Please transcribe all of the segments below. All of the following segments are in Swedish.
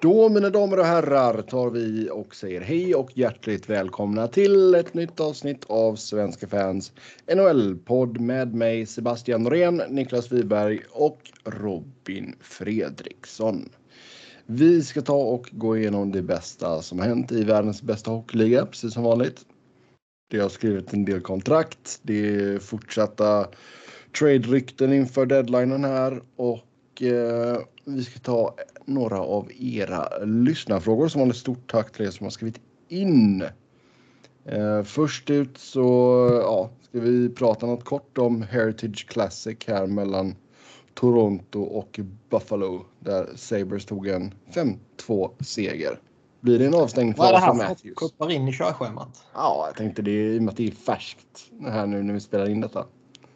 Då mina damer och herrar tar vi och säger hej och hjärtligt välkomna till ett nytt avsnitt av Svenska fans NHL-podd med mig Sebastian Norén, Niklas Wiberg och Robin Fredriksson. Vi ska ta och gå igenom det bästa som har hänt i världens bästa hockeyliga, precis som vanligt. Det har skrivit en del kontrakt, det är fortsatta trade-rykten inför deadlinen här och eh, vi ska ta några av era lyssnarfrågor som ett stort tack till er som har skrivit in. Eh, först ut så ja, ska vi prata något kort om Heritage Classic här mellan Toronto och Buffalo där Sabres tog en 5-2 seger. Blir det en för är det här Matthews? Kuppar in i körschemat? Ja, jag tänkte det i och med att det är färskt här nu när vi spelar in detta.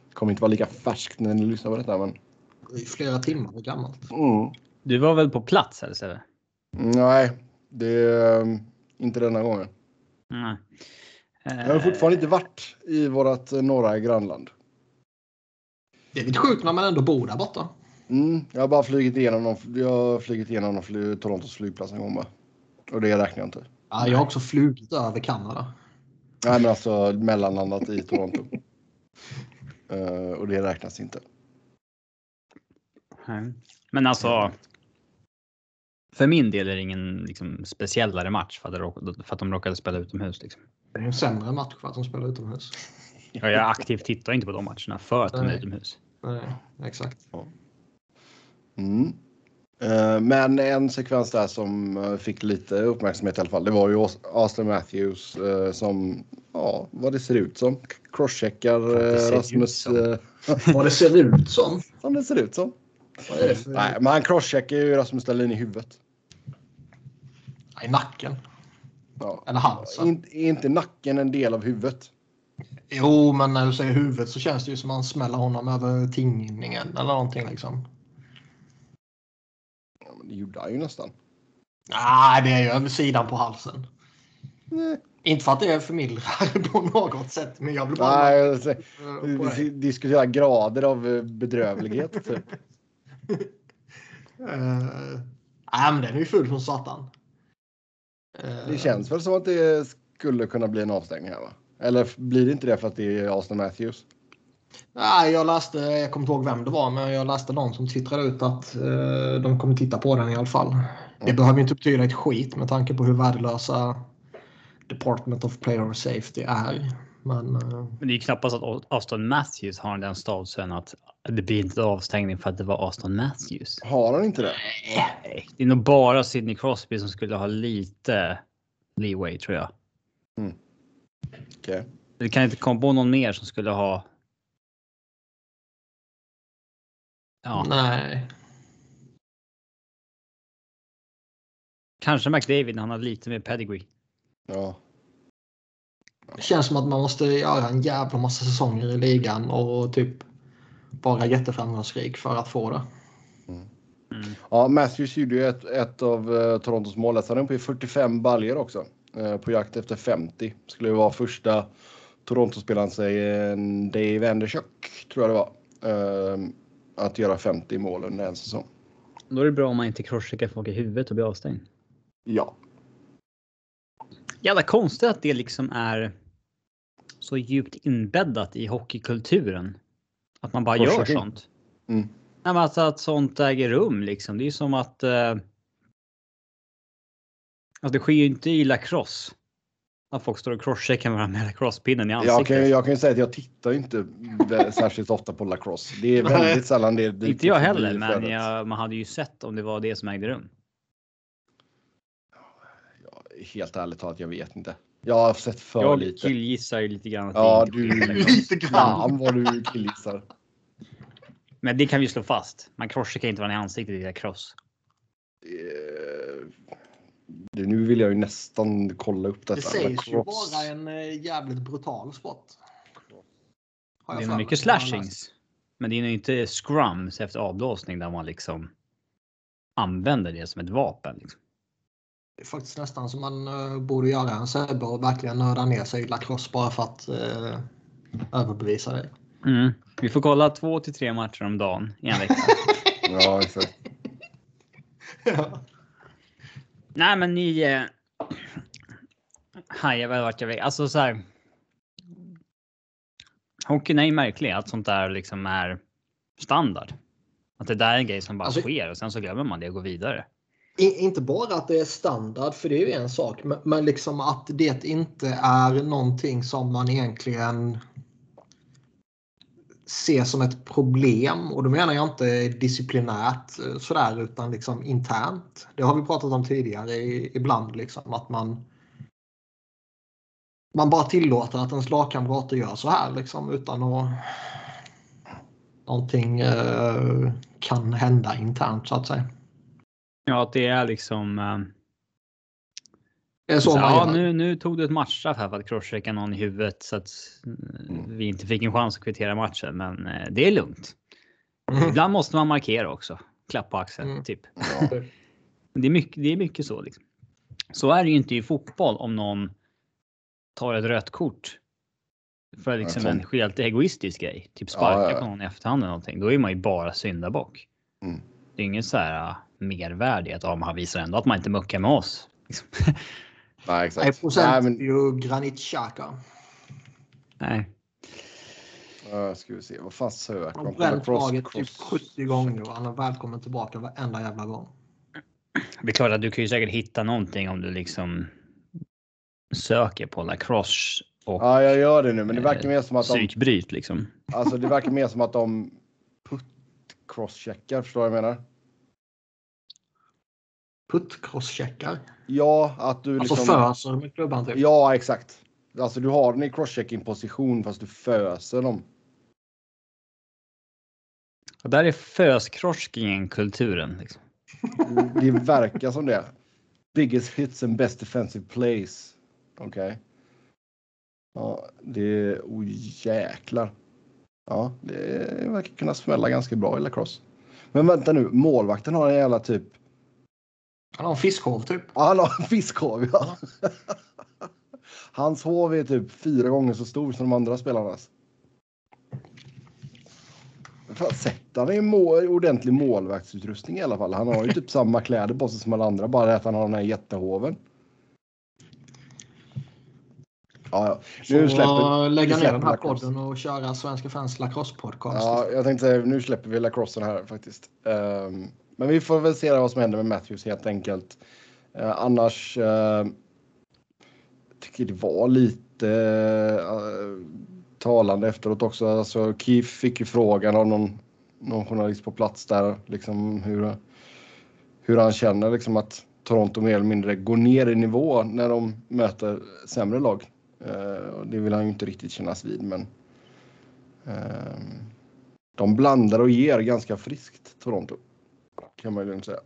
Det kommer inte vara lika färskt när ni lyssnar på detta men. Är flera timmar gammalt. Mm. Du var väl på plats eller Sebbe? Nej, det är um, inte denna gången. Nej. Jag har fortfarande inte varit i vårt norra grannland. Det är lite sjukt när man ändå bor där borta. Mm, jag har bara flugit igenom, någon, jag har flugit igenom fly, Torontos flygplats en gång bara. Och det räknar jag inte. Ja, jag har också flugit över Kanada. Nej, men alltså mellanlandat i Toronto. uh, och det räknas inte. Men alltså. För min del är det ingen liksom, speciellare match för att, för att de råkade spela utomhus. Liksom. Det är en sämre match för att de spelar utomhus. Ja, jag aktivt tittar inte på de matcherna för att de är utomhus. Nej, exakt. Ja. Mm. Uh, men en sekvens där som uh, fick lite uppmärksamhet i alla fall. Det var ju Austin Matthews som, ja, vad det ser ut som. Crosscheckar Rasmus. vad det ser ut som? Som det ser ut som. För... Nej, men han crosscheckar ju Rasmus Dahlin i huvudet. I nacken. Ja. Eller halsen. In, är inte nacken en del av huvudet? Jo, men när du säger huvudet så känns det ju som att han smäller honom över tinningen eller någonting liksom. Ja, men det gjorde han ju nästan. Nej, det är ju över sidan på halsen. Nej. Inte för att det är förmildrar på något sätt, men jag vill bara... Nej, alltså, vi diskuterar grader av bedrövlighet. Typ. uh, nej, men den är ju full som satan. Uh, det känns väl som att det skulle kunna bli en avstängning här va? Eller blir det inte det för att det är Austin Matthews? Nej, jag läste, jag kommer inte ihåg vem det var, men jag läste någon som twittrade ut att uh, de kommer titta på den i alla fall. Mm. Det behöver inte betyda ett skit med tanke på hur värdelösa Department of Player Safety är. Men, uh... men det är knappast att Austin Matthews har den statusen att det blir inte avstängning för att det var Aston Matthews. Har han inte det? Nej, det är nog bara Sidney Crosby som skulle ha lite leeway tror jag. Mm. Okay. Det kan inte komma på någon mer som skulle ha. Ja. Nej. Kanske McDavid när han har lite mer pedigree. Ja. Det känns som att man måste göra en jävla massa säsonger i ligan och typ vara jätteframgångsrik för att få det. Mm. Mm. Ja, Matthews gjorde ju ett, ett av uh, Torontos mål. Han är uppe i 45 baljer också. Uh, på jakt efter 50. Skulle ju vara första Toronto-spelaren, säger Dave Andershock, tror jag det var. Uh, att göra 50 mål under en säsong. Då är det bra om man inte crosscheckar folk i huvudet och blir avstängd. Ja. Jävla konstigt att det liksom är så djupt inbäddat i hockeykulturen. Att man bara gör sånt. Mm. Nej, men alltså att sånt äger rum liksom. Det är som att. Eh, alltså det sker ju inte i lacrosse. Att folk står och crosscheckar varandra med lacrossepinnen i ansiktet. Jag kan, jag kan ju säga att jag tittar inte särskilt ofta på lacrosse. Det är väldigt sällan det. det inte jag heller, men jag, man hade ju sett om det var det som ägde rum. Helt ärligt talat, jag vet inte. Jag har sett för jag lite. Jag killgissar ju lite grann. Ja, du lite grann vad du killgissar. Men det kan vi slå fast. Man crosscheckar inte varandra i ansiktet i cross. Uh, det, nu vill jag ju nästan kolla upp detta. Det sägs ju vara en uh, jävligt brutal sport. Det är mycket slashings. Men det är nog inte scrums efter avblåsning där man liksom använder det som ett vapen. Liksom. Det är faktiskt nästan som man uh, borde göra en Sebbe och verkligen nörda ner sig i lacrosse bara för att uh, överbevisa dig. Mm. Vi får kolla två till tre matcher om dagen i en vecka. ja, exakt. ja. Nej, men ni. Eh, hajar väl vart jag vill. Alltså så här. Hockeyn är ju märklig att sånt där liksom är standard. Att det där är en grej som bara alltså, sker och sen så glömmer man det och går vidare. Inte bara att det är standard, för det är ju en sak, men liksom att det inte är någonting som man egentligen ser som ett problem. Och då menar jag inte disciplinärt eh, sådär utan liksom internt. Det har vi pratat om tidigare ibland liksom att man man bara tillåter att ens lagkamrater gör så här liksom utan att någonting eh, kan hända internt så att säga. Ja, att det är liksom. Eh, det är så, ja, nu, nu tog du ett matchstraff här för att crosschecka någon i huvudet så att mm. vi inte fick en chans att kvittera matchen. Men eh, det är lugnt. Mm. Ibland måste man markera också. Klapp på axeln mm. typ. Ja. det, är mycket, det är mycket så. Liksom. Så är det ju inte i fotboll om någon tar ett rött kort. För liksom en helt egoistisk grej. Typ sparka ja, ja. på någon i efterhand eller någonting. Då är man ju bara syndabock. Mm. Det är ingen så här mervärde att ja, han visar ändå att man inte muckar med oss. Nej, exakt. Nej, procent Nej, men... ju Granit Xhaka. Nej. Uh, ska vi se, vad fan söker han? Bränt laget typ 70 gånger och han är välkommen tillbaka varenda jävla gång. Det är klart att du kan ju säkert hitta någonting om du liksom söker på lacrosse och Ja, jag gör det nu, men det verkar mer som att de... Psykbryt liksom. Alltså, det verkar mer som att de putt crosscheckar, förstår du vad jag menar? Putt-crosscheckar. Ja, att du alltså liksom... Alltså föser med klubban typ. Ja, exakt. Alltså du har den i crosschecking position fast du föser dem. Och där är föscrossingen kulturen. Liksom. Det verkar som det. Biggest hits and best defensive plays. Okej. Okay. Ja, det är... Oh, jäklar. Ja, det verkar kunna smälla ganska bra i lacrosse. Men vänta nu, målvakten har en jävla typ han har en fiskhov typ. Ja, han har en fiskhov ja. Hans hov är typ fyra gånger så stor som de andra spelarnas. Sätter han i mål, ordentlig målvaktsutrustning i alla fall. Han har ju typ samma kläder på sig som alla andra, bara att han har den här jättehoven. Ja, ja. Nu så släpper, lägga ner den här podden och köra Svenska fans lacrosse podcast. Ja, jag tänkte nu släpper vi lacrossen här faktiskt. Um, men vi får väl se vad som händer med Matthews helt enkelt. Eh, annars eh, tycker det var lite eh, talande efteråt också. Alltså Keith fick ju frågan av någon, någon journalist på plats där liksom hur, hur han känner liksom att Toronto mer eller mindre går ner i nivå när de möter sämre lag. Eh, det vill han ju inte riktigt kännas vid men eh, de blandar och ger ganska friskt Toronto kan man lugnt säga.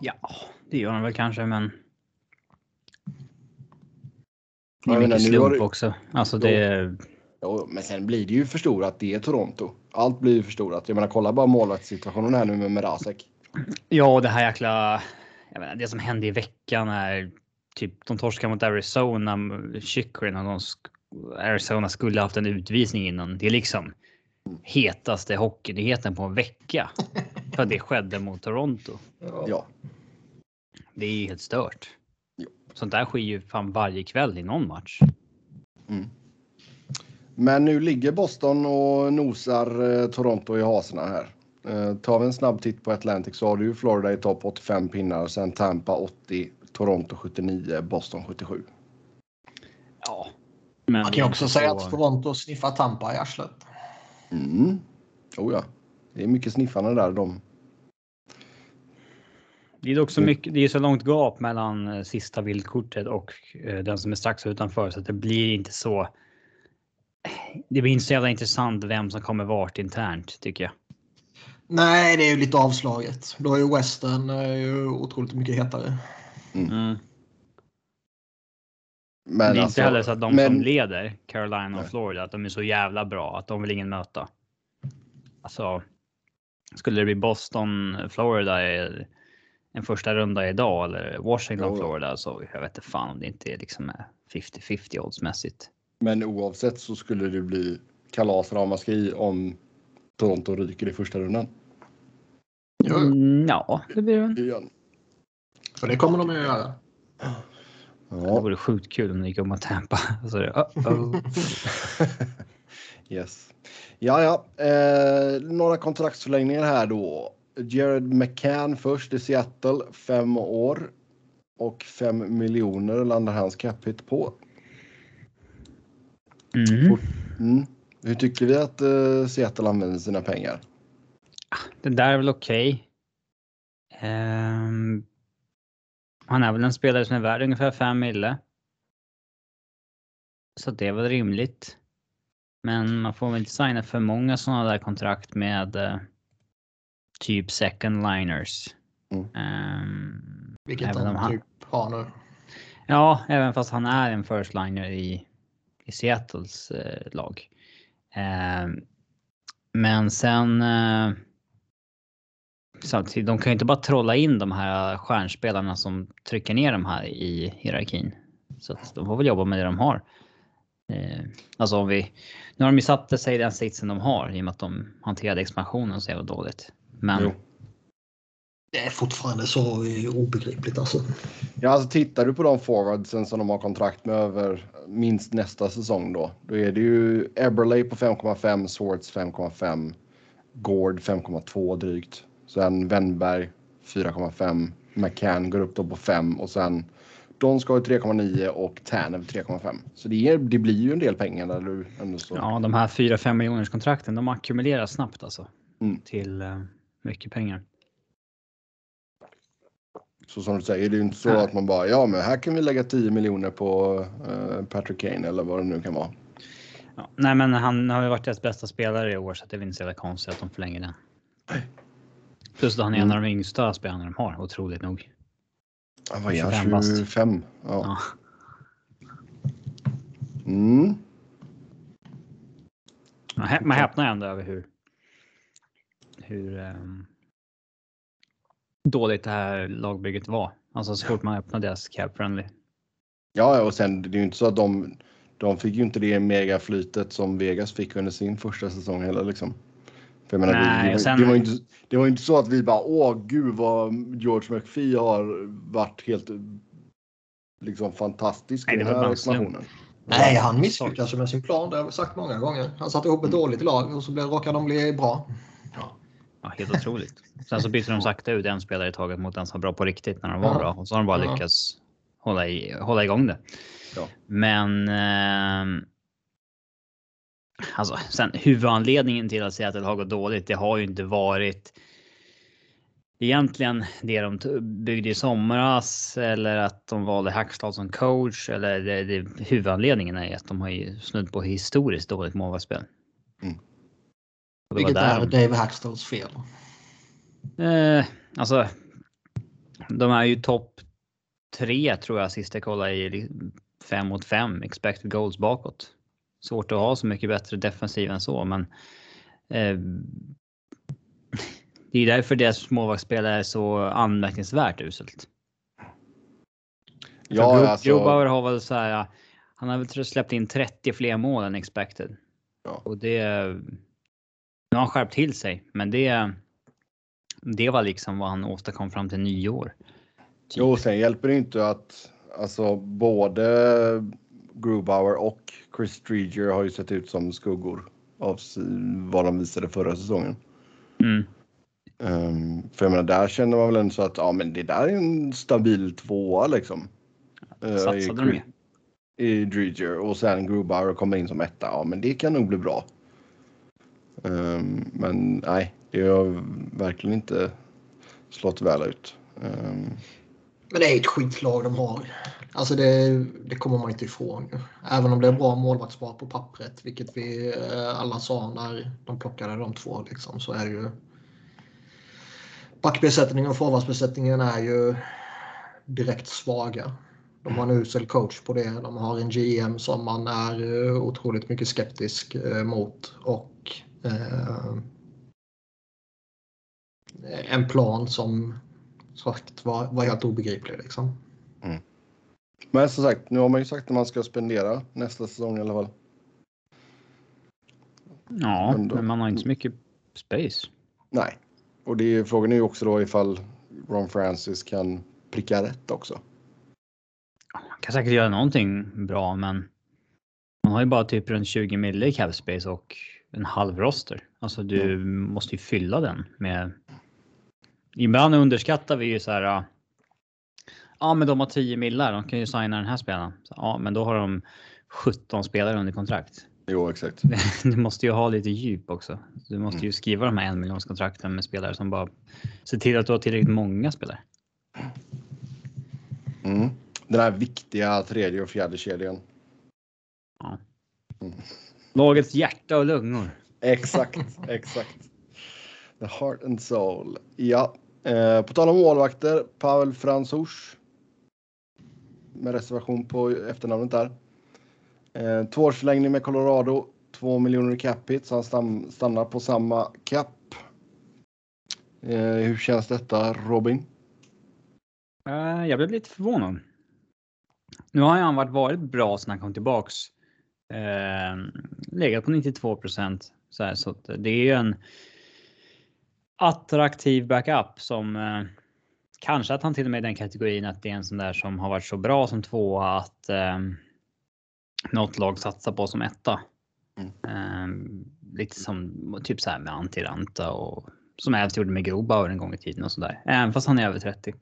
Ja, det gör han väl kanske, men. Det är mycket slump det... också. Alltså det. Jo, men sen blir det ju förstorat. Det är Toronto. Allt blir ju förstorat. Jag menar, kolla bara målvaktssituationen här nu med Mrazek. Ja, det här jäkla. Jag menar, det som hände i veckan är typ de torskar mot Arizona. Chychryn och de Arizona skulle haft en utvisning innan. Det är liksom hetaste hockeynyheten på en vecka. För det skedde mot Toronto. Ja. Det är helt stört. Ja. Sånt där sker ju fan varje kväll i någon match. Mm. Men nu ligger Boston och nosar eh, Toronto i hasorna här. Eh, tar vi en snabb titt på Atlantic så har du ju Florida i topp 85 pinnar, sen Tampa 80, Toronto 79, Boston 77. Ja. Men Man kan ju också säga att Toronto sniffar Tampa i arslet. Mm. Oh ja. Det är mycket sniffande där. De... Det är också mycket, det är så långt gap mellan eh, sista vildkortet och eh, den som är strax utanför så att det blir inte så. Det blir inte så jävla intressant vem som kommer vart internt tycker jag. Nej, det är ju lite avslaget. Då är ju Western är eh, ju otroligt mycket hetare. Mm. Mm. Men det är alltså, inte heller så att de men... som leder Carolina och Florida, att de är så jävla bra att de vill ingen möta. Alltså, skulle det bli Boston, Florida en första runda idag eller Washington, Florida så jag vet inte fan om det inte är liksom 50-50 oddsmässigt. Men oavsett så skulle det bli kalas ramaskri om Toronto ryker i första rundan. Mm, ja, det blir det. För det kommer de att göra. Det Ja, vore sjukt kul om det gick om att Tampa. Alltså, det, uh -oh. yes. Ja, ja. Eh, några kontraktsförlängningar här då. Jared McCann först i Seattle, fem år och fem miljoner landar hans cap hit på. mm. Mm. Hur tycker vi att eh, Seattle använder sina pengar? Det där är väl okej. Ehm, han är väl en spelare som är värd ungefär 5 mille. Så det är väl rimligt. Men man får väl inte signa för många sådana där kontrakt med eh, typ second liners. Mm. Ehm, Vilket de han- typ har nu. Ja, även fast han är en first liner i, i Seattles eh, lag. Eh, men sen... Samtidigt, de kan ju inte bara trolla in de här stjärnspelarna som trycker ner de här i hierarkin. Så att de får väl jobba med det de har. Eh, alltså om vi... Nu har de ju satt sig i den sitsen de har i och med att de hanterade expansionen så jävla dåligt. Men Jo. Det är fortfarande så obegripligt alltså. Ja, alltså tittar du på de forwardsen som de har kontrakt med över minst nästa säsong då. Då är det ju Eberley på 5,5, Swartz 5,5, Gord 5,2 drygt. Sen Wennberg 4,5, McCann går upp då på 5 och sen Donskoj 3,9 och Tanev 3,5. Så det, är, det blir ju en del pengar när du ändå så. Ja, de här 4-5 miljoners kontrakten, de ackumulerar snabbt alltså. Mm. Till eh, mycket pengar. Så som du säger, det är ju inte så Nej. att man bara ja, men här kan vi lägga 10 miljoner på eh, Patrick Kane eller vad det nu kan vara. Ja, nej, men han har ju varit deras bästa spelare i år så att det är väl inte så jävla konstigt att de förlänger den. Plus att han är en av de yngsta spelarna de har, otroligt nog. Vad är 25 han? bast. 25? Ja. Ja. Mm. Man hä- man häpnar ändå över hur. Hur. ehm, dåligt det här lagbygget var. Alltså så fort man öppnade deras cap friendly. Ja, ja, och sen det är ju inte så att de, de fick ju inte det megaflytet som Vegas fick under sin första säsong heller liksom. För jag menar, det- Nej, det, sen- det, var ju inte, det var inte så att vi bara åh gud vad George McPhee har varit helt liksom fantastisk Nej, i den här en expansionen. Nej, han misslyckades med sin plan. Det har vi sagt många gånger. Han satte ihop ett dåligt lag och så blev- råkade de bli bra. Ja, helt otroligt. Sen så byter de sakta ut en spelare i taget mot den som var bra på riktigt när de var Ja. bra och så har de bara Ja. lyckats hålla, i, hålla igång det. Ja. Men. ehm, alltså sen huvudanledningen till att Seattle har gått dåligt. Det har ju inte varit. Egentligen det de byggde i somras eller att de valde Hackstad som coach eller det, det, huvudanledningen är att de har ju snudd på historiskt dåligt målvaktsspel. Mm. Det Vilket där är de- Dave Hackstalls fel. Eh, alltså. De är ju topp tre tror jag sist jag kollade i fem mot fem expected goals bakåt. Svårt att ha så mycket bättre defensiv än så, men. Eh, det är därför deras målvaktsspel är så anmärkningsvärt uselt. Ja, Gro- alltså, har väl så här. Han har väl släppt in 30 fler mål än expected. Ja. Och det. Nu har han skärpt till sig, men det. Det var liksom vad han åstadkom fram till nyår. Typ. Jo, sen hjälper det inte att alltså både Grubauer och Chris Streeger har ju sett ut som skuggor av vad de visade förra säsongen. Mm. Um, för jag menar, där känner man väl ändå så att ja, men det där är en stabil tvåa liksom. Eh, i Satsade de Chris- ju. I Dreger och sen Grubauer kommer in som etta. Ja, men det kan nog bli bra. Ehm, men nej, det har verkligen inte slått väl ut. Ehm, men det är ett skitlag de har. Alltså det, det kommer man inte ifrån. Även om det är bra målvaktspar på pappret, vilket vi eh, alla sa när de plockade de två, liksom, så är det ju... Backbesättningen och forwardsbesättningen är ju direkt svaga. De har en usel coach på det. De har en GM som man är eh, otroligt mycket skeptisk eh, mot och eh, en plan som sagt var, var helt obegriplig. Liksom. men som sagt, nu har man ju sagt att man ska spendera nästa säsong i alla fall. Ja, Men då- men man har inte så mycket space. Nej, och det är, frågan är ju också då ifall Ron Francis kan pricka rätt också. Han kan säkert göra någonting bra, men man har ju bara typ runt 20 mille i cap space och en halv roster. Alltså du mm. måste ju fylla den med. Ibland underskattar vi ju så här. Ja, men de har 10 millar. De kan ju signa den här spelaren. Ja, men då har de 17 spelare under kontrakt. Jo, exakt. Du måste ju ha lite djup också. Du måste ju mm. skriva de här en miljonskontrakten med spelare som bara ser till att du har tillräckligt många spelare. Mm. Den här viktiga tredje och fjärde kedjan. Ja. Mm. Lagets hjärta och lungor. Exakt, exakt. The heart and soul. Ja, eh, på tal om målvakter. Pavel Fransouch. Med reservation på efternamnet där. Eh, tvåårsförlängning med Colorado. Två miljoner i cap hit, så han stannar på samma cap. Eh, hur känns detta Robin? Uh, jag blev lite förvånad. Nu har han varit, varit bra sedan han kom tillbaks. Eh, legat på 92 procent. Så, här, så det är ju en attraktiv backup som uh, kanske att han till och med är den kategorin att det är en sån där som har varit så bra som tvåa att uh, något lag satsar på som etta. Mm. lite som typ så här med Antiranta och som Ävs gjorde med Grobauer en gång i tiden och sådär. Även fast han är över 30.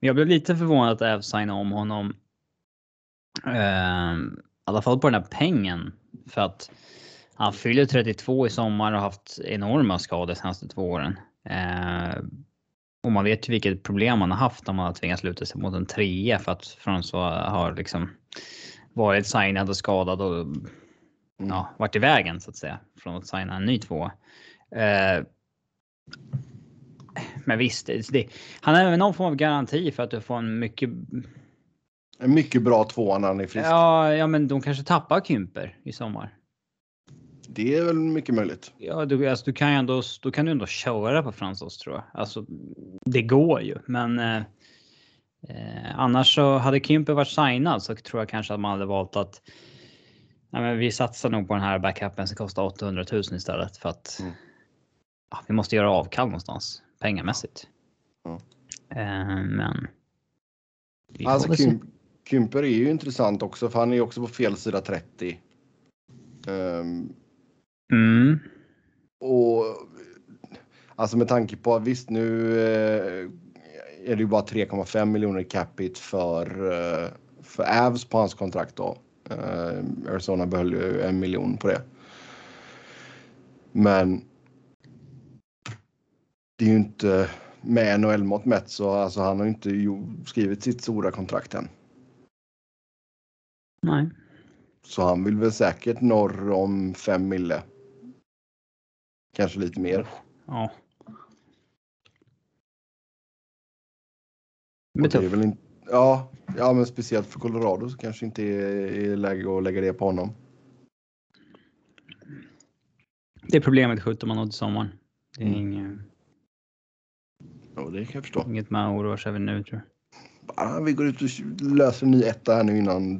Men jag blev lite förvånad att Ävs signade om honom. Eh, I alla fall på den här pengen. För att han fyller 32 i sommar och haft enorma skador senaste två åren. Eh, och man vet ju vilket problem man har haft om man har tvingats luta sig mot en trea för att François har liksom varit signad och skadad och ja, varit i vägen så att säga från att signa en ny två. Eh, men visst, det, han har någon form av garanti för att du får en mycket. En mycket bra tvåa när han är frisk. Ja, ja, men de kanske tappar Kymper i sommar. Det är väl mycket möjligt. Ja, du, alltså, du kan ju ändå, då kan du ändå köra på Fransos tror jag. Alltså, det går ju, men eh, eh, annars så hade Kymper varit signad så tror jag kanske att man hade valt att nej, men vi satsar nog på den här backupen som kostar 800 000 istället för att mm. ja, vi måste göra avkall någonstans pengamässigt. Ja. Eh, men. Alltså Kym Kymper är ju intressant också för han är ju också på fel sida 30. Um, ehm, mm. Och alltså med tanke på att visst nu eh, är det ju bara 3,5 miljoner capita för, eh, för Avs på hans kontrakt då. Uh, Arizona behöll ju en miljon på det. Men det är ju inte med NHL-mått mätt så alltså han har inte skrivit sitt stora kontrakt än. Nej. Så han vill väl säkert norr om 5 mille. Kanske lite mer. Ja. Men det är väl inte, ja, ja, men speciellt för Colorado så kanske inte är, är läge att lägga det på honom. Det är problemet skjuter man åt sommaren. Det är mm. inget. Ja, det kan jag förstå. Inget man oroar sig över nu tror jag. Bara, vi går ut och löser en ny etta här nu innan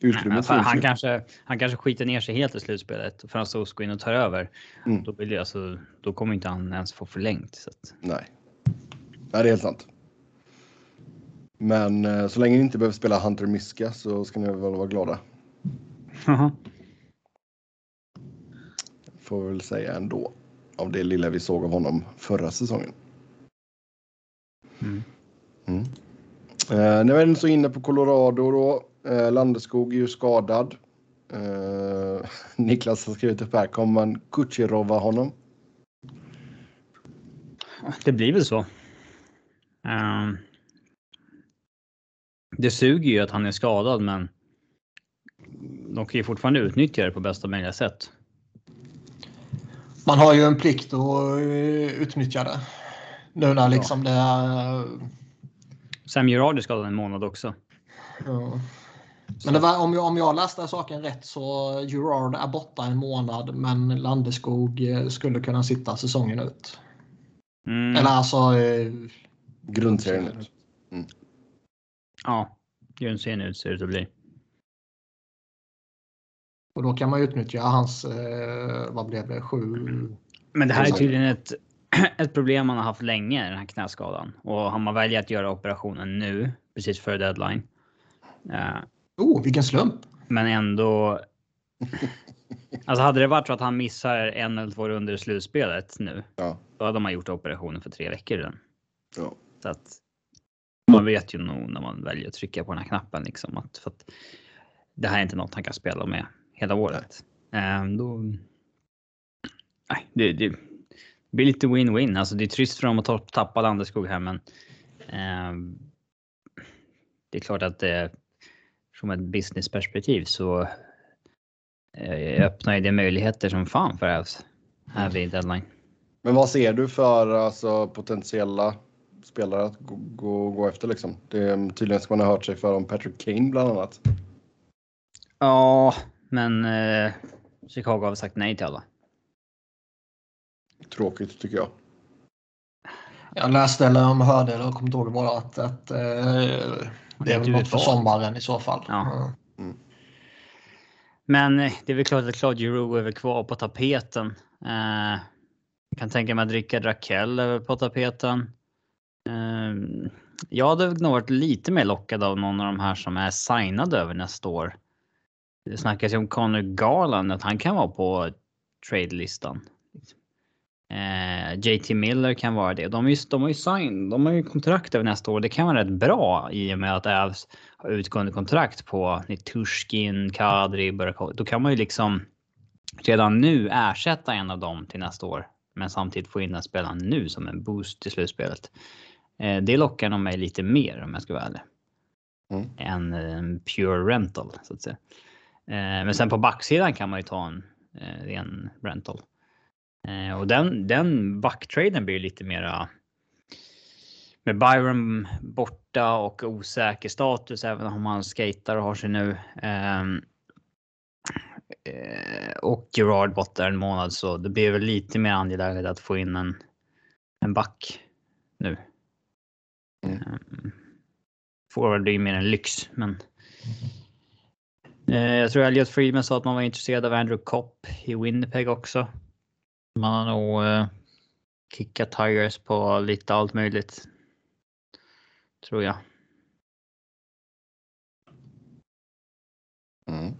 deadlinen. Nej, han, kanske, han kanske skiter ner sig helt i slutspelet och Fransos går in och tar över. Mm. Då, blir det, alltså, då kommer inte han ens få förlängt. Så att... Nej. Nej, det är helt sant. Men eh, så länge ni inte behöver spela Hunter Miska så ska ni väl vara glada. Får vi väl säga ändå. Av det lilla vi såg av honom förra säsongen. Mm. Mm. Eh, när vi är så inne på Colorado då. Eh, Landeskog är ju skadad. Eh, Niklas har skrivit upp här. Kommer man Kucherova honom? Det blir väl så. Um, det suger ju att han är skadad, men de kan ju fortfarande utnyttja det på bästa möjliga sätt. Man har ju en plikt att eh, utnyttja det. Nu när liksom ja. det är... Sam Gerard är skadad en månad också. Ja. Men det var, om, jag, om jag läste saken rätt så Gerard är borta en månad men Landeskog eh, skulle kunna sitta säsongen ut. Mm. Eller alltså... Eh, Grundserien ut. Mm. Ja, grundserien ut ser det ut att bli. Och då kan man utnyttja hans, eh, vad blev det, sju? Men det här är tydligen ett, ett problem man har haft länge, den här knäskadan. Och har man väljer att göra operationen nu, precis före deadline. Uh, oh, vilken slump! Men ändå. Alltså hade det varit så att han missar en eller två runder i slutspelet nu. Ja. Då hade man gjort operationen för tre veckor redan. Ja. Så att man vet ju nog när man väljer att trycka på den här knappen liksom att, för att det här är inte något han kan spela med hela året. Um, då, nej, det, det, blir lite win-win. Alltså det är trist för dem att tappa Landeskog här, men um, det är klart att det från ett businessperspektiv så uh, öppnar det möjligheter som fan för oss här vid deadline. Men vad ser du för alltså, potentiella spelare att gå, gå, gå efter liksom? Det, tydligen ska man ha hört sig för om Patrick Kane bland annat. Ja, men eh, Chicago har sagt nej till alla. Tråkigt tycker jag. Jag läste eller om hörde eller kommer inte ihåg vad att, att eh, det är väl något för sommaren i så fall. Ja. Mm. Men eh, det är väl klart att Claude Giroux är väl kvar på tapeten. Eh, kan tänka mig att Rickard Rakell är på tapeten. Eh, jag hade nog varit lite mer lockad av någon av de här som är signade över nästa år. Det snackas ju om Connor Garland, att han kan vara på trade-listan. Eh, JT Miller kan vara det. De, är, de har ju sign, de har ju kontrakt över nästa år. Det kan vara rätt bra i och med att Avs har utgående kontrakt på Nitushkin, Kadri, Burakovic. Då kan man ju liksom redan nu ersätta en av dem till nästa år. Men samtidigt få in den spelaren nu som en boost till slutspelet. Eh, det lockar nog mig lite mer om jag ska vara ärlig. Mm. Än en pure rental så att säga. Eh, men sen på backsidan kan man ju ta en eh, ren rental. Eh, och den, den backtraden blir lite mera med Byron borta och osäker status även om han skater och har sig nu. Ehm, och Gerard borta en månad så det blir väl lite mer angeläget att få in en, en back nu. Mm. Ehm, får väl bli mer en lyx men Eh, jag tror Elliot Friedman sa att man var intresserad av Andrew Kopp i Winnipeg också. Man har nog eh, kickat tires på lite allt möjligt. Tror jag. Mm.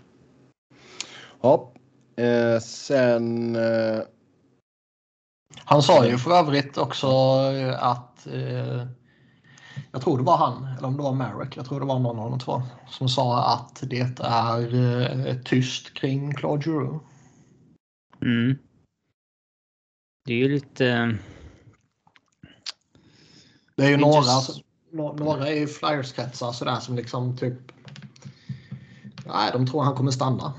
Ja, eh, sen. Eh... Han sa ju för övrigt också att eh, jag tror det var han, eller om det var Marek, jag tror det var någon av de två, som sa att det är eh, tyst kring Claude Giroux. Mm. Det är ju lite... Det är ju några, just... några i Flyers-kretsar sådär som liksom typ... Nej, de tror han kommer stanna.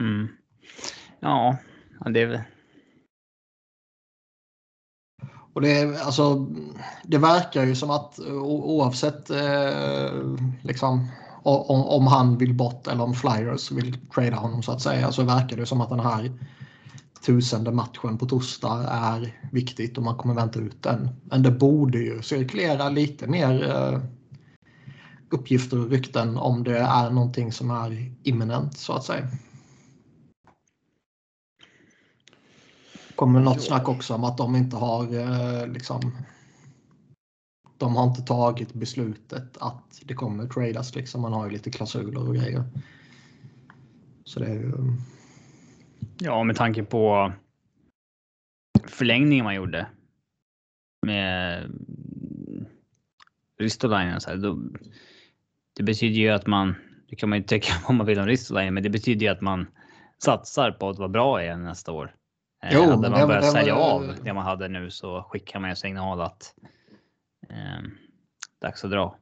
Mm. Ja, det är väl... Och det, alltså, det verkar ju som att oavsett eh, liksom, om, om, han vill bort eller om Flyers vill trada honom så att säga så verkar det som att den här tusende matchen på torsdag är viktigt och man kommer vänta ut den. Men det borde ju cirkulera lite mer eh, uppgifter och rykten om det är någonting som är imminent så att säga. kommer något snack också om att de inte har eh, liksom. De har inte tagit beslutet att det kommer tradas liksom. Man har ju lite klausuler och grejer. Så det är ju. Ja, med tanke på förlängningen man gjorde med Ristolainen det betyder ju att man, det kan man ju tycka om man vill om Ristolainen, men det betyder ju att man satsar på att vara bra igen nästa år. Eh, jo, hade man börjat sälja av det man hade nu så skickar man en signal att eh, dags att dra.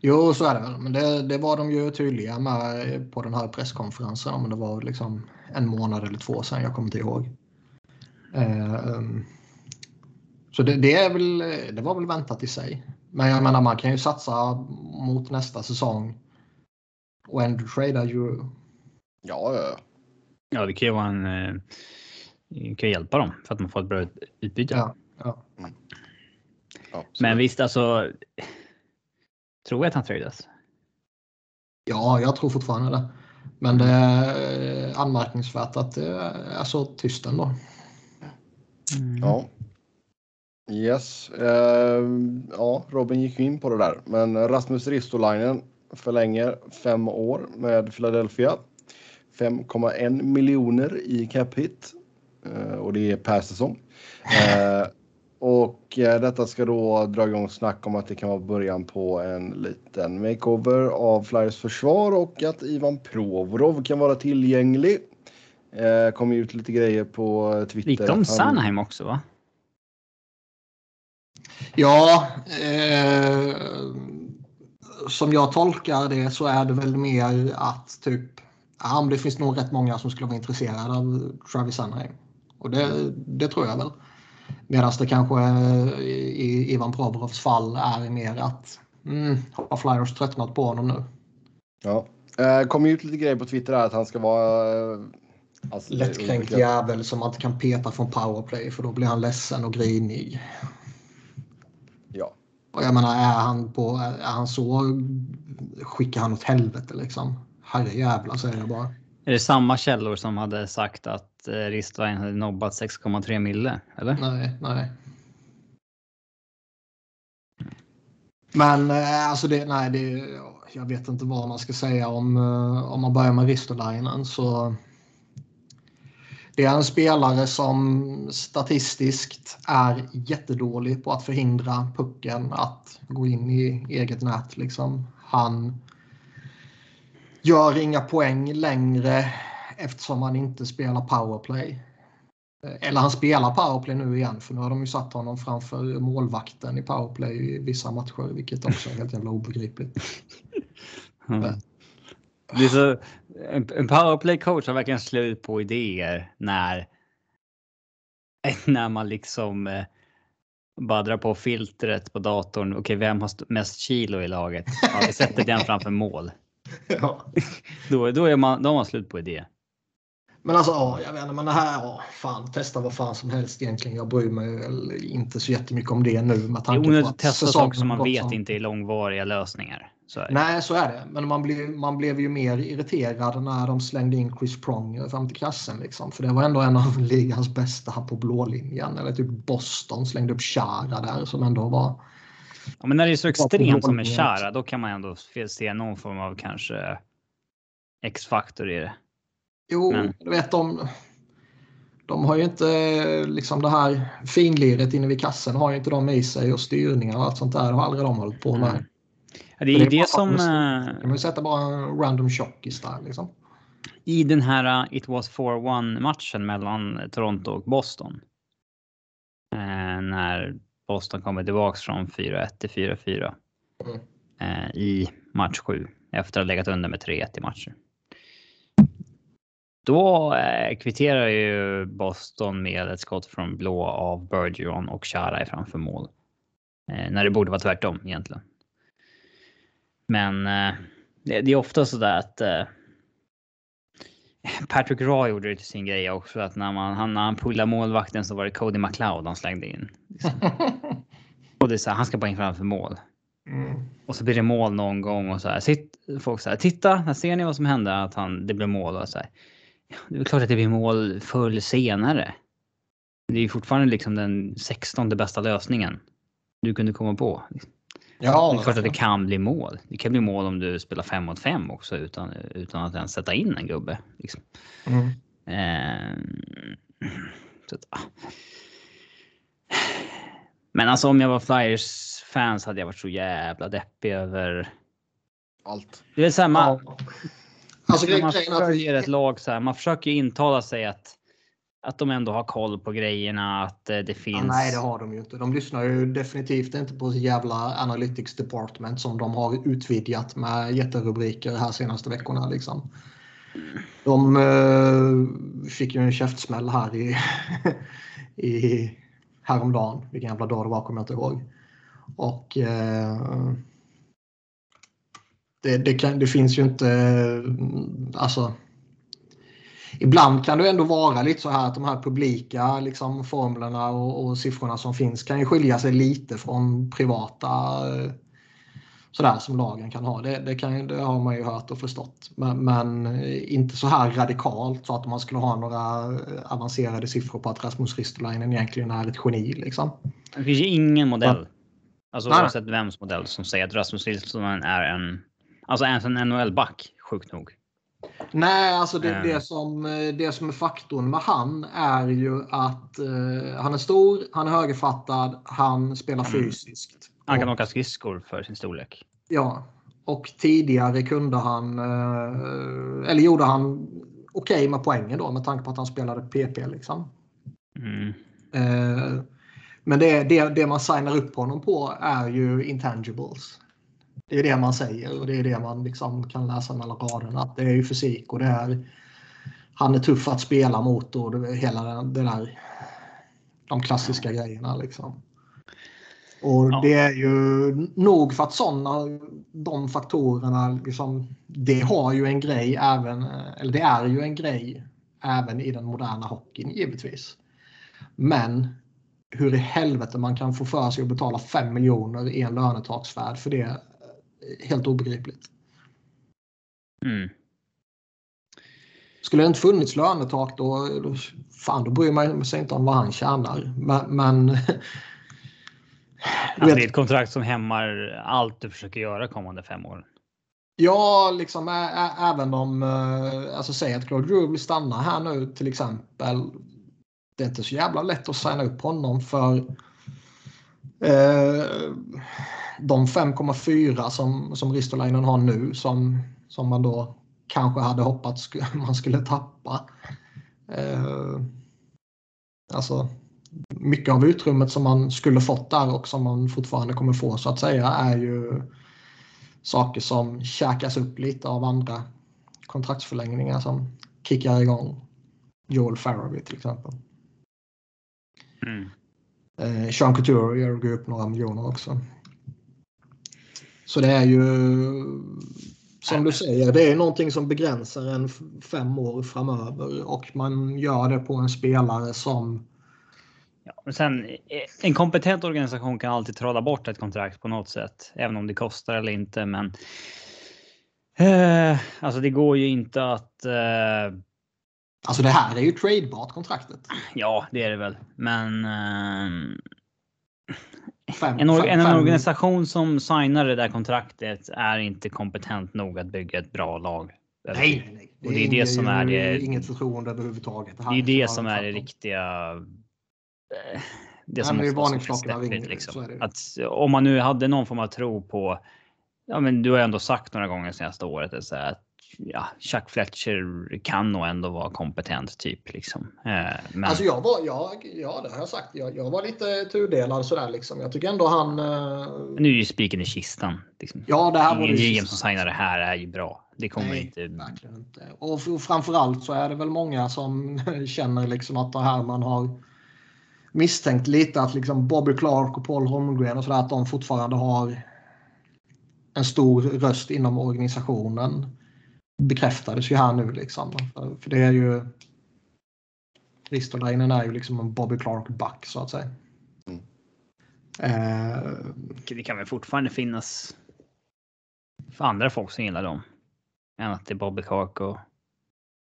Jo, så är det väl. Men det, det, var de ju tydliga med på den här presskonferensen. Om det var liksom en månad eller två sedan. Jag kommer inte ihåg. Eh, så det, det, är väl, det var väl väntat i sig. Men jag menar, man kan ju satsa mot nästa säsong och ändå trada ju. Ja, ja. Ja, det kan ju vara en... Eh, kan hjälpa dem för att man får ett bra utbyte. Ja, ja. Mm. Men visst, alltså. Tror jag att han tradas? Ja, jag tror fortfarande det. Men det är anmärkningsvärt att det är så tyst ändå. Mm. Ja. Yes. Uh, ja, Robin gick in på det där. Men Rasmus Ristolainen förlänger fem år med Philadelphia. 5,1 miljoner i cap hit. Uh, och det är per säsong. Uh, och uh, detta ska då dra igång snack om att det kan vara början på en liten makeover av Flyers försvar och att Ivan Provorov kan vara tillgänglig. Uh, kom ut lite grejer på Twitter. Lite om Sanheim också va? Ja, eh, som jag tolkar det så är det väl mer att typ, ja, det finns nog rätt många som skulle vara intresserade av Travis Sanheim. Och det, det tror jag väl. Medan det kanske i Ivan Provorovs fall är mer att mm, har Flyers tröttnat på honom nu? Ja, eh, kom ut lite grejer på Twitter att han ska vara eh, Alltså, Lättkränkt jävel som man inte kan peta från powerplay för då blir han ledsen och grinig. Och jag menar, är han, på, är han så skickar han åt helvete liksom. Herrejävlar säger jag bara. Är det samma källor som hade sagt att eh, Ristvain hade nobbat 6,3 mille? Eller? Nej, nej. Men eh, alltså det, nej, det, jag vet inte vad man ska säga om, eh, om man börjar med Ristolainen så det är en spelare som statistiskt är jättedålig på att förhindra pucken att gå in i eget nät. Liksom. Han gör inga poäng längre eftersom han inte spelar powerplay. Eller han spelar powerplay nu igen för nu har de ju satt honom framför målvakten i powerplay i vissa matcher vilket också är helt jävla obegripligt. Mm. Är så, en, en powerplay coach har verkligen slut på idéer när, när man liksom eh, bara drar på filtret på datorn. Okej, okay, vem har mest kilo i laget? Ja, vi sätter den framför mål. Ja. då, då, är man, då har man slut på idé. Men alltså, ja, jag vet inte, men det här, ja, fan, testa vad fan som helst egentligen. Jag bryr mig inte så jättemycket om det nu med tanke på att testa saker som man vet som... inte är långvariga lösningar. Så Nej, så är det. Men man blev, man blev ju mer irriterad när de slängde in Chris Prong fram till kassen. Liksom. För det var ändå en av ligans bästa på blålinjen. Eller typ Boston slängde upp Chara där som ändå var... Ja, men när det är så extremt som med Chara, då kan man ändå se någon form av kanske X-faktor i det. Jo, men... du vet de... De har ju inte liksom det här finliret inne vid kassen har ju inte de i sig och styrningar och allt sånt där. Det har aldrig de hållit på med. Mm. Ja, det är ju det, som... Eh, kan man sätta bara en random chockis där liksom. I den här uh, It was 4-1 matchen mellan Toronto och Boston. Eh, när Boston kommer tillbaks från 4-1 till 4-4. Mm. Eh, I match 7. Efter att ha legat under med 3-1 i matcher. Då eh, kvitterar ju Boston med ett skott från blå av Bergeron och Chara är framför mål. Eh, när det borde vara tvärtom egentligen. Men det, är ofta så där att Patrick Raw gjorde det till sin grej också. Att när, man, han, när han pullade målvakten så var det Cody McLeod han slängde in. Liksom. och det är så här, han ska bara in framför mål. Mm. Och så blir det mål någon gång och så här. Sitt, folk så här, titta, här ser ni vad som hände? Att han, det blev mål och så här. Ja, det är klart att det blir mål förr senare. Det är fortfarande liksom den 16 bästa lösningen du kunde komma på. Ja, det är klart att det kan bli mål. Det kan bli mål om du spelar fem mot fem också utan, utan att ens sätta in en gubbe. Liksom. Mm. Eh, så, ah. Men alltså om jag var Flyers fans hade jag varit så jävla deppig över allt. Det är man, ja. alltså, man följer ett lag så här, man försöker intala sig att att de ändå har koll på grejerna, att eh, det finns. Ja, nej, det har de ju inte. De lyssnar ju definitivt inte på jävla analytics department som de har utvidgat med jätterubriker här senaste veckorna. Liksom. De uh, fick ju en käftsmäll här i, i häromdagen. Vilken jävla dag det var kommer jag inte ihåg. Och uh, det, det, kan, det finns ju inte, alltså ibland kan det ändå vara lite så här att de här publika liksom, formlerna och, och siffrorna som finns kan ju skilja sig lite från privata. sådär som lagen kan ha. Det, det, kan, det har man ju hört och förstått. Men, men, inte så här radikalt så att man skulle ha några avancerade siffror på att Rasmus Ristolainen egentligen är ett geni. Liksom. Det finns ju ingen modell, alltså oavsett vems modell, som säger att Rasmus Ristolainen är en, alltså en NHL-back, sjukt nog. Nej, alltså det, det, som, det som är faktorn med han är ju att uh, han är stor, han är högerfattad, han spelar mm. fysiskt. Han kan åka skridskor för sin storlek. Ja, och tidigare kunde han, uh, eller gjorde han okej okay med poängen då med tanke på att han spelade PP liksom. Mm. Uh, men det, det, det man signar upp honom på är ju intangibles. Det är det man säger och det är det man liksom kan läsa mellan raderna. det är ju fysik och det är han är tuff att spela mot och det, hela det där de klassiska grejerna liksom. Och ja. det är ju nog för att sådana de faktorerna liksom, det har ju en grej även, eller det är ju en grej även i den moderna hockeyn givetvis. Men hur i helvete man kan få för sig att betala 5 miljoner i en lönetaksvärld för det helt obegripligt. Mm. Skulle det inte funnits lönetak då, då, fan, då bryr man sig inte om vad han tjänar. Men, men alltså, det är ett kontrakt som hämmar allt du försöker göra kommande fem år. Ja, liksom ä, ä, även om, alltså säg att Claude Drew vill stanna här nu till exempel. Det är inte så jävla lätt att signa upp honom för eh, de 5,4 som, som Ristolainen har nu som, som man då kanske hade hoppats man skulle tappa. Eh, alltså mycket av utrymmet som man skulle fått där och som man fortfarande kommer få så att säga är ju saker som käkas upp lite av andra kontraktsförlängningar som kickar igång. Joel Farabee till exempel. Mm. Eh, Sean Couture gör upp några miljoner också. Så det är ju som du säger, det är någonting som begränsar en fem år framöver och man gör det på en spelare som Ja, men sen, en kompetent organisation kan alltid trolla bort ett kontrakt på något sätt, även om det kostar eller inte. Men eh, alltså, det går ju inte att. Eh, alltså, det här är ju tradebart kontraktet. Ja, det är det väl, men. Eh, Fem, en, or en fem. organisation som signar det där kontraktet är inte kompetent nog att bygga ett bra lag. Nej, nej. Det, och det är det som är det. Inget förtroende överhuvudtaget. Det, det är det som är det riktiga. Eh, det som måste varningsklockorna ringer. Liksom. Att om man nu hade någon form av tro på. Ja, men du har ändå sagt några gånger senaste året så här, att ja, Chuck Fletcher kan nog ändå vara kompetent typ liksom. Eh, men... Alltså jag var, jag, ja det har jag sagt, jag, jag var lite tudelad sådär liksom. Jag tycker ändå han... Eh... Nu är ju spiken i kistan. Liksom. Ja, det här Ingen GM som signar det här är ju bra. Det kommer Nej, inte... verkligen inte. Och framförallt så är det väl många som känner liksom att det här man har misstänkt lite att liksom Bobby Clark och Paul Holmgren och sådär att de fortfarande har en stor röst inom organisationen bekräftades ju här nu liksom. För det är ju Ristolainen är ju liksom en Bobby Clark-back så att säga. Mm. Eh, det kan väl fortfarande finnas för andra folk som gillar dem. Än att det är Bobby Clark och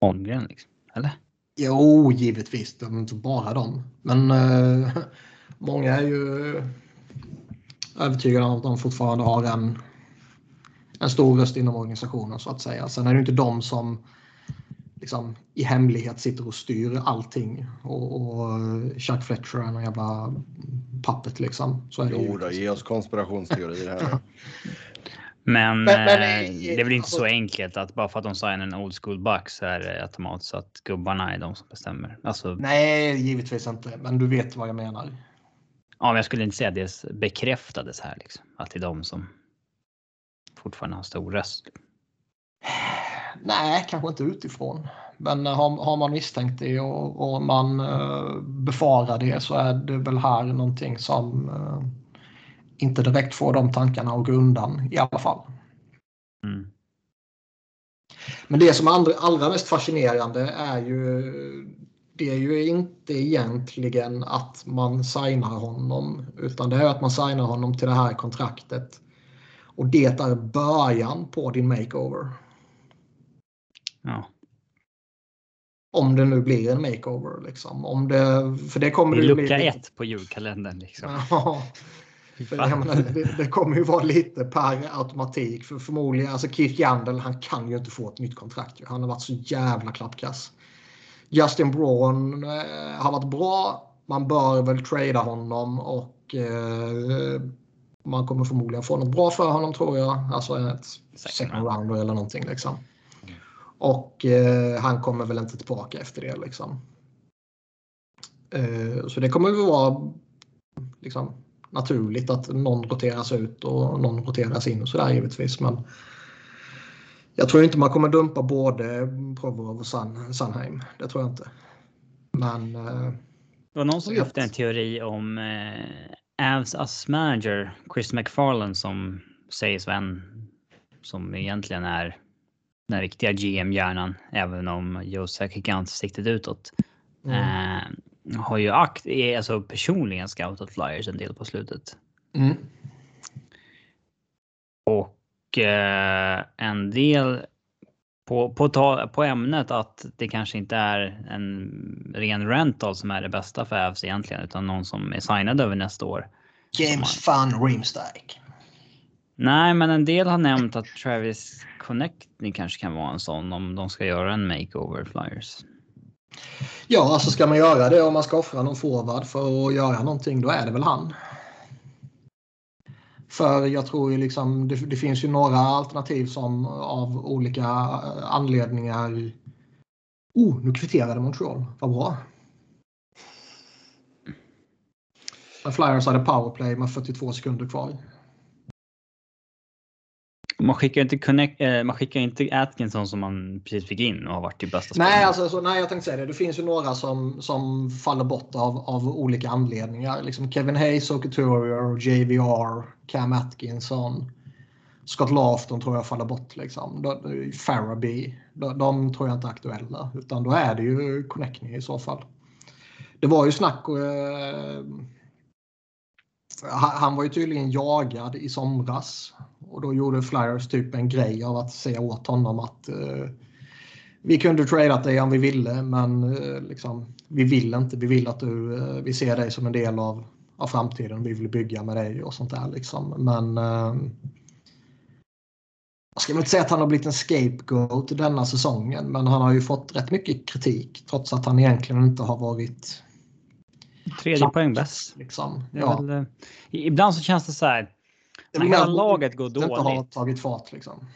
Holmgren liksom. Eller? Jo, givetvis. De är inte bara dem. Men eh, många är ju övertygade om att de fortfarande har en en stor röst inom organisationen så att säga. Sen är det inte de som liksom, i hemlighet sitter och styr allting. Och, och Chuck Fletcher är en jävla pappet liksom. Så är det jo, då, ge oss konspirationsteorier här. Men, men, men eh, det är väl inte alltså, så enkelt att bara för att de signar en old school buck så är det automatiskt så att gubbarna är de som bestämmer. Alltså, nej, givetvis inte. Men du vet vad jag menar. Ja, men jag skulle inte säga att det bekräftades här. Liksom, att det är de som fortfarande har stor röst? Nej, kanske inte utifrån. Men har, har man misstänkt det och, och man uh, befarar det så är det väl här någonting som uh, inte direkt får de tankarna att gå undan i alla fall. Mm. Men det som är allra mest fascinerande är ju det är ju inte egentligen att man signar honom utan det är att man signar honom till det här kontraktet Och det är början på din makeover. Ja. Om det nu blir en makeover. Liksom. Om det, för det kommer det är lucka bli ett på julkalendern. Liksom. Ja, för menar, det, det kommer ju vara lite per automatik. För förmodligen, alltså Keith Yandel, han kan ju inte få ett nytt kontrakt. Han har varit så jävla klappkass. Justin Braun eh, har varit bra. Man bör väl trada honom och eh, man kommer förmodligen få något bra för honom tror jag. Alltså ett second rounder eller någonting liksom. Och eh, han kommer väl inte tillbaka efter det liksom. Eh, så det kommer väl vara liksom, naturligt att någon roteras ut och någon roteras in och sådär givetvis. Men jag tror inte man kommer dumpa både Provorov och San, Sanheim. Det tror jag inte. Men... Eh, det var någon som lyfte en teori om eh, Avs as manager Chris McFarland som sägs vara en som egentligen är den riktiga GM-hjärnan, även om Joe Sakic inte siktet utåt. Mm. Eh, har ju akt, alltså personligen scoutat Flyers en del på slutet. Mm. Och eh, en del på, på, ta, på ämnet att det kanske inte är en ren rental som är det bästa för Avs egentligen, utan någon som är signad över nästa år. James Van Riemsdyk. Nej, men en del har nämnt att Travis Connecting kanske kan vara en sån om de ska göra en makeover Flyers. Ja, alltså ska man göra det om man ska offra någon forward för att göra någonting, då är det väl han. För jag tror ju liksom, det, det, finns ju några alternativ som av olika eh, anledningar... Oh, nu kvitterade Montreal. Vad bra. Men Flyers hade powerplay med 42 sekunder kvar. Man skickar inte, connect, eh, man skickar inte Atkinson som man precis fick in och har varit i bästa Nej, alltså, så, nej, jag tänkte säga det. Det finns ju några som, som faller bort av, av olika anledningar. Liksom Kevin Hayes, Couturier, JVR, Cam Atkinson. Scott Laughton tror jag faller bort. Liksom. Faraby. De, de tror jag inte är aktuella. Utan då är det ju Connecting i så fall. Det var ju snack. Eh, han var ju tydligen jagad i somras. Och då gjorde Flyers typ en grej av att säga åt honom att uh, vi kunde tradat dig om vi ville men uh, liksom, vi vill inte. Vi vill att du, uh, vi ser dig som en del av, av framtiden. Vi vill bygga med dig och sånt där liksom. Men jag ska inte säga att han har blivit en scapegoat denna säsongen men han har ju fått rätt mycket kritik trots att han egentligen inte har varit Tredje poäng bäst. Liksom. Ja. Väl, ibland så känns det så här. När hela laget går dåligt. Har tagit fart, liksom.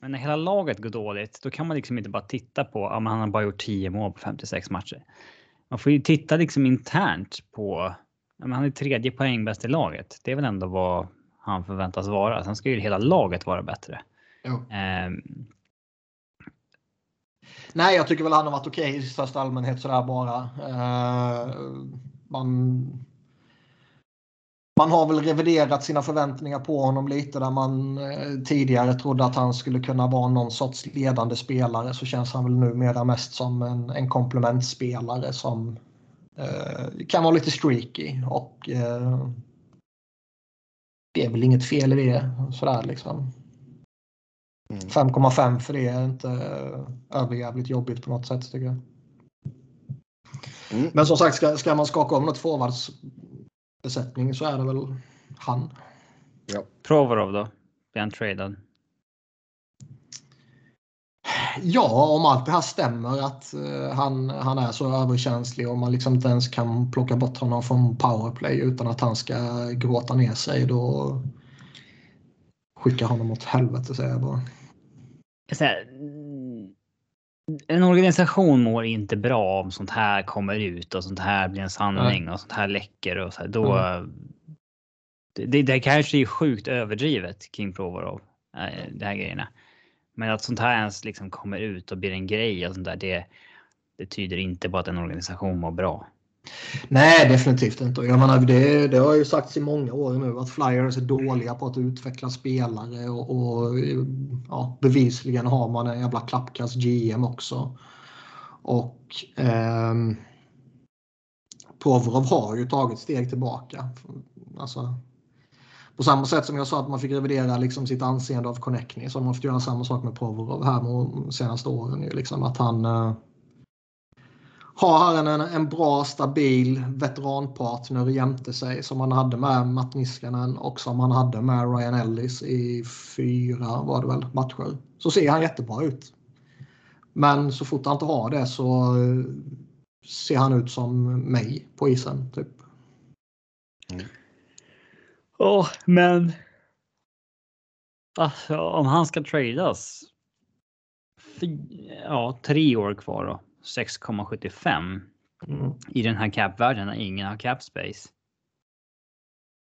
Men när hela laget går dåligt, då kan man liksom inte bara titta på att han har bara gjort 10 mål på 56 matcher. Man får ju titta liksom internt på. han är tredje poäng bäst i laget. Det är väl ändå vad han förväntas vara. Sen ska ju hela laget vara bättre. Um, Nej, jag tycker väl han har varit okej okay i största allmänhet sådär bara. Uh, man, man har väl reviderat sina förväntningar på honom lite där man uh, tidigare trodde att han skulle kunna vara någon sorts ledande spelare så känns han väl numera mest som en, en komplementspelare som uh, kan vara lite streaky och det är väl inget fel i det sådär liksom. 5,5 mm. för det är inte eh, överjävligt jobbigt på något sätt tycker jag. Mm. Men som sagt, ska, ska man skaka om något forwardsbesättning så är det väl han. Ja. Provorov då? Blir han tradad? Ja, om allt det här stämmer att uh, han, han är så överkänslig och man liksom inte ens kan plocka bort honom från powerplay utan att han ska gråta ner sig då skicka honom åt helvete säger jag bara. Här, en organisation mår inte bra om sånt här kommer ut och sånt här blir en sanning och sånt här läcker och så här. Då. Mm. Det, det kanske är sjukt överdrivet kring Provorov, äh, de här grejerna. Men att sånt här ens liksom kommer ut och blir en grej och sånt där, det, det tyder inte på att en organisation mår bra. Nej, definitivt inte. Jag menar, det, det har ju sagts i många år nu att Flyers är dåliga på att utveckla spelare och, och ja, bevisligen har man en jävla klappkast GM också. Och eh, Provorov har ju tagit steg tillbaka. Alltså, på samma sätt som jag sa att man fick revidera liksom sitt anseende av Connecting så har man fått göra samma sak med Provorov här de senaste åren. Liksom att han Eh, har en, en bra stabil veteranpartner jämte sig som han hade med Matt Niskanen och som han hade med Ryan Ellis i fyra var det väl, matcher. Så ser han jättebra ut. Men så fort han inte har det så eh, ser han ut som mig på isen. Typ. Mm. Oh, men. Alltså, om han ska tradas. Ja, tre år kvar då. 6,75 mm. i den här capvärlden när ingen har cap space.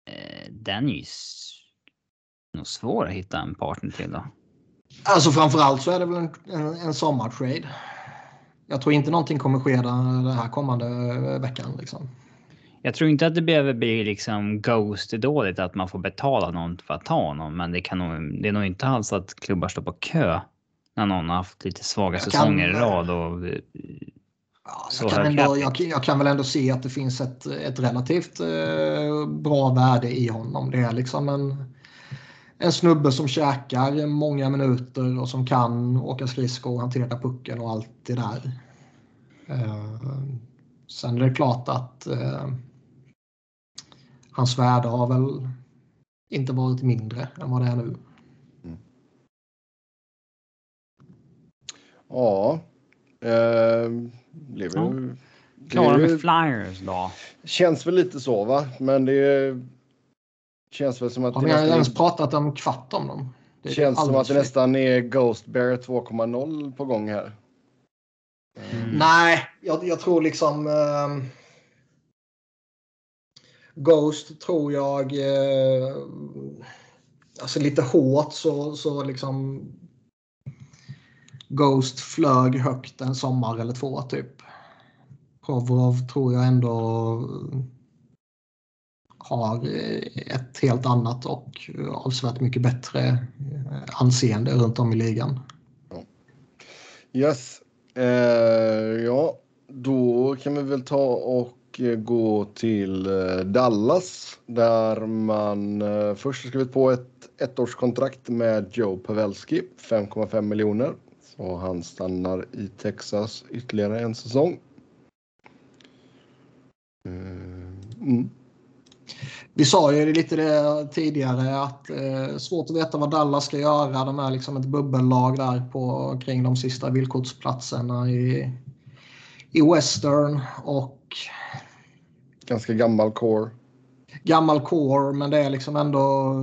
Eh, den är ju nog svår att hitta en partner till då. Alltså framförallt så är det väl en, en, en sommartrade. Jag tror inte någonting kommer ske den här kommande veckan. Liksom. Jag tror inte att det behöver bli liksom ghost dåligt att man får betala någon för att ta honom, men det kan nog, det är nog inte alls att klubbar står på kö när någon har haft lite svaga jag säsonger kan, i rad och. Ja, jag, kan ändå, jag, jag, kan väl ändå se att det finns ett, ett relativt eh, bra värde i honom. Det är liksom en, en snubbe som käkar många minuter och som kan åka skridskor och hantera pucken och allt det där. Eh, sen är det klart att eh, hans värde har väl inte varit mindre än vad det är nu. Ja. Eh, blev ja. ju, Klara med Flyers då? Känns väl lite så va, men det känns väl som att... Har vi ens pratat om kvart om dem? Det känns som att det nästan är Ghost Bear 2.0 på gång här. Mm. Nej, jag, jag, tror liksom... Uh, Ghost tror jag... Uh, alltså lite hårt så, så liksom... Ghost flög högt en sommar eller två typ. Provorov tror jag ändå har eh, ett helt annat och avsevärt mycket bättre eh, anseende runt om i ligan. Yes, Eh, ja, då kan vi väl ta och eh, gå till Dallas där man först först skrivit på ett ettårskontrakt med Joe Pavelski, 5,5 miljoner. Så han stannar i Texas ytterligare en säsong. Mm. Vi sa ju lite det tidigare att eh, svårt att veta vad Dallas ska göra. De är liksom ett bubbellag där på kring de sista villkorsplatserna i, i Western och ganska gammal core. Gammal core, men det är liksom ändå.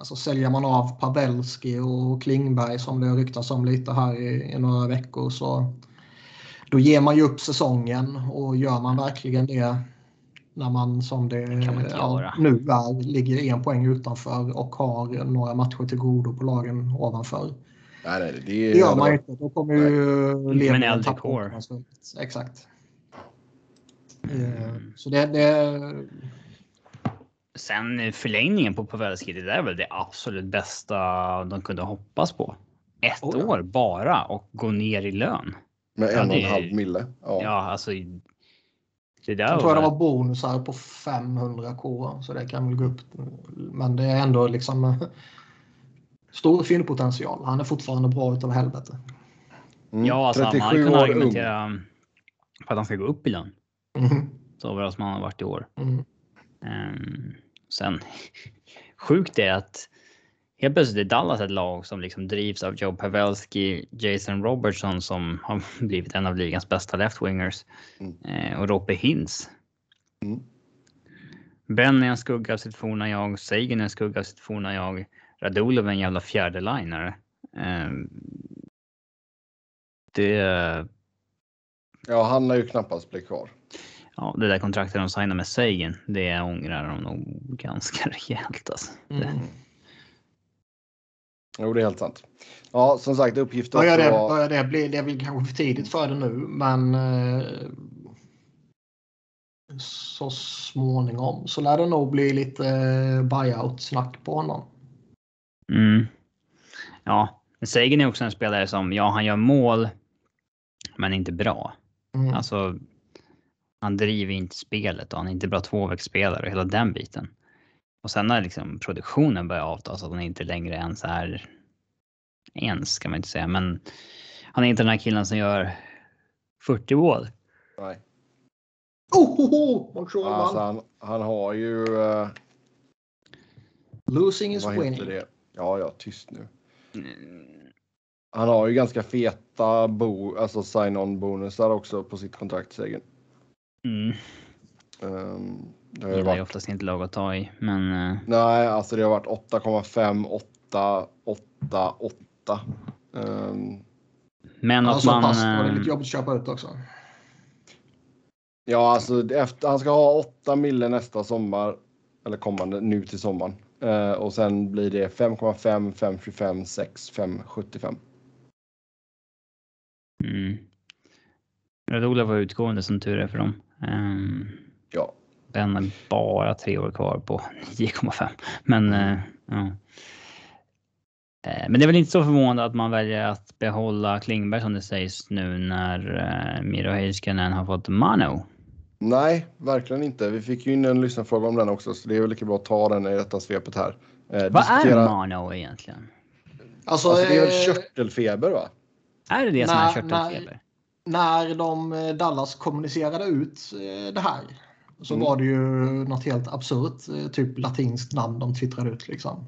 Alltså säljer man av Pavelski och Klingberg som det har ryktats om lite här i, i några veckor så då ger man ju upp säsongen och gör man verkligen det när man som det ja, nu är ligger en poäng utanför och har några matcher till godo på lagen ovanför. Nej, nej, det, det gör man inte. Då kommer ju ledningen tappa Exakt. Mm. Så det, det... Sen förlängningen på Pavelski, det där är väl det absolut bästa de kunde hoppas på. Ett oh, ja. år bara och gå ner i lön. Med en och en halv mille. Ja, ja alltså det där jag tror det var bonusar på 500 k så det kan väl gå upp. Men det är ändå liksom stor fyndpotential. Han är fortfarande bra utav helvete. Mm. Ja, alltså, man hade kunnat argumentera ung. för att han ska gå upp i lön. Mm. Så bra som han har varit i år. Mm. Um, sen sjukt är att helt plötsligt är Dallas ett lag som liksom drivs av Joe Pavelski, Jason Robertson som har blivit en av ligans bästa left-wingers mm. eh, och Roppe Hintz. Mm. Ben är en skugga av sitt forna jag, Sagan är en skugga av sitt forna jag, Radulov är en jävla fjärdelinare. Eh, det... Ja, han lär ju knappast bli kvar. Ja, det där kontraktet de signade med Sagan, det ångrar de nog ganska rejält alltså. Mm. Jo, det är helt sant. Ja, som sagt uppgifter. Börjar det, börjar det bli, det är väl kanske för tidigt för det nu, men eh, så småningom så lär det nog bli lite eh, buyout-snack på honom. Mm. Ja, Sagan är också en spelare som, ja, han gör mål, men inte bra. Mm. Alltså, han driver inte spelet och han är inte bra tvåvägsspelare och hela den biten. Och sen när liksom produktionen börjar avta så att han inte längre ens är ens kan man inte säga, men han är inte den här killen som gör 40 mål. Nej. Oh, oh, oh! Montreal Alltså, han, han har ju... eh, Losing is winning. det? Ja, ja, tyst nu. Han har ju ganska feta bo, alltså sign-on bonusar också på sitt kontrakt säkert. Mm. Um, det har ju är varit, oftast inte lag att ta i, men eh, nej, alltså det har varit 8,5, 8, 8, 8. Um, men att man. pass. Det var eh, lite jobbigt att köpa ut också. ja, alltså efter, han ska ha 8 mille nästa sommar. Eller kommande nu till sommaren. Eh, och sen blir det 5,5, 5,25, 6, 5,75. Mm. Radola var utgående som tur är för dem. Um, Ja, den är bara tre år kvar på 9,5. Men eh, ja. Eh, Men det är väl inte så förvånande att man väljer att behålla Klingberg som det sägs nu när uh, Miro Heiskanen har fått Mano. nej, verkligen inte. Vi fick ju in en lyssnarfråga om den också, så det är väl lika bra att ta den i detta svepet här. Eh, Vad är diskutera- Mano egentligen? Alltså, Alltså, det är väl eh, körtelfeber, va? Är det det som är körtelfeber? När de eh, Dallas kommunicerade ut eh, det här så Mm. var det ju något helt absurt, eh, typ latinskt namn de twittrade ut liksom.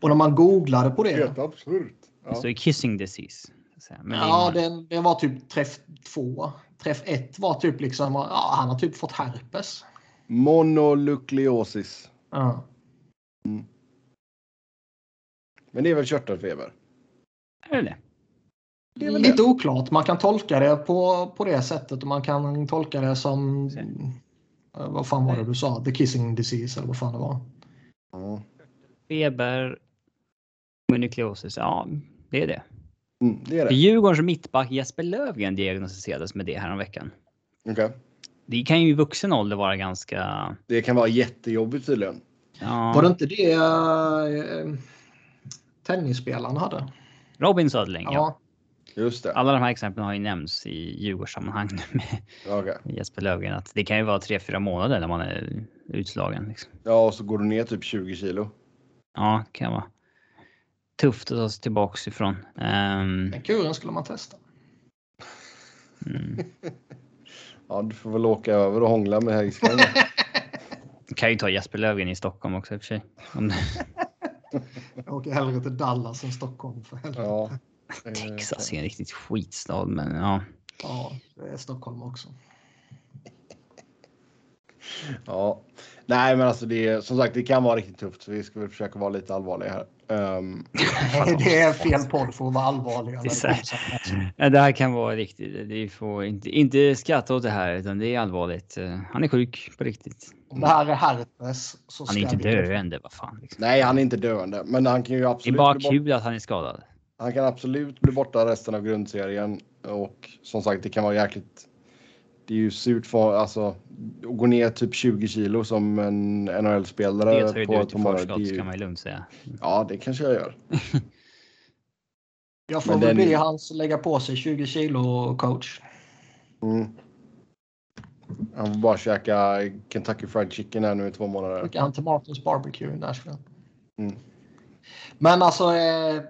Och när man googlade på det. absurt. Det Ja. ju kissing disease. så. Men Ja, det, det var typ träff två. Träff ett var typ liksom, ja, han har typ fått herpes. Mononukleosis. Ja. Men det är väl körtelfeber? Är det det? Det är väl Lite oklart. Man kan tolka det på, på det sättet och man kan tolka det som... eh, Vad fan var det du sa? The kissing disease eller vad fan det var. Ja. Feber. Mononukleosis. Ja, det är det. Mm, det är det. Djurgårdens mittback Jesper Löfgren diagnostiserades med det här om veckan. Okej. Det kan ju i vuxen ålder vara ganska... Det kan vara jättejobbigt tydligen. Ja, Var det inte det uh, tennisspelaren hade? Robin Söderling, ja. Just det. Alla de här exemplen har ju nämnts i Djurgårdssammanhang nu med Okej. Jesper Löfgren. Att det kan ju vara tre fyra månader när man är utslagen. Liksom. Ja, och så går du ner typ 20 kilo. Ja, det kan vara tufft att ta sig tillbaks ifrån. Ehm, Den kuren skulle man testa. mm. Ja, du får väl åka över och hångla med Häggström. Kan ju ta Jesper Löfgren i Stockholm också i och för sig. Om Jag åker hellre till Dallas än Stockholm för helvete. ja. Eh, Texas är en riktigt skitstad, men ja. Ja, det är Stockholm också. Ja. Nej, men alltså det är som sagt, det kan vara riktigt tufft. Så vi ska väl försöka vara lite allvarliga här. Ehm, det är fel podd för att vara allvarliga. Det här. Det här kan vara riktigt. Vi får inte, inte skratta åt det här, utan det är allvarligt. Eh, Han är sjuk på riktigt. Om det här är herpes så Han är ska inte vi... döende, vad fan. Liksom. nej, han är inte döende, men han kan ju Det är absolut bara kul att han är skadad. Han kan absolut bli borta resten av grundserien och som sagt, det kan vara jäkligt. Det är ju surt för alltså att gå ner typ 20 kilo som en Det NHL-spelare tar ju på du ett förskott, Det ju- kan man ju lugnt säga. Ja, det kanske jag gör. Jag får Men väl den- bli hans lägga på sig 20 kilo coach. Mm. Han får bara käka Kentucky Fried Chicken här nu i två månader. Skickar han till Martins Barbecue i Nashville. Mm. Men alltså. Eh,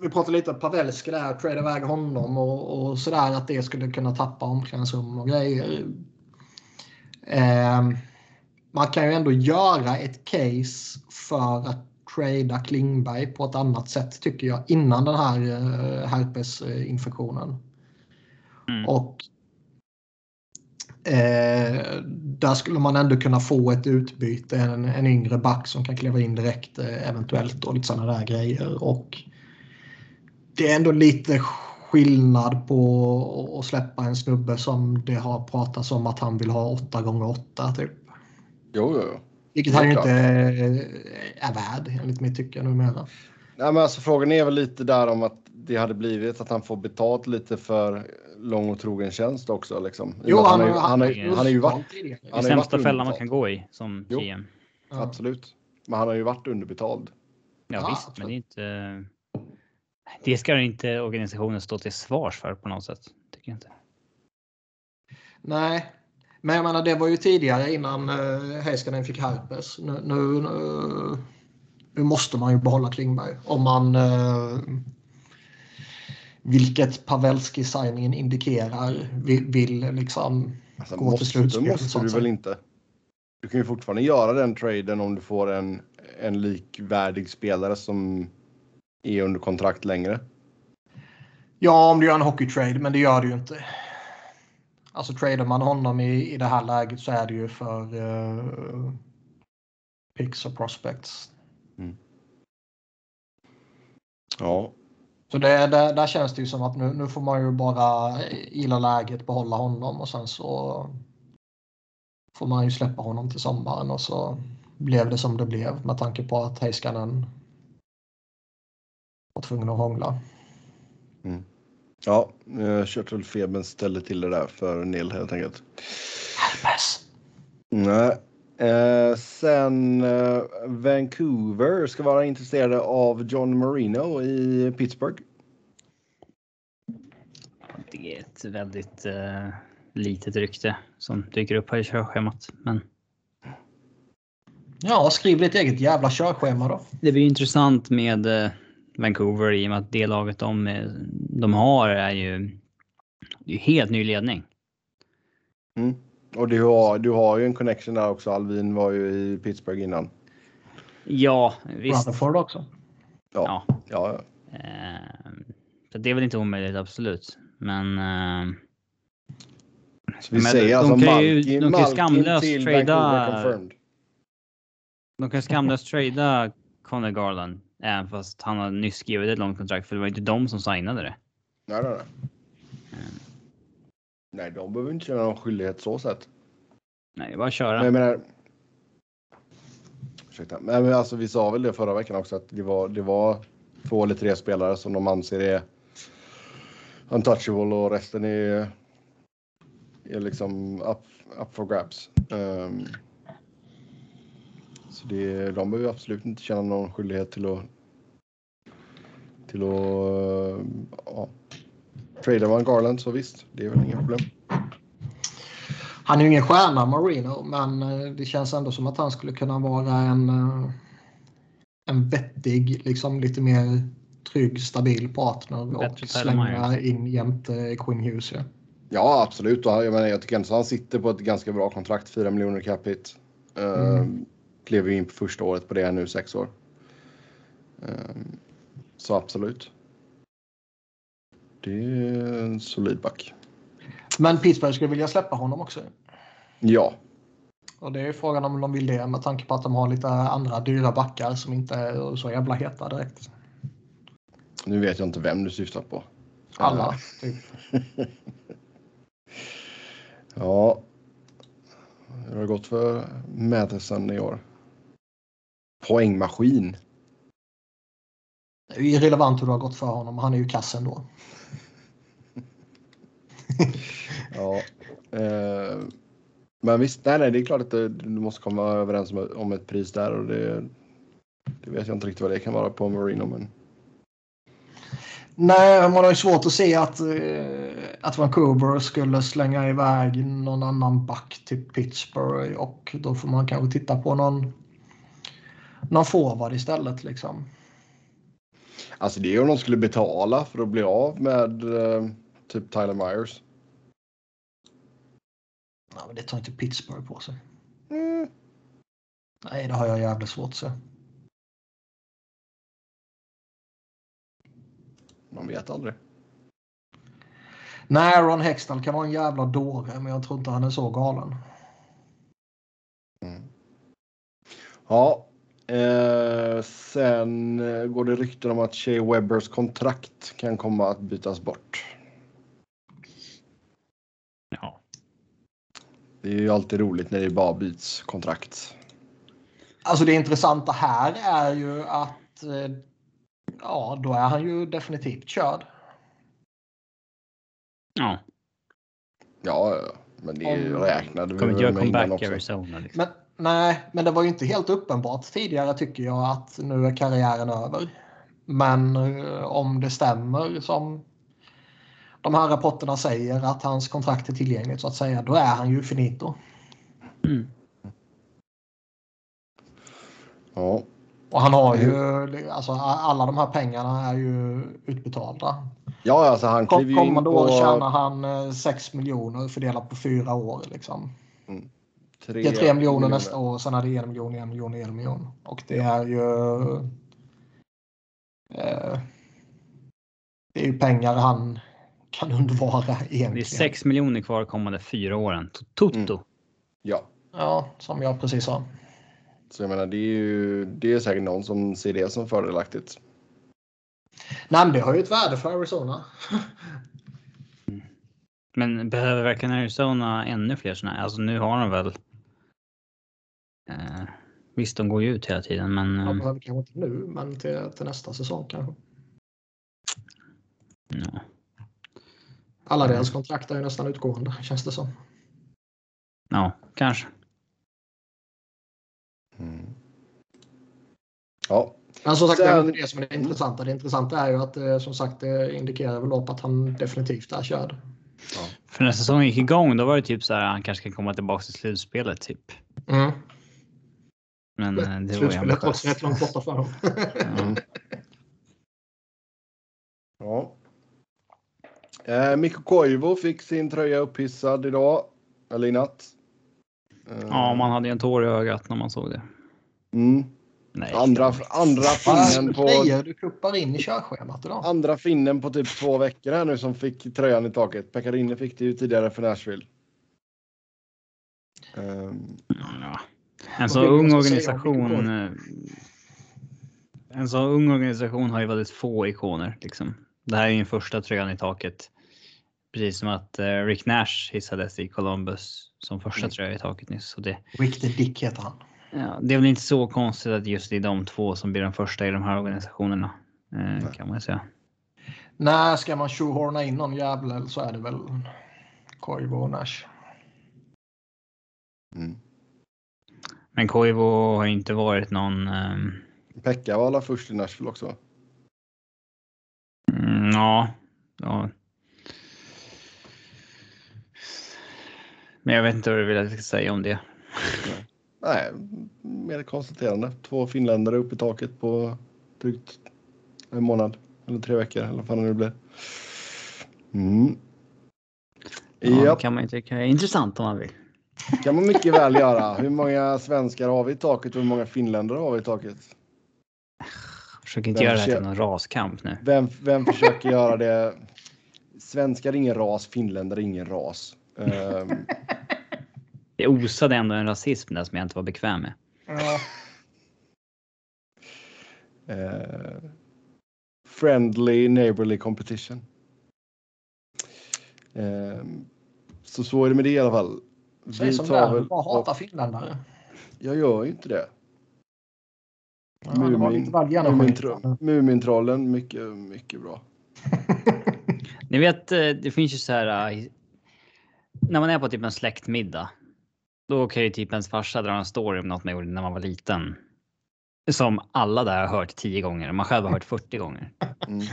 vi pratade lite om Pavelski där, trade iväg honom och, och sådär att det skulle kunna tappa omklädningsrum och grejer. Eh, man kan ju ändå göra ett case för att trada Klingberg på ett annat sätt tycker jag innan den här eh, herpesinfektionen. Mm. Och eh, där skulle man ändå kunna få ett utbyte, en, en yngre back som kan kliva in direkt eh, eventuellt och lite sådana där grejer. Och det är ändå lite skillnad på att släppa en snubbe som det har pratats om att han vill ha 8 gånger 8 typ. Jo, jo, jo. Vilket är han ju inte är värd enligt mitt tycke numera. Nej, men alltså, frågan är väl lite där om att det hade blivit att han får betalt lite för lång och trogen tjänst också. Liksom. Jo, han, han, ju- han, ju- han har ju varit, ju sämsta fällan man kan gå i som Jo. GM. Ja. absolut. Men han har ju varit underbetald. Ja, Ja, visst, men absolut. det är inte... Det ska inte organisationen stå till svars för på något sätt. Tycker jag inte. Nej, Men jag menar, det var ju tidigare innan uh, Heiskanen fick herpes. Nu, nu, nu, nu, måste man ju behålla Klingberg. Om man... Uh, vilket Pavelski-signingen indikerar vill, vill liksom Alltså, gå måste, till slutspel. måste så du säga. väl inte? Du kan ju fortfarande göra den traden om du får en, en likvärdig spelare som är under kontrakt längre. Ja, om du gör en hockeytrade, men det gör du ju inte. Alltså tradar man honom i, i det här läget så är det ju för uh, picks och prospects. Ja, Så det, det, där känns det ju som att nu, nu får man ju bara gilla läget, behålla honom och sen så får man ju släppa honom till sommaren och så blev det som det blev med tanke på att Heiskanen var tvungen att hångla. ja eh, körtelfebern ställer till det där för Neil helt enkelt. Herpes! Nej. Eh, sen eh, Vancouver ska vara intresserade av John Marino i Pittsburgh. Det är ett väldigt eh, litet rykte som dyker upp här i körschemat. Men Ja, skriv ditt eget jävla körschema då. det blir intressant med eh, Vancouver i och med att det laget de, de har är ju det är helt ny ledning. Mm. Och du har, du har ju en connection där också. Alvin var ju i Pittsburgh innan. Ja, visst. Rutherford också. Ja. Ja. ja. Eh, så det är väl inte omöjligt, absolut. Men... Eh, Så vi Men säger de alltså kan ju- Malkin, de kan ju Malkin skamlöst till trada- de kan skamlöst trada Conor Garland. Även fast han har nyss skrivit ett långt kontrakt. För det var inte de som signade det. Nej, nej, nej. Nej, de behöver inte känna någon skyldighet så sett. Nej, bara köra. Men jag menar. Ursäkta. Men alltså, vi sa väl det förra veckan också att det var, det var två eller tre spelare som de anser är untouchable och resten är, är liksom up, up for grabs. Ehm, så det, de behöver absolut inte känna någon skyldighet till att till att uh, ja, trada man Garland så visst, det är väl inga problem. Han är ju ingen stjärna Marino, men eh, det känns ändå som att han skulle kunna vara en, eh, en vettig, liksom lite mer trygg, stabil partner och Bättre Tyler slänga in jämte Quinn Hughes. Ja. Ja, absolut. Och jag, menar, jag tycker ändå att han sitter på ett ganska bra kontrakt. 4 miljoner cap hit. Uh, Klev ju in på första året på det här nu, sex år. Så absolut. Det är en solid back. Men Pittsburgh skulle vilja släppa honom också. Ja, Och det är frågan om de vill det med tanke på att de har lite andra dyra backar som inte är så jävla heta direkt. nu vet jag inte vem du syftar på. Alla. Typ. Ja. Hur har det gått för Matheson i år? Poängmaskin. Det är ju irrelevant hur det har gått för honom. Han är ju kass ändå. Ja. Eh, men visst, nej, nej, det är klart att det, du måste komma överens om, om ett pris där och det, det vet jag inte riktigt vad det kan vara på Marino. Men Nej, man har ju svårt att se att, eh, att Vancouver skulle slänga iväg någon annan back till Pittsburgh och då får man kanske titta på någon, någon forward istället. Liksom. Alltså det är om de skulle betala för att bli av med eh, typ Tyler Myers. Ja, men det tar inte Pittsburgh på sig. Mm. Nej, det har jag jävligt svårt att se. Man vet aldrig. Nej, Ron Hextall kan vara en jävla dåre, men jag tror inte han är så galen. Mm. Ja, eh, sen eh, går det rykten om att Shea Webbers kontrakt kan komma att bytas bort. Ja. Det är ju alltid roligt när det bara byts kontrakt. Alltså det intressanta här är ju att eh, ja, då är han ju definitivt körd. ja. Ja, men det Om- räknade vi väl med innan också. Arizona. Liksom. Men nej, men det var ju inte helt uppenbart tidigare tycker jag att nu är karriären över. Men eh, om det stämmer som de här rapporterna säger att hans kontrakt är tillgängligt så att säga, då är han ju finito. Mm. Ja. Och han har ju, alltså alla de här pengarna är ju utbetalda. Ja, alltså han kliver ju in Kommande år på tjänar han 6 miljoner fördelat på fyra år. Liksom. Tre, Det är 3 miljoner nästa år, sen är det 1 miljon, 1 miljon, 1 miljon. Och det är ju... Eh, det är ju pengar han kan undvara egentligen. Det är 6 miljoner kvar kommande fyra åren. Toto. Mm. Ja, Ja, som jag precis sa. så jag menar det är ju det är säkert någon som ser det som fördelaktigt. Nej, men det har ju ett värde för Arizona. Men behöver verkligen Arizona ännu fler sådana här? Alltså nu har de väl. Eh, visst, de går ju ut hela tiden, men. Eh, behöver kanske inte nu, men till, till nästa säsong kanske. ja. Alla deras kontrakt är ju nästan utgående, känns det som. ja, kanske. Mm. Ja, Men som sagt, det är Sen- inte det som är det intressanta. Det intressanta är ju att eh, som sagt det indikerar väl upp att han definitivt är körd. För när säsongen gick igång, då var det typ så här. Han kanske kan komma tillbaka till slutspelet typ. Mm. Men eh, det var ju Slutspelet var ambitiöst. rätt långt borta för honom. Mm. ja. Eh, Mikko Koivu fick sin tröja upphissad idag. Eller i natt. Eh, Ja, man hade ju en tår i ögat när man såg det. mm. Nej. andra, andra finnen på grejer du kuppar in i körschemat idag? andra finnen på typ två veckor här nu som fick tröjan i taket. Pekarinne fick det ju tidigare för Nashville. Ehm, Ja. En så ung organisation. eh, En så ung organisation har ju väldigt få ikoner liksom. Det här är ju den första tröjan i taket. Precis som att eh, Rick Nash hissades i Columbus som första Mm. tröja i taket nyss. Så det, Rick the Dick heter han. ja, det är väl inte så konstigt att just det är de två som blir de första i de här organisationerna. Eh, kan man säga. När ska man tjohorna in någon jävel så är det väl Koivu och Nash. mm. Men Koivu har inte varit någon. ehm, Pekka var alla först i Nashville också. Mm, ja, ja. Men jag vet inte vad du vill att jag ska säga om det. Nej, mer konstaterande. Två finländare upp i taket på drygt en månad. Eller tre veckor eller vad fan det nu blir. Mm. Ja, Ja, kan man ju tycka är intressant om man vill. Kan man mycket väl göra. Hur många svenskar har vi i taket och hur många finländare har vi i taket? Försök inte Vem göra det till någon raskamp nu. Vem, vem försöker göra det? Svenskar är ingen ras, finländare är ingen ras. Ehm, Det osade ändå en rasism där som jag inte var bekväm med. Ja. eh, friendly neighborly competition. Ehm, så så är det med det i alla fall. Säg som det är, du bara hatar finländare. Jag gör ju inte det. Ja, det var lite väl genomskinligt. Mumintro- Mumintrollen, mycket, mycket bra. Ni vet, eh, det finns ju så här. eh, När man är på typ en släktmiddag. Då kan ju typ ens farsa dra en story om något man gjorde när man var liten. Som alla där har hört 10 gånger och man själv har hört 40 gånger. Mm.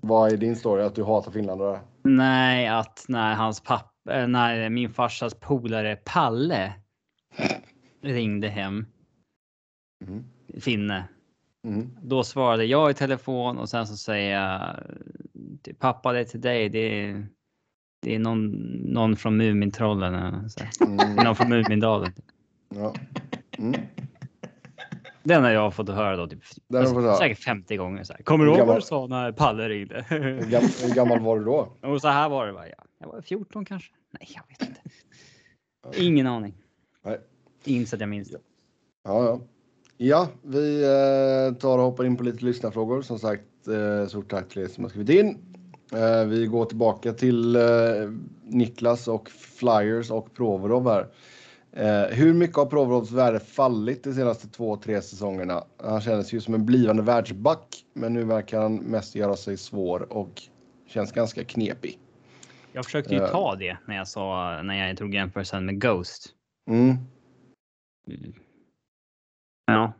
Vad är din story? Att du hatar finländare? Nej, att när hans pappa, när min farsas polare Palle ringde hem, Mm. finne, Mm. då svarade jag i telefon och sen så säger jag pappa det är till dig. Det är, det är någon, någon från Mumintrollen. Mm. Någon från Mumindalen. Ja. Mm. Den har jag fått höra då typ höra. säkert 50 gånger. Så här. Kommer du ihåg vad du sa när Palle ringde? Hur, gam, hur gammal var du då? och så här var det. Va? Ja, jag var 14 kanske? Nej, jag vet inte. Ingen aning. Nej. Inte så att jag minns det. Ja, ja. Ja, vi eh, tar och hoppar in på lite lyssnarfrågor. Som sagt, eh, stort tack till er som har skrivit in. Eh, vi går tillbaka till Niklas och Flyers och Provorov här. Hur mycket har Provorovs värde fallit de senaste två, tre säsongerna? Han kändes ju som en blivande världsback, men nu verkar han mest göra sig svår och känns ganska knepig. Jag försökte ju ta det när jag sa när jag drog jämförelsen med Ghost. Mm, Ja,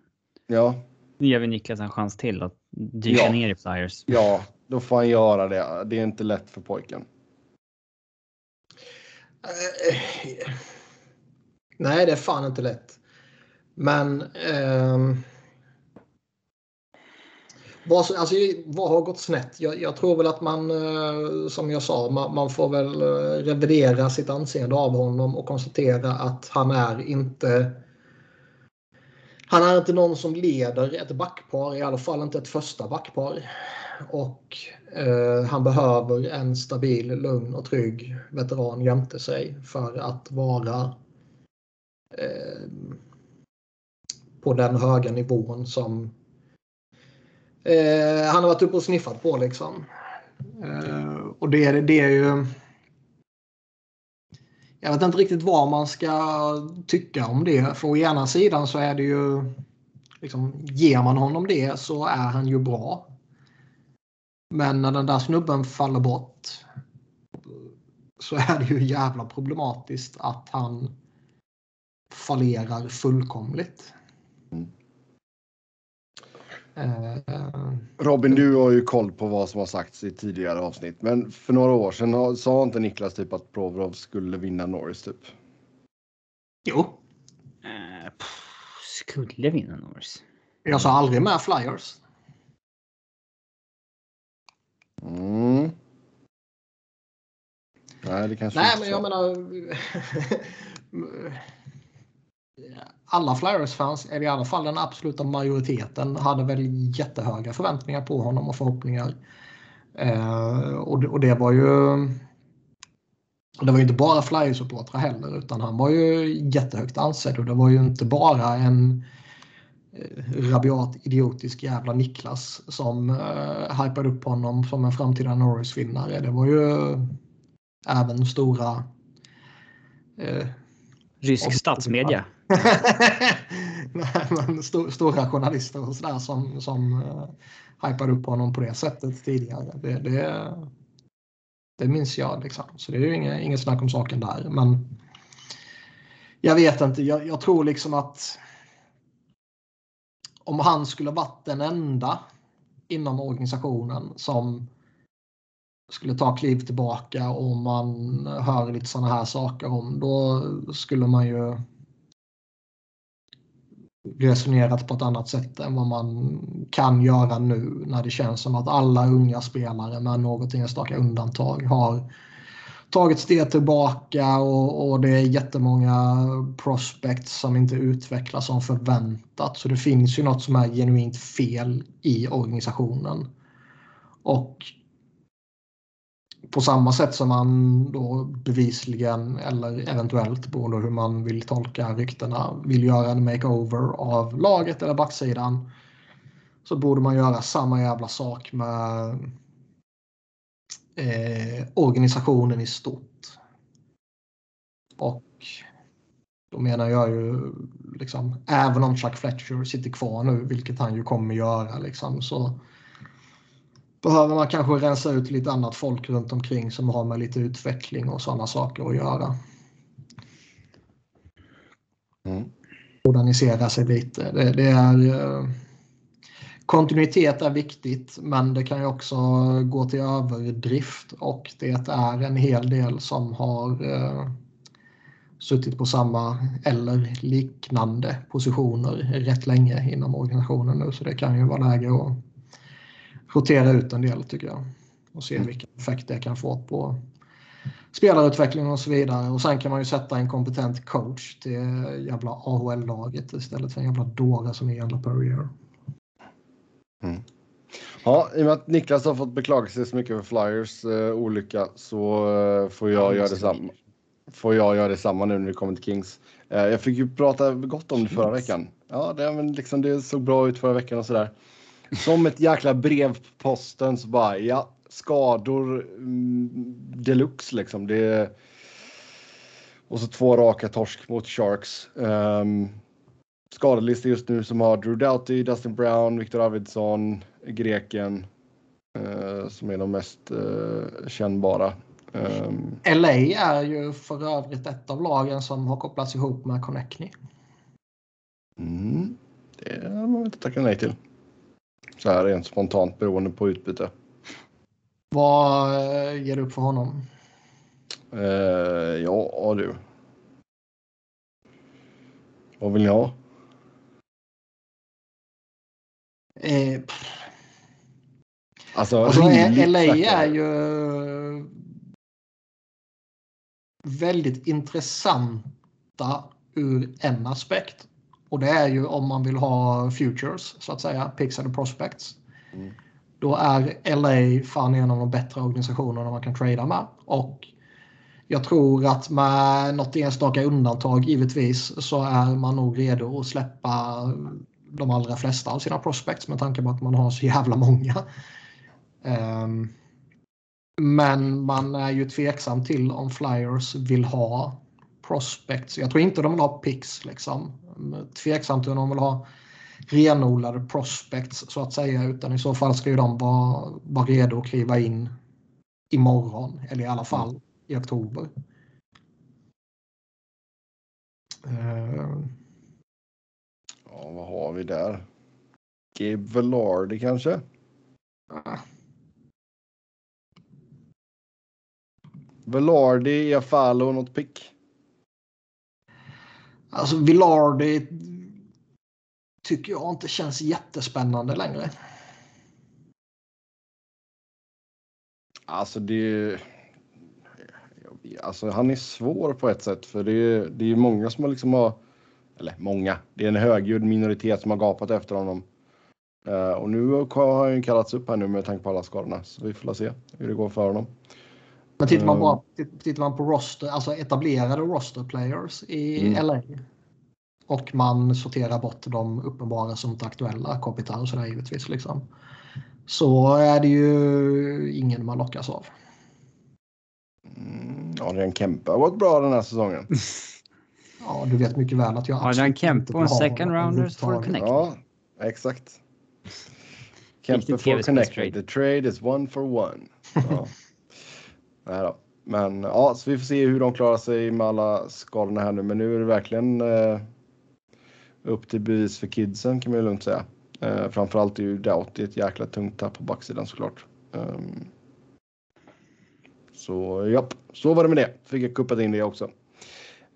ja, nu ger vi Niklas en chans till att dyka Ja. ner i Flyers. ja, då får han göra det. Det är inte lätt för pojken. Eh, nej, det är fan inte lätt. Men... Eh, vad, alltså, vad har gått snett? Jag, jag, tror väl att man, eh, som jag sa, man, man, får väl eh, revidera sitt anseende av honom och konstatera att han är inte han är inte någon som leder ett backpar, i alla fall inte ett första backpar. Och eh, han behöver en stabil, lugn och trygg veteran jämte sig för att vara eh, på den höga nivån som eh, han har varit uppe och sniffat på. Liksom. Eh, och det, det är ju... Jag vet inte riktigt vad man ska tycka om det. För å ena sidan så är det ju... Liksom, ger man honom det så är han ju bra. Men när den där snubben faller bort så är det ju jävla problematiskt att han fallerar fullkomligt. Mm. Uh, Robin, du har ju koll på vad som har sagts i tidigare avsnitt. Men för några år sedan sa inte Niklas typ att Provorov skulle vinna Norris typ? Jo. Uh, skulle vinna Norris? Jag sa aldrig med Flyers. Mm. Nej, det kanske Nej, men jag menar... alla Flyers-fans, eller i alla fall den absoluta majoriteten, hade väl jättehöga förväntningar på honom och förhoppningar. Eh, och, det, och, det var ju... Det var ju inte bara Flyers-supportrar heller, utan han var ju jättehögt ansedd och det var ju inte bara en Eh, rabiat idiotisk jävla Niklas som uh, hypade upp honom som en framtida Norris-vinnare. Det var ju även stora... Uh, Rysk statsmedia. Men st stora journalister och sådär som, som uh, hypade upp honom på det sättet tidigare. Det, det, det minns jag. Liksom. Så det är ju inget, inget snack om saken där. Men jag vet inte. Jag, jag tror liksom att om han skulle varit den enda inom organisationen som skulle ta kliv tillbaka och man hör lite sådana här saker om, då skulle man ju resonerat på ett annat sätt än vad man kan göra nu när det känns som att alla unga spelare med något enstaka undantag har tagit steg tillbaka och, och det är jättemånga prospects som inte utvecklas som förväntat. Så det finns ju något som är genuint fel i organisationen. Och på samma sätt som man då bevisligen eller eventuellt beroende på hur man vill tolka ryktena vill göra en makeover av laget eller backsidan så borde man göra samma jävla sak med eh, organisationen i stort. Och då menar jag ju liksom, även om Chuck Fletcher sitter kvar nu, vilket han ju kommer göra, liksom, så behöver man kanske rensa ut lite annat folk runt omkring som har med lite utveckling och sådana saker att göra. Mm. Modernisera sig lite. Det, det är... Eh, kontinuitet är viktigt men det kan ju också gå till överdrift och det är en hel del som har eh, suttit på samma eller liknande positioner rätt länge inom organisationen nu så det kan ju vara läge att rotera ut en del tycker jag och se vilken effekt det kan få på spelarutveckling och så vidare. Och sen kan man ju sätta en kompetent coach till jävla AHL-laget istället för en jävla dåre som är jävla Perrier. Mm. Ja, i och med att Niklas har fått beklaga sig så mycket för Flyers eh, olycka så eh, får jag göra detsamma. Får jag göra detsamma nu när det kommer till Kings. Eh, jag fick ju prata gott om det förra veckan. Ja, det, men liksom, det såg bra ut förra veckan och sådär. Som ett jäkla brev på posten så bara, ja, skador mm, deluxe liksom. Det, och så två raka torsk mot Sharks. Um, skadelista just nu som har Drew Doughty, Dustin Brown, Victor Arvidsson, greken eh, som är de mest eh, kännbara. Um, LA är ju för övrigt ett av lagen som har kopplats ihop med Connectny. Mm, det har man inte tackat nej till. Så här rent spontant beroende på utbyte. Vad eh, ger du upp för honom? Uh, ja, du. Vad vill ni ha? Eh, Alltså, alltså LA är ju väldigt intressanta ur en aspekt. Och det är ju om man vill ha futures så att säga, picks eller prospects. Mm. Då är LA fan en av de bättre organisationerna man kan trada med. Och jag tror att med något enstaka undantag givetvis så är man nog redo att släppa de allra flesta av sina prospects med tanke på att man har så jävla många. Ehm, men man är ju tveksam till om Flyers vill ha prospects. Jag tror inte de vill ha picks liksom. Tveksam till om de vill ha renodlade prospects så att säga. Utan i så fall ska ju de vara, vara redo att kliva in imorgon. Eller i alla fall i oktober. Ehm, Ja, vad har vi där? Gabe Velarde kanske? ah, Velarde, Iafalo, något pick? Alltså Villardi tycker jag inte känns jättespännande längre. Alltså det... Alltså han är svår på ett sätt för det är, det är många som har liksom har... Eller många. Det är en högljudd minoritet som har gapat efter honom. Uh, och nu har han ju kallats upp här nu med tanke på alla skadorna. Så vi får se hur det går för honom. Men tittar man, Mm. bara, titt- tittar man på roster, alltså etablerade roster players i Mm. LA och man sorterar bort de uppenbara som inte är aktuella, Kopitar och sådär givetvis. Liksom. Så är det ju ingen man lockas av. Mm, Adrian Kempe har gått bra den här säsongen. Ja, du vet mycket väl att jag Adrian Kempe och en second rounders for. Connect. Ja, exakt. Kempe for connected. The trade is one for one. Ja. Nej då. Men ja, så vi får se hur de klarar sig med alla skadorna här nu. Men nu är det verkligen eh, upp till bevis för kidsen kan man ju lugnt säga. Eh, framförallt är ju Doughty ett jäkla tungt tapp på backsidan såklart. Um, så japp, så var det med det. Fick jag kuppat in det också.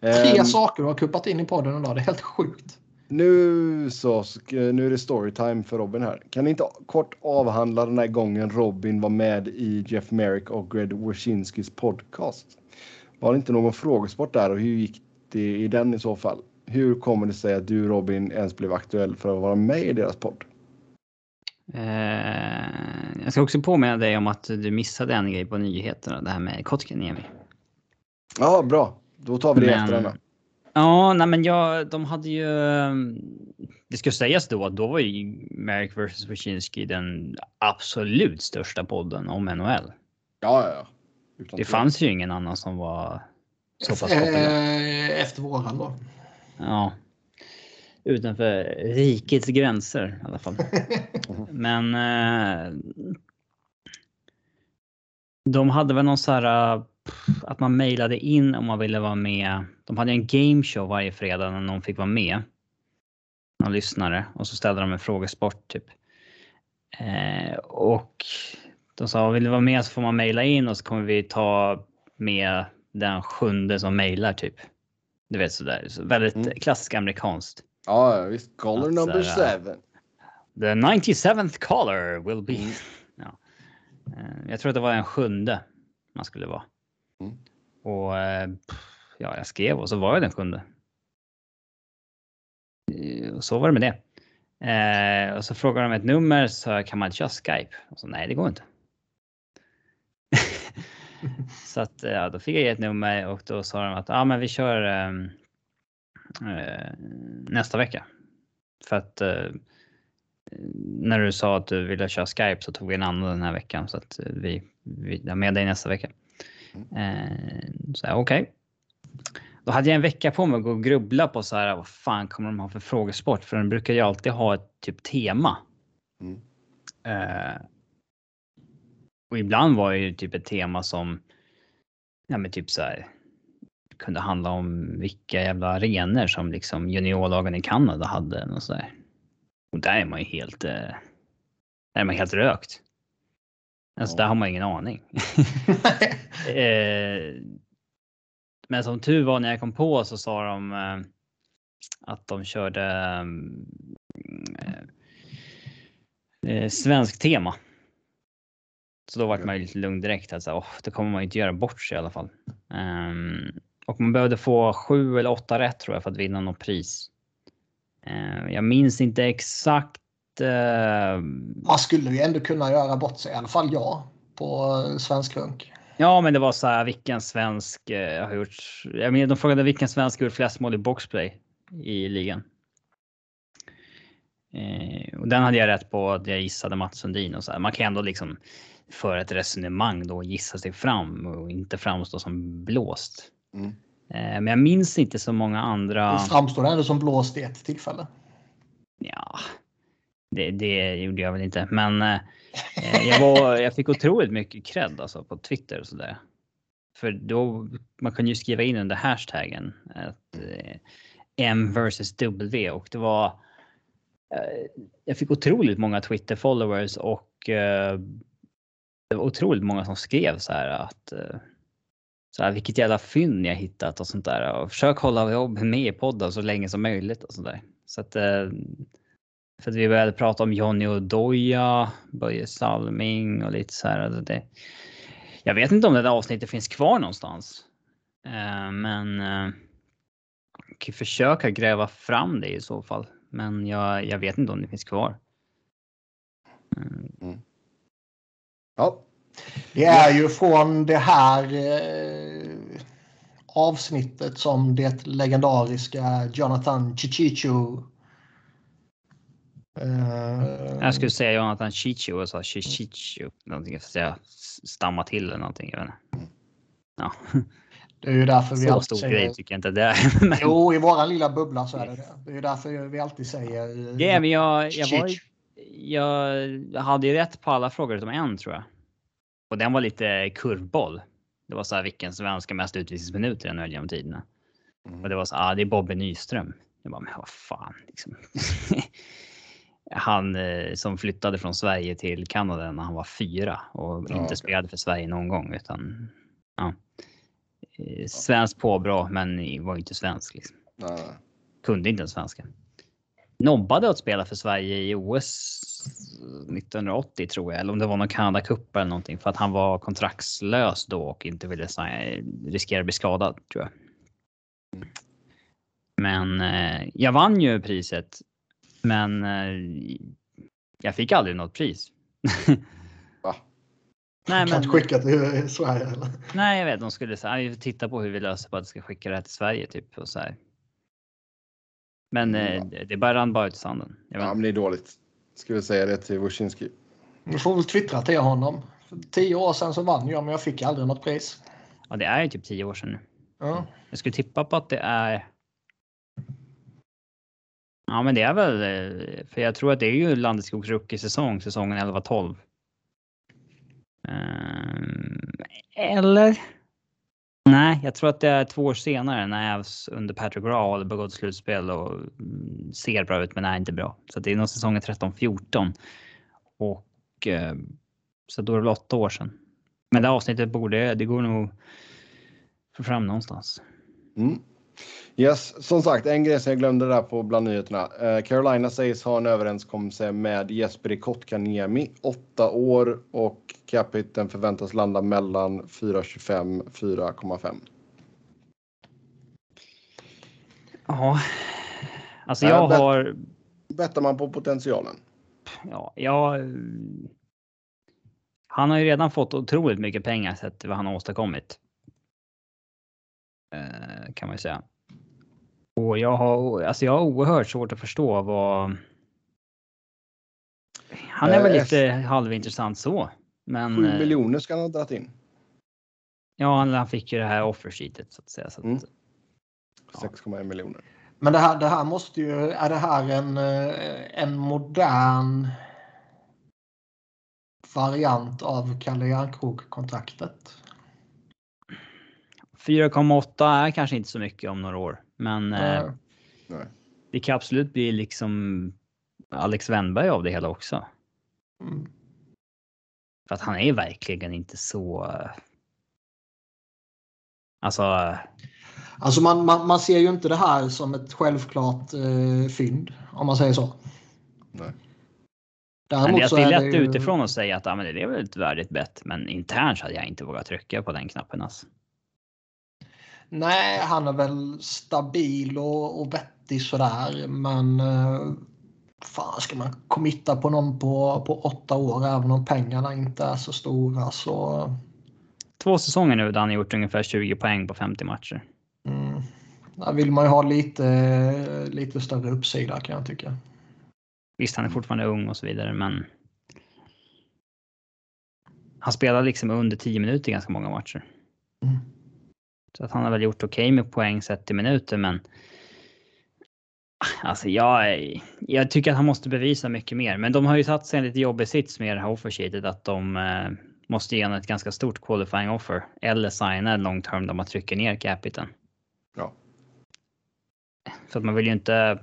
Tre Ehm, saker har kuppat in i podden idag. Det är helt sjukt. Nu så, sk- nu är det storytime för Robin här. Kan ni inte kort avhandla den här gången Robin var med i Jeff Merrick och Greg Wyszynskis podcast? Var det inte någon frågesport där och hur gick det i den i så fall? Hur kommer det sig att du Robin ens blev aktuell för att vara med i deras podd? Eh, jag ska också påminna dig om att du missade en grej på nyheterna. Det här med Kotkaniemi. Ja, bra. Då tar vi det Men- efter denna. Ja, nej men jag, de hade ju... Det ska sägas då att då var ju Merrick vs. Wyszynski den absolut största podden om NHL. Ja, ja, ja. Utan Det fanns ju ingen annan som var så pass populär. Eh, Efter våran då. Ja. Utanför rikets gränser i alla fall. Men eh, de hade väl någon så här att man mejlade in om man ville vara med. De hade en gameshow varje fredag när någon fick vara med. Någon lyssnare och så ställde de en frågesport typ. Eh, och de sa vill du vara med så får man mejla in och så kommer vi ta med den sjunde som mejlar typ. Du vet sådär, så väldigt Mm. klassiskt amerikanskt. Ja, visst. Caller Att number här, seven. The 97th caller will be... Mm. Ja. Eh, Jag tror att det var en sjunde man skulle vara. Och eh, ja, jag skrev och så var jag den sjunde. Eh, och så var det med det. Eh, och så frågade de ett nummer så sa jag, kan man inte köra Skype? Och så nej, det går inte. så att ja, då fick jag ge ett nummer och då sa de att ja, men vi kör ehm, eh, nästa vecka. För att eh, när du sa att du ville köra Skype så tog vi en annan den här veckan så att eh, vi, vi är med dig nästa vecka. Eh, så okej. Då hade jag en vecka på mig att gå och grubbla på så här, vad fan kommer de ha för frågesport? För de brukar ju alltid ha ett typ tema. Mm. Eh, och ibland var det ju typ ett tema som, ja men typ så här, kunde handla om vilka jävla arenor som liksom juniorlagen i Kanada hade och så där. Och där är man ju helt, eh, där är man helt rökt. Alltså där har man ingen aning. eh, men som tur var när jag kom på så sa de eh, att de körde eh, svensk tema. Så då var man lite lugn direkt. Alltså, oh, det kommer man inte göra bort sig i alla fall. Um, och man behövde få sju eller åtta rätt tror jag för att vinna något pris. Uh, jag minns inte exakt. Uh... Man skulle ju ändå kunna göra bort sig, i alla fall jag, på svensk runk. Ja, men det var så här vilken svensk uh, har gjort. Jag menar, de frågade vilken svensk har gjort flest mål i boxplay i ligan. Eh, och den hade jag rätt på att jag gissade Mats Sundin och så här. Man kan ändå liksom för ett resonemang då gissa sig fram och inte framstå som blåst. Mm. Eh, men jag minns inte så många andra. Det framstår ändå som blåst i ett tillfälle. Ja, det, det gjorde jag väl inte, men eh, jag, var, jag fick otroligt mycket cred alltså på Twitter och så där. För då man kan ju skriva in under hashtaggen att eh, M versus W och det var. Eh, jag fick otroligt många Twitter followers och eh, det var otroligt många som skrev så här att eh, så här, vilket jävla fynd jag hittat och sånt där. Och försök hålla med i podden så länge som möjligt och sånt där. Så att, eh, för att vi började prata om Johnny Odoja, Börje Salming och lite så här. Alltså det, jag vet inte om det där avsnittet finns kvar någonstans. Eh, men eh, kan försöka gräva fram det i så fall. Men jag, jag vet inte om det finns kvar. Mm. Ja. Det är ju från det här eh, avsnittet som det legendariska Jonathan Chichicho Uh, jag skulle säga Jonathan Chicho och sa Chichicho. Någonting, jag stamma till eller någonting. Jag vet inte. Ja. Det är ju därför vi så alltid stor säger... grej tycker jag inte det är. Men... Jo, i våran lilla bubbla så är det det. Det är ju därför vi alltid säger... Ja, men jag, jag, var, jag hade ju rätt på alla frågor utom en tror jag. Och den var lite kurvboll. Det var så här vilken svenska mest utvisningsminuter i NHL genom tiderna. Mm. Och det var så ah, det är Bobby Nyström. Jag bara, men vad fan liksom. han eh, som flyttade från Sverige till Kanada när han var fyra och inte okay. spelade för Sverige någon gång utan ja. Eh, svensk påbrå, men var inte svensk. Liksom. Nej. Kunde inte ens svenska. Nobbade att spela för Sverige i OS 1980 tror jag, eller om det var någon Canada Cup eller någonting för att han var kontraktslös då och inte ville riskera att bli skadad tror jag. Men eh, jag vann ju priset. Men eh, jag fick aldrig något pris. Va? Nej, men... Kan skicka till Sverige eller? Nej, jag vet. De skulle säga vi får titta på hur vi löser på att ska skicka det här till Sverige typ och så här. Men mm. eh, det bara rann bara ut i sanden. ja, men det är dåligt. Ska vi säga det till Wojcinski. Du får väl twittra till honom. För tio år sedan så vann jag, men jag fick aldrig något pris. Ja, det är ju typ tio år sedan nu. Ja. Jag skulle tippa på att det är. Ja, men det är väl eh, för jag tror att det är ju Landeskogs rookie-säsong, säsongen 11-12. Um, eller? Nej, jag tror att det är två år senare när Avs under Patrick Raw begått slutspel och mm, ser bra ut men är inte bra. Så det är nog säsongen 13-14. Och eh, så då är det väl åtta år sedan. Men det avsnittet borde, det går nog få fram någonstans. Mm. Yes, som sagt, en grej som jag glömde där på bland nyheterna. Eh, Carolina sägs ha en överenskommelse med Jesper Kotkaniemi, åtta år och capiten förväntas landa mellan 4,25 4,5. Ja, alltså jag äh, har. Bettar man på potentialen? Ja, jag. Han har ju redan fått otroligt mycket pengar sett vad han har åstadkommit. Eh, kan man ju säga. Och jag har, alltså jag har oerhört svårt att förstå vad... Han är väl eh, lite halvintressant så. Men... 7 eh, miljoner ska han ha dragit in. Ja, han fick ju det här offersheetet så att säga. Så att, mm. 6,1 ja. miljoner. Men det här, det här måste ju, är det här en, en modern variant av Kalle Järnkrok-kontraktet? 4,8 är kanske inte så mycket om några år. Men eh, Nej. det kan absolut bli liksom Alex Wennberg av det hela också. Mm. För att han är verkligen inte så. Alltså. Alltså man, man, man ser ju inte det här som ett självklart eh, fynd om man säger så. Nej. Däremot men det är lätt det ju... utifrån att säga att ja, men det är väl ett värdigt bett, men internt hade jag inte vågat trycka på den knappen. Alltså. Nej, han är väl stabil och, och vettig sådär, men uh, fan ska man committa på någon på, på åtta år även om pengarna inte är så stora så. Två säsonger nu där han gjort ungefär 20 poäng på 50 matcher. Mm. Där vill man ju ha lite, lite större uppsida kan jag tycka. Visst, han är fortfarande ung och så vidare, men. Han spelar liksom under 10 minuter i ganska många matcher. Mm. Så att han har väl gjort okej okay med poäng sett i minuter, men. Alltså jag, jag tycker att han måste bevisa mycket mer, men de har ju satt sig en lite jobbig sits med det här offersheetet att de eh, måste ge ett ganska stort qualifying offer eller signa long term där man trycker ner capiten. Ja. För att man vill ju inte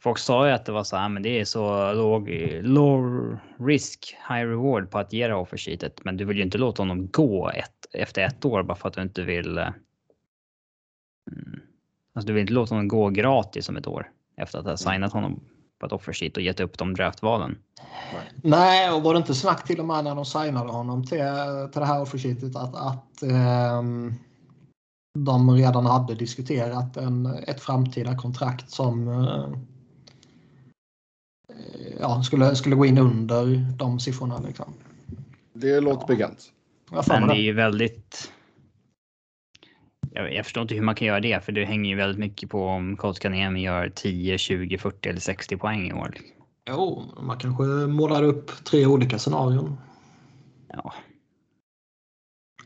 folk sa ju att det var så här, men det är så låg, low risk, high reward på att ge det offersheetet. Men du vill ju inte låta honom gå ett, efter ett år bara för att du inte vill. Mm, alltså du vill inte låta honom gå gratis om ett år efter att ha signat honom på ett offersheet och gett upp de draftvalen. Nej, och var det inte snack till och med när de signade honom till, till det här offersheetet att, att um, de redan hade diskuterat en, ett framtida kontrakt som uh, ja, skulle, skulle gå in under de siffrorna. Liksom. Det låter ja. bekant. Men det är ju väldigt... Jag, jag, förstår inte hur man kan göra det, för det hänger ju väldigt mycket på om Kotkaniemi gör 10, 20, 40 eller 60 poäng i år. Jo, man kanske målar upp tre olika scenarion. Ja.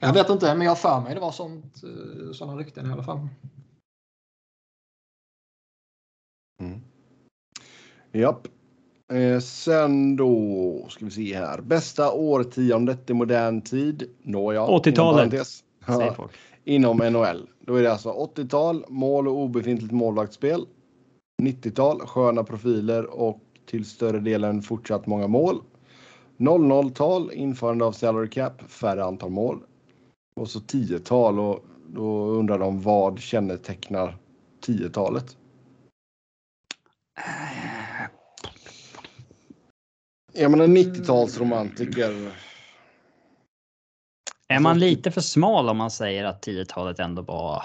Jag vet inte, men jag för mig det var sånt, eh, sådana rykten i alla fall. Mm. Japp. Eh, sen då ska vi se här. Bästa årtiondet i modern tid. Nåja. 80-talet. Ja, inom NHL. Då är det alltså 80-tal, mål och obefintligt målvaktsspel. 90-tal, sköna profiler och till större delen fortsatt många mål. 00-tal, införande av salary cap, färre antal mål. Och så 10-tal och då undrar de vad kännetecknar 10-talet? Är man en 90-talsromantiker? Är man lite för smal om man säger att 10-talet ändå var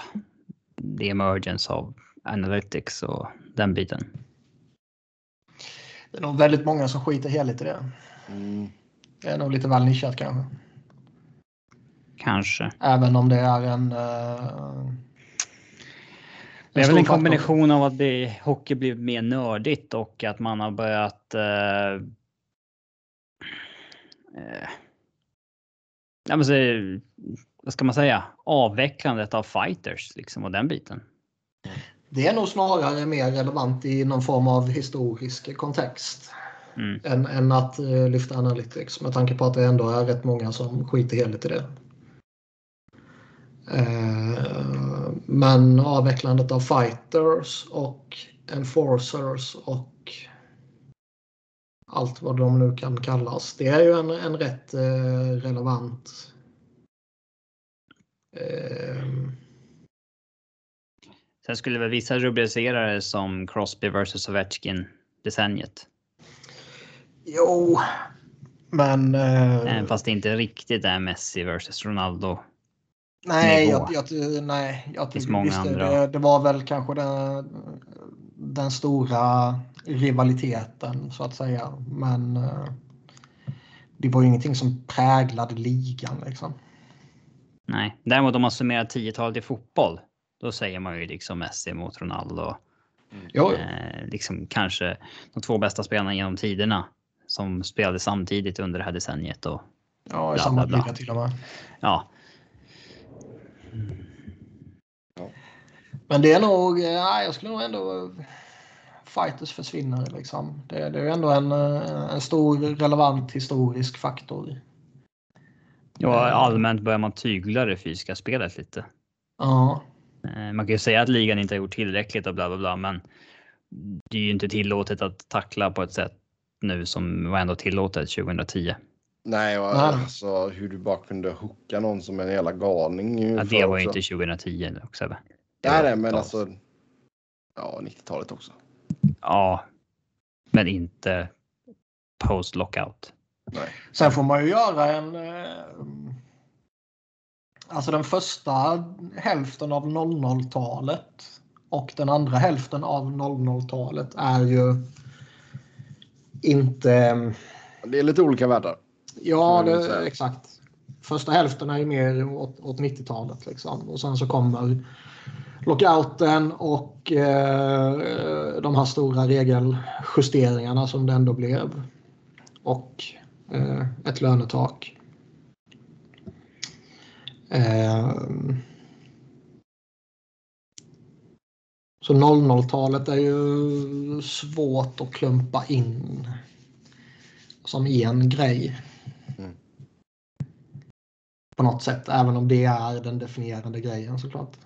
the emergence of analytics och den biten? Det är nog väldigt många som skiter heligt i det. Mm. Det är nog lite väl nischat kanske. Kanske. Även om det är en... Uh, det är väl en kombination faktor. av att det, hockey blivit mer nördigt och att man har börjat uh, eh, ja, så, vad ska man säga, avvecklandet av fighters liksom och den biten. Det är nog snarare mer relevant i någon form av historisk kontext. Mm. Än, än, att eh, lyfta analytics med tanke på att det ändå är rätt många som skiter helt i det. Eh, men avvecklandet av fighters och enforcers och allt vad de nu kan kallas. Det är ju en, en rätt eh, relevant eh, Sen skulle väl vissa rubricera det som Crosby vs Ovechkin decenniet. Jo, men... Eh, fast det inte riktigt är Messi vs Ronaldo. Nej, jag, jag, nej, jag tycker visst, det, det, var väl kanske den, den stora rivaliteten så att säga. Men eh, det var ju ingenting som präglade ligan liksom. Nej, däremot om man summerar 10-talet i fotboll, då säger man ju liksom Messi mot Ronaldo. Mm. Eh, liksom kanske de två bästa spelarna genom tiderna som spelade samtidigt under det här decenniet. Och ja, i samma liga till och med. Ja. Men det är nog, ja, jag skulle nog ändå fighters försvinner. Liksom. Det, det är ändå en, eh, en stor relevant historisk faktor. Ja, allmänt börjar man tygla det fysiska spelet lite. Ja. Eh, man kan ju säga att ligan inte har gjort tillräckligt och bla bla bla, men det är ju inte tillåtet att tackla på ett sätt nu som var ändå tillåtet 2010. Nej, och Nej. alltså hur du bara kunde hooka någon som en jävla galning. Ja, det var ju inte 2010 också. Det Nej, men 80-talet. alltså. Ja, 90-talet också. Ja, men inte post lockout. Nej. Sen får man ju göra en... Eh, alltså den första hälften av 00-talet och den andra hälften av 00-talet är ju inte... Det är lite olika världar. Ja, det, exakt. Första hälften är ju mer åt, åt 90-talet. Liksom. Och sen så kommer lockouten och eh, de här stora regeljusteringarna som det ändå blev. Och eh, ett lönetak. Eh, så 00-talet är ju svårt att klumpa in som en grej. Mm. På något sätt, även om det är den definierande grejen såklart.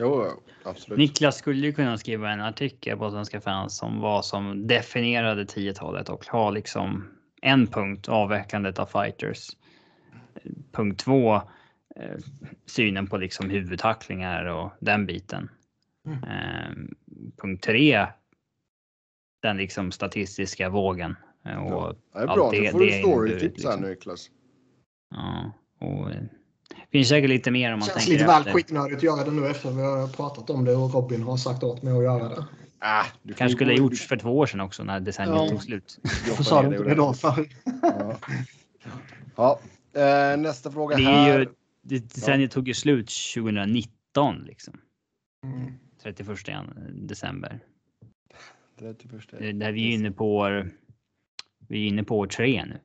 Jo, absolut. Niklas skulle ju kunna skriva en artikel på Svenska fans som vad som definierade 10-talet och ha liksom en punkt avvecklandet av fighters. Punkt två eh, synen på liksom huvudtacklingar och den biten. Mm. Eh, punkt tre den liksom statistiska vågen. eh, Och, Ja. Det är allt bra. det- Det får det du storytips här liksom. nu Niklas. ja, och eh, finns säkert lite mer om man Känns tänker lite väl efter. skitnödigt att göra det nu efter vi har pratat om det och Robin har sagt åt mig att göra det. Äh, du Kanske skulle ha gjorts för två år sedan också när decenniet Ja. tog slut. Varför sa du inte det då för? Ja. ja. Eh, nästa fråga Det här. är ju, det, decenniet tog ju slut 2019 liksom. Mm. 31 jan- december. 31. Det- Där vi är inne på år, vi är inne på år tre nu.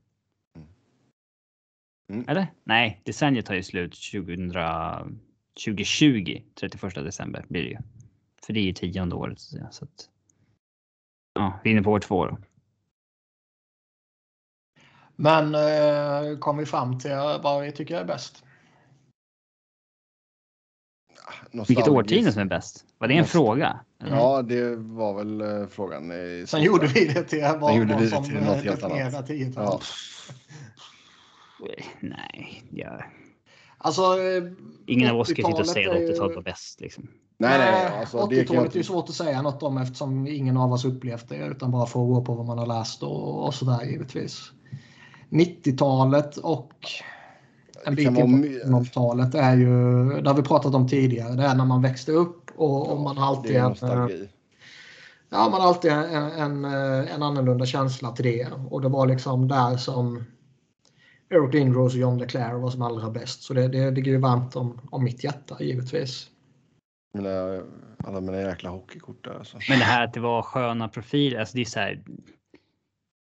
Mm. Eller? Nej, decenniet tar ju slut 2000, 2020, 31 december blir det ju. För det är ju tionde året. Så att så att, ja, vi är inne på år två då. Men eh, kom vi fram till vad vi tycker är bäst? Vilket årtionde som är bäst? Var det en Måste- fråga? Mm. Ja, det var väl uh, frågan. i Sen gjorde vi det till vad, gjorde vad vi det som till något helt annat. Ja. Nej, ja. Alltså, eh, ingen av oss ska sitta och säga att 80-talet är ju- 80-talet var bäst. Liksom. Nej, nej. Alltså, det kan jag 80-talet är ju svårt att säga något om eftersom ingen av oss upplevt det utan bara får gå på vad man har läst och, och sådär givetvis. 90-talet och en bit kan in på my- 00-talet är ju, det har vi pratat om tidigare, det är när man växte upp och, och man alltid Det är en, ja, man har alltid en, en, en annorlunda känsla till det. Och det var liksom där som Eric Lindros och John Leclerc var som allra bäst. Så det, det ligger ju varmt om, om mitt hjärta givetvis. Mina, alla mina jäkla hockeykort där alltså. Men det här att det var sköna profiler, alltså det är så här.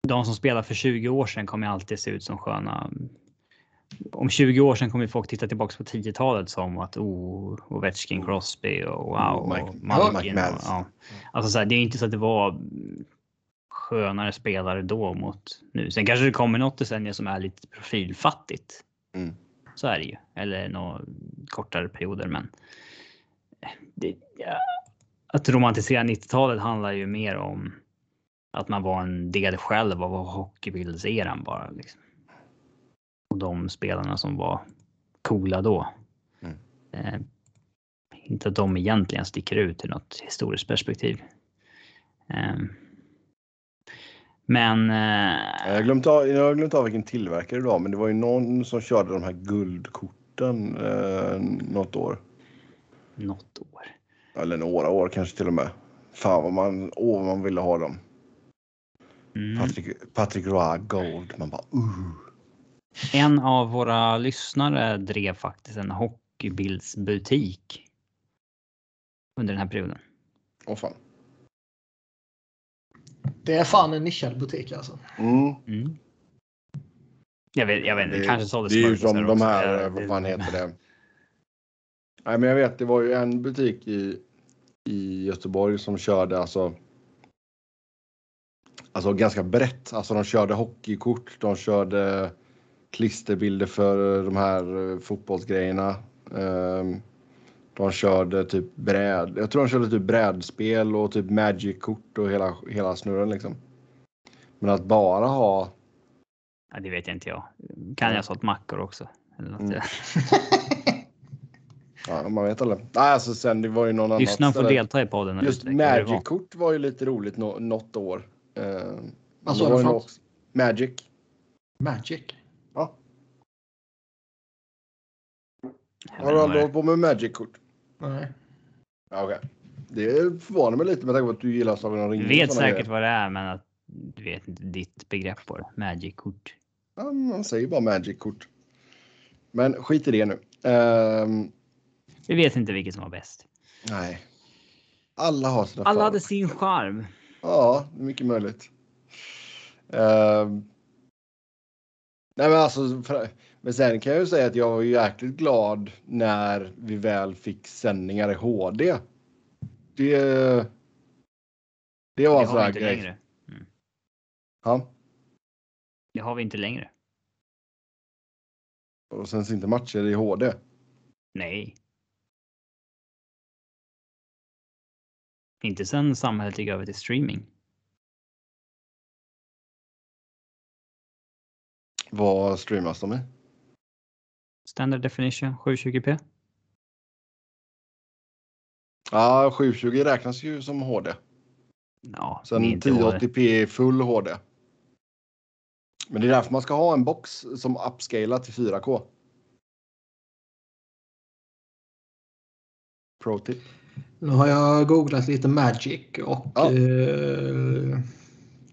De som spelar för 20 år sedan kommer ju alltid se ut som sköna. Om 20 år sedan kommer folk titta tillbaka på 10-talet som att oh, Ovechkin, Crosby och wow. Mike- och ja, Malkin Mike och, ja. Alltså så här, det är inte så att det var skönare spelare då mot nu. Sen kanske det kommer något decennium som är lite profilfattigt. Mm. Så är det ju. Eller några kortare perioder. Men det, ja, att romantisera 90-talet handlar ju mer om att man var en del själv av hockeybildseran bara. Liksom. Och de spelarna som var coola då. Mm. Eh, inte att de egentligen sticker ut i något historiskt perspektiv. Eh, men eh, Jag har, glömt av, jag har glömt av vilken tillverkare det var, men det var ju någon som körde de här guldkorten eh, något år. något år. Eller några år kanske till och med. Fan vad man, åh, vad man ville ha dem. Mm. Patrick, Patrick Roy Gold. Man bara uh. En av våra lyssnare drev faktiskt en hockeybildsbutik. Under den här perioden. Åh fan. Det är fan en nischad butik alltså. Mm. Mm. Jag vet, jag vet inte, det, kanske såldes det är ju som de här, vad fan heter det? Nej men jag vet, det var ju en butik i, i Göteborg som körde alltså Alltså ganska brett. Alltså de körde hockeykort, de körde klisterbilder för de här eh, fotbollsgrejerna. Ehm, De körde typ bräd. Jag tror de körde typ brädspel och typ Magic-kort och hela, hela snurren liksom. Men att bara ha Ja, det vet jag inte jag. Kan jag ha sålt mackor också? Eller något. Mm. Ja, man vet aldrig. Nej, alltså sen det var ju någon annan. Lyssnarna får delta i podden. Just. Magic-kort var ju lite roligt nå något år. Eh, Vad det sa du Magic. Magic. Ja. Har du aldrig hållit på med Magic-kort? Nej. Ja, Okej. Det förvånar mig lite med tanke på att du gillar Sagan om Du ringen. vet och såna säkert grejer. vad det är, men att du vet inte ditt begrepp på det. Magic-kort. Ja, man säger bara Magic-kort. Men skit i det nu. Ehm, Vi vet inte vilket som var bäst. nej. Alla har sina Alla hade sin charm. Ja, mycket möjligt. Ehm. nej men alltså, för, men sen kan jag ju säga att jag var ju jäkligt glad när vi väl fick sändningar i HD. Det, det var en sån här grej. längre. Ja, Det har vi inte längre. och sen inte matcher i HD. Nej. Inte sen samhället gick över till streaming. Vad streamas de i? Standard definition 720p. Ja, 720 räknas ju som HD. Ja, är Sen inte HD. 1080p full HD. Men det är därför man ska ha en box som upscalar till 4K. Pro tip. Nu har jag googlat lite Magic och Ja. eh,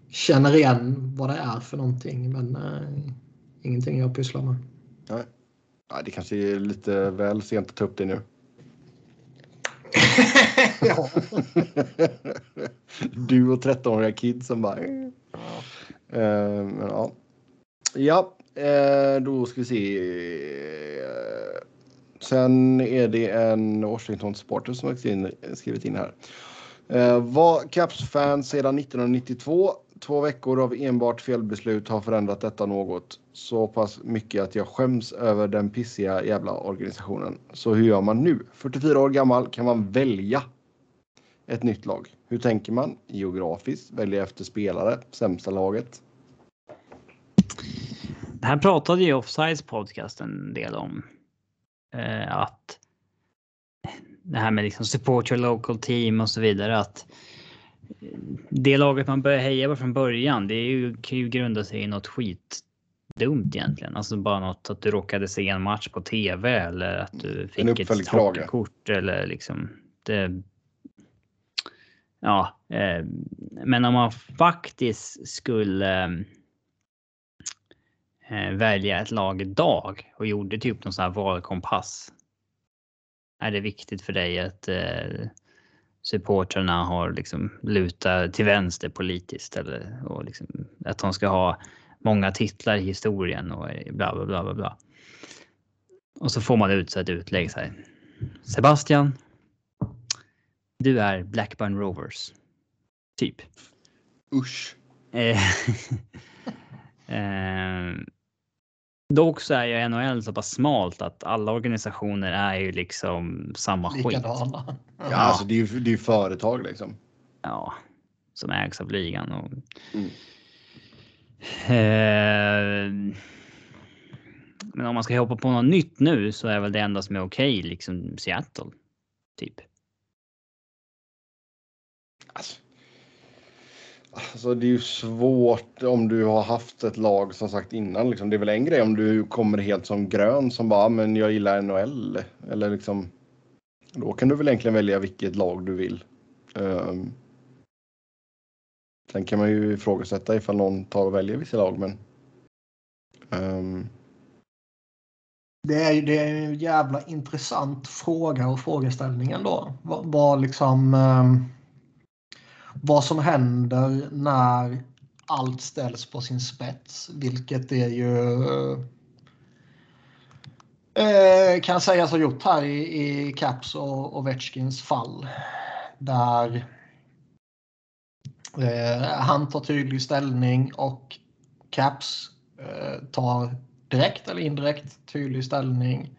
känner igen vad det är för någonting. Men eh, ingenting jag pysslar med. Ja, det kanske är lite väl sent att ta upp det nu. ja. du och 13-åriga kids som bara... Eh, Eh, men ja. Ja, eh, då ska vi se. Eh, Sen är det en Washington Supporter som har skrivit in, här. Var Caps-fan sedan 1992. Två veckor av enbart felbeslut har förändrat detta något. Så pass mycket att jag skäms över den pissiga jävla organisationen. Så hur gör man nu? 44 år gammal kan man välja ett nytt lag. Hur tänker man? Geografiskt, välja efter spelare, sämsta laget. Det här pratade ju Offsides podcast en del om. Eh, att det här med liksom support your local team och så vidare. Att det laget man börjar heja på från början, det är ju, kan ju grunda sig i något skitdumt egentligen. Alltså bara något att du råkade se en match på tv eller att du fick ett hockeykort eller liksom. Det, ja, eh, men om man faktiskt skulle eh, välja ett lag idag och gjorde typ någon sån här valkompass. Är det viktigt för dig att eh, supportrarna har liksom lutat till vänster politiskt eller och liksom, att de ska ha många titlar i historien och bla bla bla bla bla. Och så får man ut så ett utlägg så här. Sebastian. Du är Blackburn Rovers. Typ. Usch. Eh, eh, dock så är ju NHL så pass smalt att alla organisationer är ju liksom samma skit. Likadana. Ja, alltså det är ju det är företag liksom. Ja, som ägs av ligan. Och, Mm. eh, men om man ska hoppa på något nytt nu så är väl det enda som är okej liksom Seattle. Typ. Alltså, alltså det är ju svårt om du har haft ett lag som sagt innan. Liksom. Det är väl en grej om du kommer helt som grön som bara, ah, men jag gillar NHL. Eller liksom. Då kan du väl egentligen välja vilket lag du vill. Um, sen kan man ju ifrågasätta ifall någon tar och väljer vissa lag, men. Um. Det är ju det är en jävla intressant fråga och frågeställning ändå. Vad, liksom... Um vad som händer när allt ställs på sin spets. Vilket det ju eh, kan sägas ha gjort här i, i Caps och Ovechkins fall. Där eh, han tar tydlig ställning och Caps eh, tar direkt eller indirekt tydlig ställning.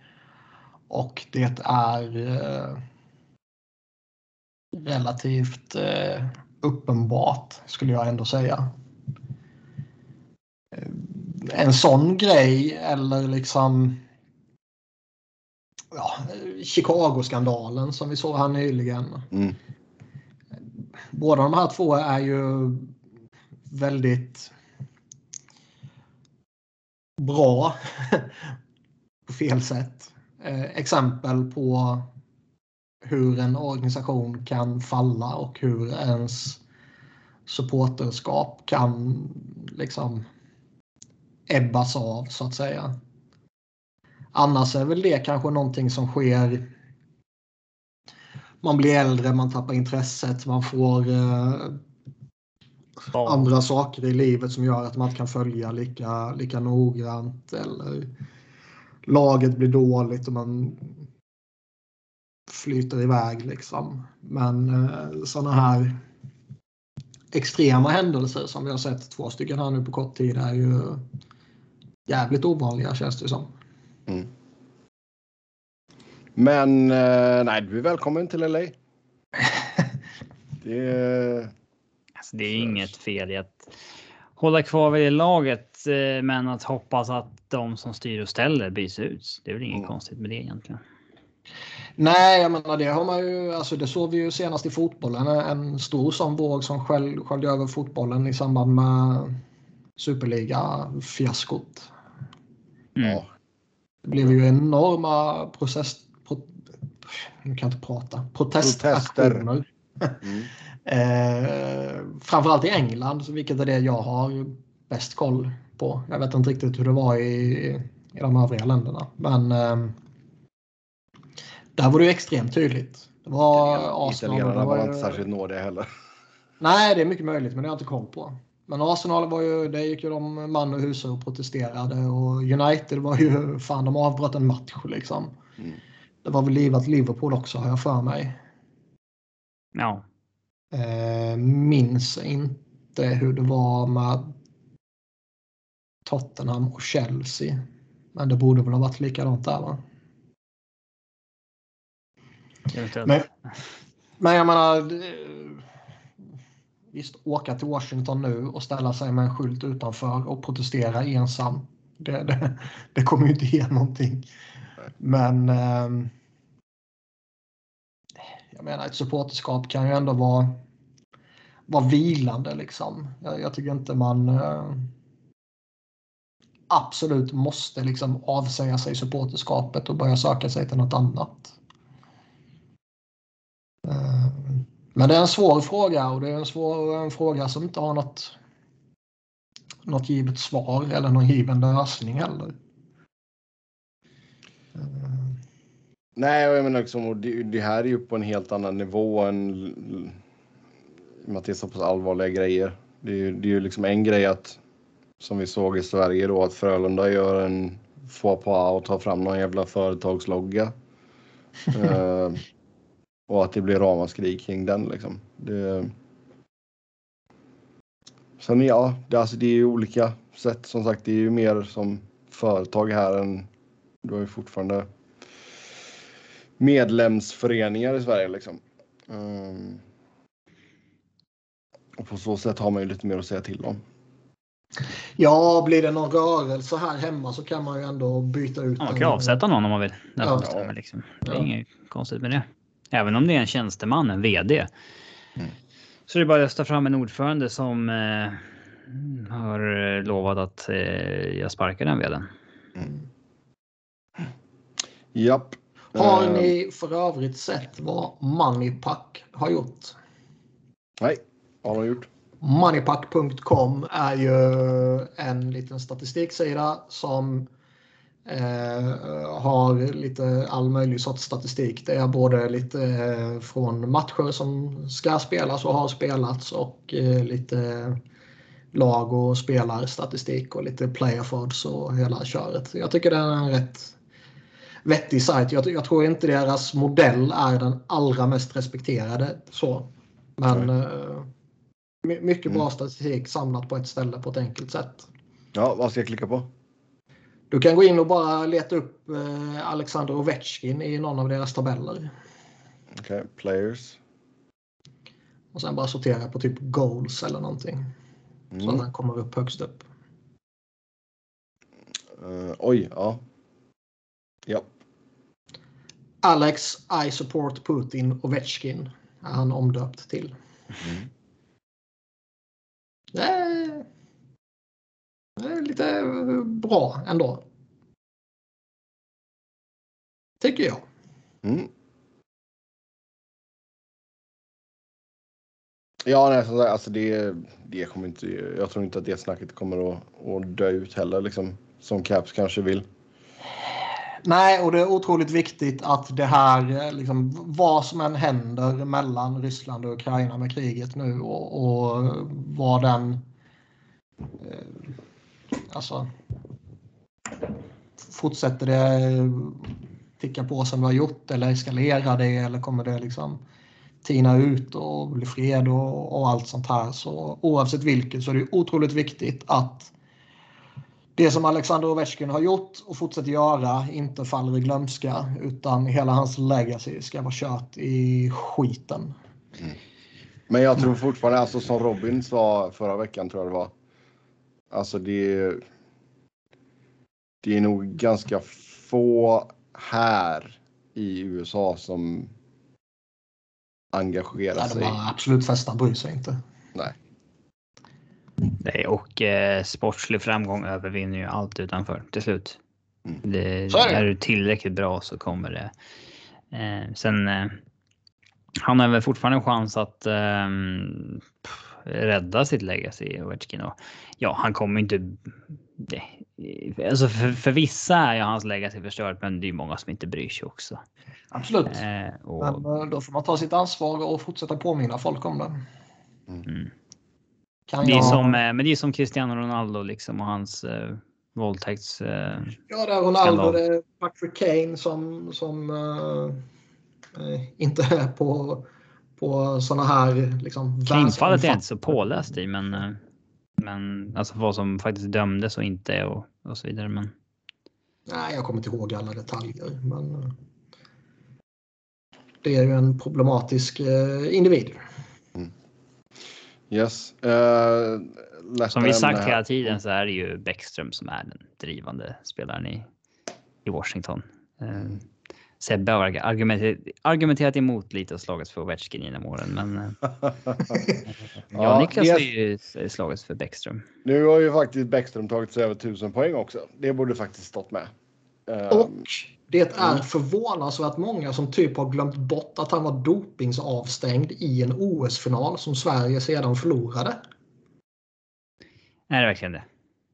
Och det är eh, relativt eh, uppenbart skulle jag ändå säga. Eh, en sån grej eller liksom ja, Chicago-skandalen som vi såg här nyligen. Mm. Båda de här två är ju väldigt bra på fel sätt. Eh, exempel på hur en organisation kan falla och hur ens supporterskap kan liksom ebbas av så att säga. Annars är väl det kanske någonting som sker. Man blir äldre, man tappar intresset, man får eh, andra saker i livet som gör att man inte kan följa lika, lika noggrant. Eller laget blir dåligt och man flyter iväg liksom. Men eh, sådana här extrema händelser som vi har sett två stycken här nu på kort tid är ju jävligt ovanliga känns det som. Mm. Men eh, nej, du är välkommen till LA. det, är... alltså, det är inget fel i att hålla kvar vid det laget, eh, men att hoppas att de som styr och ställer byts ut. Det är väl inget mm. konstigt med det egentligen. Nej, jag menar det har man ju. Alltså det såg vi ju senast i fotbollen. En stor sån våg som sköljde över fotbollen i samband med superliga-fiaskot. Mm. Ja. Det blev ju enorma process, pro, nu kan jag inte prata, protestaktioner. Mm. eh, framförallt i England, vilket är det jag har bäst koll på. Jag vet inte riktigt hur det var i, i de övriga länderna. Men eh, där var det ju extremt tydligt. Det var Arsenal. Italienarna var, var inte särskilt nådiga heller. Nej, det är mycket möjligt, men det har jag inte koll på. Men Arsenal var ju, det gick ju de man och husa och protesterade och United var ju, fan de avbröt en match liksom. Mm. Det var väl livat Liverpool också har jag för mig. Ja. Eh, minns inte hur det var med Tottenham och Chelsea. Men det borde väl ha varit likadant där va? Men, men jag menar, eh, visst åka till Washington nu och ställa sig med en skylt utanför och protestera ensam. Det, det, det kommer ju inte ge någonting. Men eh, jag menar ett supporterskap kan ju ändå vara, vara vilande liksom. Jag, jag tycker inte man eh, absolut måste liksom avsäga sig supporterskapet och börja söka sig till något annat. Men det är en svår fråga och det är en, svår, en fråga som inte har något, något givet svar eller någon given lösning heller. Nej, jag menar liksom, det, det här är ju på en helt annan nivå än så pass allvarliga grejer. Det är ju det är liksom en grej att, som vi såg i Sverige då, att Frölunda gör en faux pas och tar fram någon jävla företagslogga. uh, Och att det blir ramaskri kring den liksom. Det... Sen ja, det, alltså, det är ju olika sätt. Som sagt, det är ju mer som företag här än du har ju fortfarande medlemsföreningar i Sverige liksom. Um, och på så sätt har man ju lite mer att säga till om. Ja, blir det någon rörelse här hemma så kan man ju ändå byta ut. Ja, man kan avsätta någon om man vill. Ja. Liksom. Det är ja. inget konstigt med det. Även om det är en tjänsteman, en VD. Mm. Så det är bara att rösta fram en ordförande som eh, har lovat att eh, jag sparkar den VDn. Mm. Japp. Har uh, ni för övrigt sett vad Moneypack har gjort? Nej, vad har de gjort? Moneypack.com är ju en liten statistiksida som Eh, har lite all möjlig sorts statistik. Det är både lite eh, från matcher som ska spelas och har spelats och eh, lite lag och spelarstatistik och lite player odds och hela köret. Jag tycker det är en rätt vettig sajt. Jag, jag, tror inte deras modell är den allra mest respekterade. så. Men mm. mycket bra mm. statistik samlat på ett ställe på ett enkelt sätt. Ja, vad ska jag klicka på? Du kan gå in och bara leta upp eh, Alexander Ovechkin i någon av deras tabeller. Okej, okay, players. Och sen bara sortera på typ goals eller någonting. Mm. Så att han kommer upp högst upp. Uh, oj, ja. Ja. Alex I support Putin Ovechkin är han omdöpt till. Mm. Det, lite bra ändå. Tycker jag. Mm. Ja, nej, alltså det, det kommer inte, jag tror inte att det snacket kommer att, att dö ut heller, liksom, som Caps kanske vill. Nej, och det är otroligt viktigt att det här, liksom, vad som än händer mellan Ryssland och Ukraina med kriget nu och, och vad den... Eh, alltså... Fortsätter det eh, ticka på som vi har gjort eller eskalerar det eller kommer det liksom tina ut och bli fred och, och allt sånt här. Så oavsett vilket så är det otroligt viktigt att det som Alexander Ovechkin har gjort och fortsätter göra inte faller i glömska utan hela hans legacy ska vara kört i skiten. Mm. Men jag tror fortfarande, alltså som Robin sa förra veckan tror jag det var. Alltså det. Det är nog ganska få här i USA som engagerar sig. De absolut flesta bryr sig inte. Nej. Nej, och eh, sportslig framgång övervinner ju allt utanför till slut. Mm. Det, är, är du tillräckligt bra så kommer det. Eh, sen. Eh, han har väl fortfarande en chans att eh, rädda sitt legacy Ovechkin. Och, ja, han kommer inte. Det, alltså för, för vissa är ju hans legacy förstört, men det är många som inte bryr sig också. Absolut. Eh, och... Men eh, då får man ta sitt ansvar och fortsätta påminna folk om det. Mm. Kan det är jag... som, eh, men det är som Cristiano Ronaldo liksom och hans eh, våldtäkts... Eh, ja, det är Ronaldo, det är Patrick Kane som, som eh, inte är på, på sådana här liksom. Kane-fallet är jag inte så påläst i, men, eh, men alltså vad som faktiskt dömdes och inte och, och så vidare. Men... Nej, jag kommer inte ihåg alla detaljer, men. Eh, det är ju en problematisk eh, individ. Yes. Uh, som vi sagt hela tiden så är det ju Bäckström som är den drivande spelaren i, i Washington. Uh, Sebbe har argumenterat, argumenterat emot lite och slagits för Ovechkin genom åren, men. Uh, ja, Niklas har ju slagits för Bäckström. Nu har ju faktiskt Bäckström tagit sig över tusen poäng också. Det borde faktiskt stått med. Och det är mm. förvånansvärt många som typ har glömt bort att han var dopingsavstängd i en OS-final som Sverige sedan förlorade. Är det verkligen det?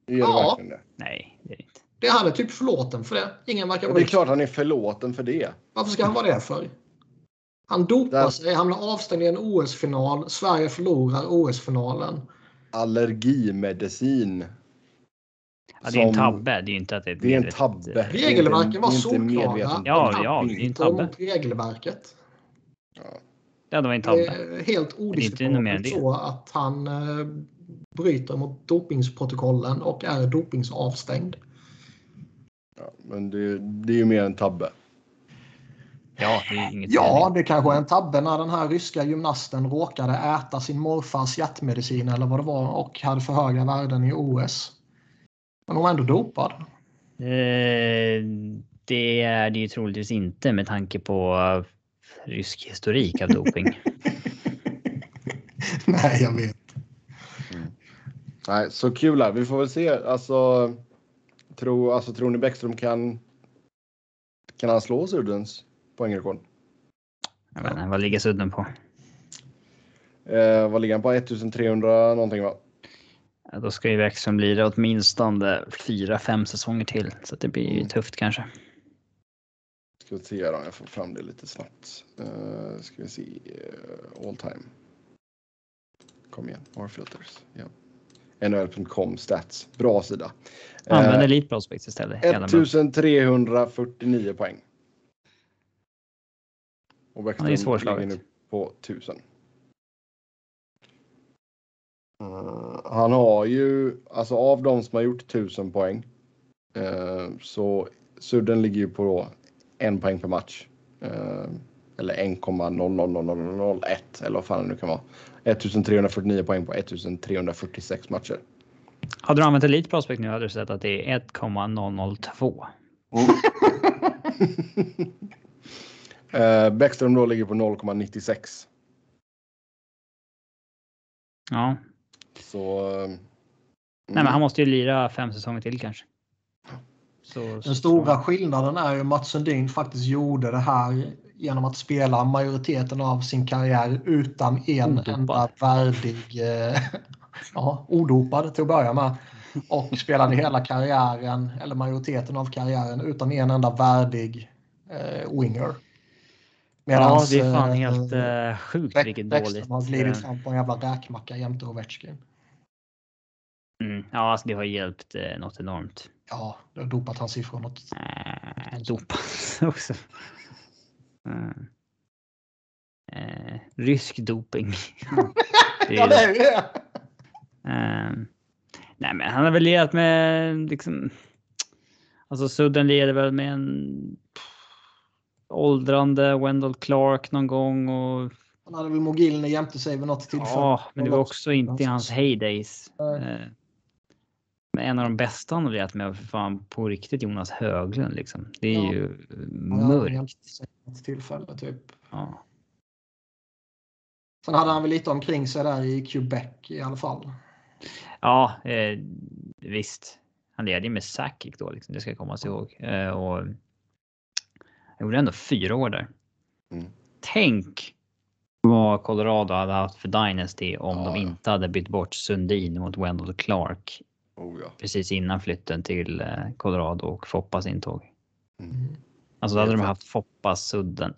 Är det ja. verkligen det? Nej, det är inte. Det han är typ förlåten för det. Ingen verkar vara Det är klart han är förlåten för det. Varför ska han vara det för? Han dopar Där... sig, han blir avstängd i en OS-final. Sverige förlorar OS-finalen. Allergimedicin Ja, det är en tabbe. Det är inte att det är, det är en tabbe. Regelverken var solklara. Ja, ja, det är en tabbe. regelverket. Ja. ja, det var en tabbe. Helt odiskutabelt så att han eh, bryter mot dopingsprotokollen och är dopingsavstängd. Ja, men det, det är ju mer en tabbe. Ja, det är inget Ja, det kanske är en tabbe när den här ryska gymnasten råkade äta sin morfars hjärtmedicin eller vad det var och hade för höga värden i OS. Men hon var ändå dopad. Eh, det är det ju troligtvis inte med tanke på rysk historik av doping. Nej, jag vet. Mm. Nej, så kul här. Vi får väl se. Alltså, tro, alltså, tror ni Bäckström kan, kan han slå Suddens poängrekord? Jag vet inte, vad ligger Sudden på? Eh, vad ligger han på? 1300 någonting va? då ska ju Bäckström bli det åtminstone fyra, fem säsonger till. Så det blir ju mm. tufft kanske. Ska se om jag får fram det lite snabbt. Uh, ska vi se. Uh, all time. Kom igen, Marfilters. Ja. NHL.com stats. Bra sida. Använd uh, Elite Prospects istället. 1349 poäng. Och Bäckström ja, ligger nu på 1000. Uh, han har ju, alltså av de som har gjort 1000 poäng. Uh, så Sudden ligger ju på en poäng per match. Uh, eller 1,00001 eller vad fan det nu kan vara. 1349 poäng på 1346 matcher. Hade du använt Elite Prospect nu hade du sett att det är 1,002. eh, Bäckström då ligger på 0,96. Ja. Så... eh, Nej, men han måste ju lira fem säsonger till kanske. Så, Den stora skillnaden är ju att Mats Sundin faktiskt gjorde det här genom att spela majoriteten av sin karriär utan en Odopad. enda värdig, eh, ja, odopad till att börja med. Och spelade hela karriären, eller majoriteten av karriären, utan en enda värdig eh, winger. Ja, det är fan eh, helt uh, sjukt vilket dåligt. har glidit eh, fram på en jävla räkmacka jämte Ovechkin. Mm, ja, alltså det har hjälpt eh, något enormt. Ja, det har dopat hans siffror något. Eh, dopat också. Mm. Eh, rysk doping. det Ja, är, det är det. eh, nej, men han har väl lirat med liksom. Alltså Sudden leder väl med en åldrande Wendell Clark någon gång och Han hade väl Mogilny jämte sig vid något tillfälle. ja, men det var också inte i hans heydays. Nej. Men en av de bästa han har lirat med för fan på riktigt Jonas Höglund liksom. Det är Ja. ju mörkt. något tillfälle typ. Ja. Sen hade han väl lite omkring sig där i Quebec i alla fall. Ja, eh, visst. Han ledde ju med Sakic då, liksom. det ska komma ihåg. Eh, och jag gjorde ändå fyra år där. Mm. Tänk vad Colorado hade haft för Dynasty om Ja, de ja. inte hade bytt bort Sundin mot Wendell Clark Oh, ja. precis innan flytten till eh, Colorado och Foppas intåg. Mm. Alltså då hade de haft Foppas, Sudden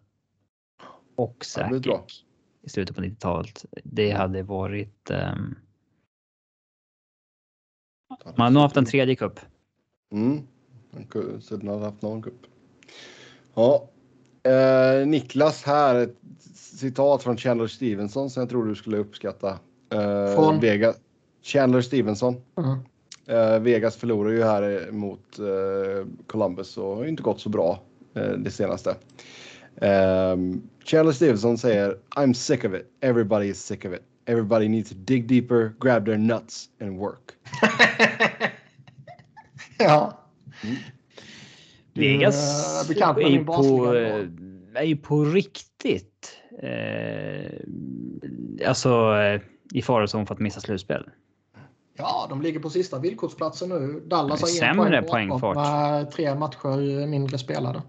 och Ja, bra. Sakic i slutet på 90-talet. Det hade varit... ehm, man hade nog haft en tredje kupp. Mm. En ku- Så den hade haft någon kupp. Ja. Eh, Niklas här, ett citat från Chandler Stevenson som jag tror du skulle uppskatta. Eh, Från? Vega, Chandler Stevenson. Mm. Eh, Vegas förlorar ju här mot eh, Columbus och har ju inte gått så bra eh, det senaste. Um, Chandler Stevenson säger I'm sick of it. Everybody is sick of it. Everybody needs to dig deeper, grab their nuts and work. ja. Vegas Eh, bekant med är, ju min på, eh, är ju på riktigt eh, alltså eh, i farozon för att missa slutspel. Ja, de ligger på sista villkorsplatsen nu. Dallas har en sämre poäng bakom poängfart. med tre matcher mindre spelade.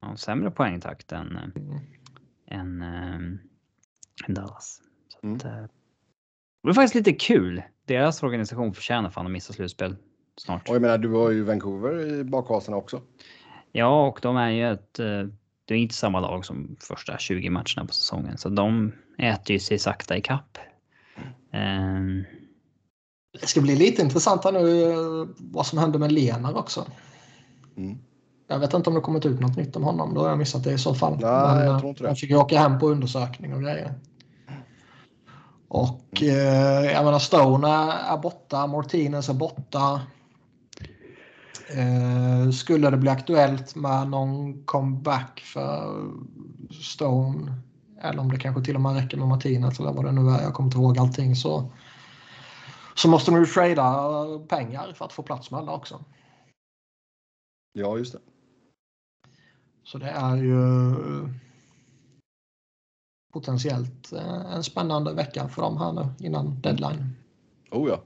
Ja, sämre poängtakt än, eh, Mm. än, eh, än Dallas. Så Mm. att, eh, det är faktiskt lite kul. Deras organisation förtjänar fan att missa slutspel snart. Och jag menar, du har ju Vancouver i bakhasorna också. Ja, och de är ju ett... eh, Det är inte samma lag som första 20 matcherna på säsongen, så de äter ju sig sakta i kapp. Ehm, Det ska bli lite intressant här nu eh, vad som händer med Lenar också. Mm. Jag vet inte om det kommit ut något nytt om honom. Då har jag missat det i så fall. Nej, jag eh, tror inte det. Han fick ju åka hem på undersökning och grejer. Och eh, jag menar Stone är, är borta. Martinez är borta. Eh, skulle det bli aktuellt med någon comeback för Stone eller om det kanske till och med räcker med Martinez eller vad det nu är. Jag kommer inte ihåg allting så. Så måste de ju trada pengar för att få plats med alla också. Ja, just det. Så det är ju potentiellt eh, en spännande vecka för dem här nu innan deadline. Oh ja.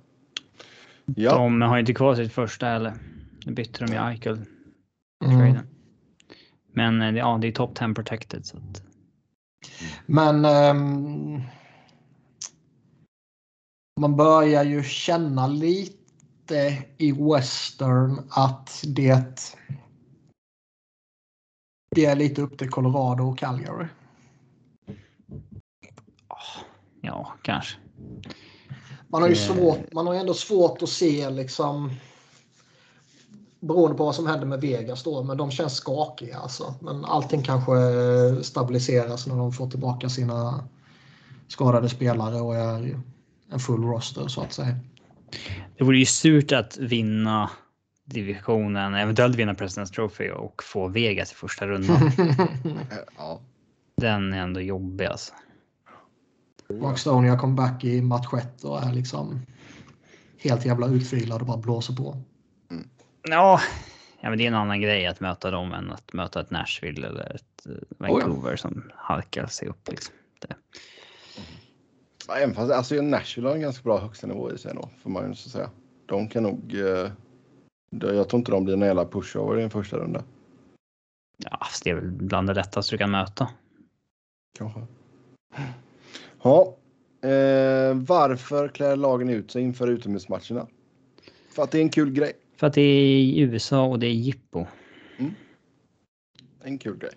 Ja, De har inte kvar sitt första heller. Nu bytte de ju Eichel. Mm. Men eh, ja, det är top 10 protected. Så att, Men ehm, man börjar ju känna lite i Western att det det är lite upp till Colorado och Calgary. ja, kanske. Man har ju Det- svårt, man har ändå svårt att se liksom beroende på vad som händer med Vegas då, men de känns skakiga alltså. Men allting kanske stabiliseras när de får tillbaka sina skadade spelare och är en full roster så att säga. Det vore ju surt att vinna divisionen, eventuellt vinna President's Trophy och få Vegas i första rundan. eh, ja. Den är ändå jobbig alltså. Mark Stone kom back i match 1 och är liksom helt jävla utvilad och bara blåser på. Ja, ja men det är en annan grej att möta dem än att möta ett Nashville eller ett eh, Vancouver oh ja. som halkar sig upp. Liksom. Det. Även fast alltså, Nashville har en ganska bra högstanivå i sig då, får man ju säga. De kan nog... Eh, jag tror inte de blir en jävla pushover i en första runda. Ja, det är väl bland det lättaste du kan möta. Kanske. Ja. Eh, varför klär lagen ut sig inför utomhusmatcherna? För att det är en kul grej. För att det är i USA och det är jippo. Mm. En kul grej.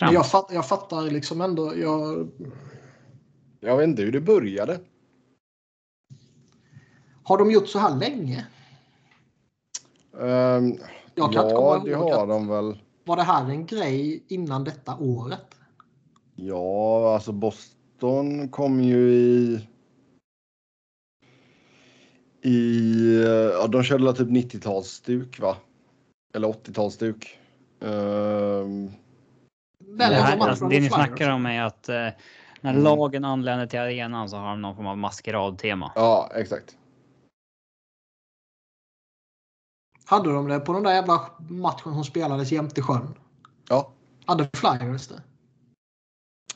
Jag, fatt, jag fattar liksom ändå. Jag... jag vet inte hur det började. Har de gjort så här länge? Um, jag kan ja, inte det har de väl. Var det här en grej innan detta året? Ja, alltså Boston kom ju i... I... Ja, de körde typ 90-talsstuk, va? Eller 80-talsstuk. Um... Det, här, alltså, det ni snackar om är att eh, när mm. lagen anländer till arenan så har de någon form av maskeradtema. Ja, exakt. Hade de det på den där jävla matchen som spelades jämte sjön? Ja. Hade Flyers det?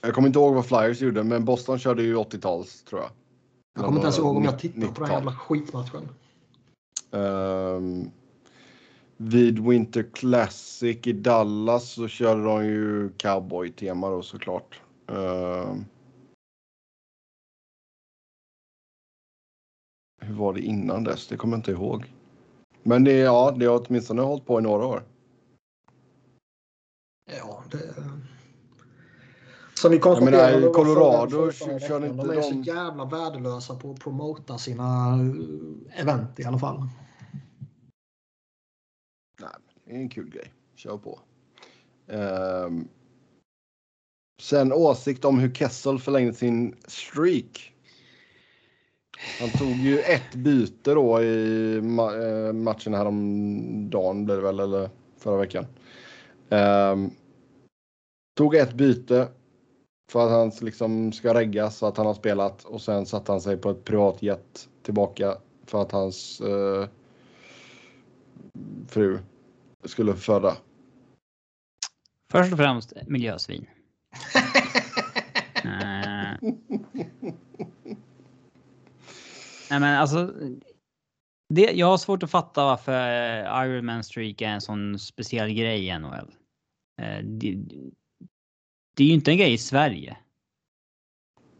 Jag kommer inte ihåg vad Flyers gjorde, men Boston körde ju 80-tals tror jag. Jag kommer inte ens ihåg om jag tittade på den jävla skitmatchen. Um, vid Winter Classic i Dallas så körde de ju cowboy-tema då såklart. Um, hur var det innan dess? Det kommer jag inte ihåg. Men det, ja, det har åtminstone hållit på i några år. Ja, det... Som vi konstaterade. Jag menar, Colorado kör inte de... är så jävla värdelösa på att promota sina eh, event i alla fall. Nej, det är en kul grej. Kör på. Um, sen åsikt om hur Kessel förlängde sin streak. Han tog ju ett byte då i ma eh, matchen häromdagen blir det väl, eller förra veckan. Um, tog ett byte för att han liksom ska reggas så att han har spelat och sen satte han sig på ett privatjet tillbaka för att hans uh, fru skulle föda. Först och främst miljösvin. uh. Nej, men alltså. Det, jag har svårt att fatta varför Ironman Streak är en sån speciell grej i NHL. Eh, det, det är ju inte en grej i Sverige.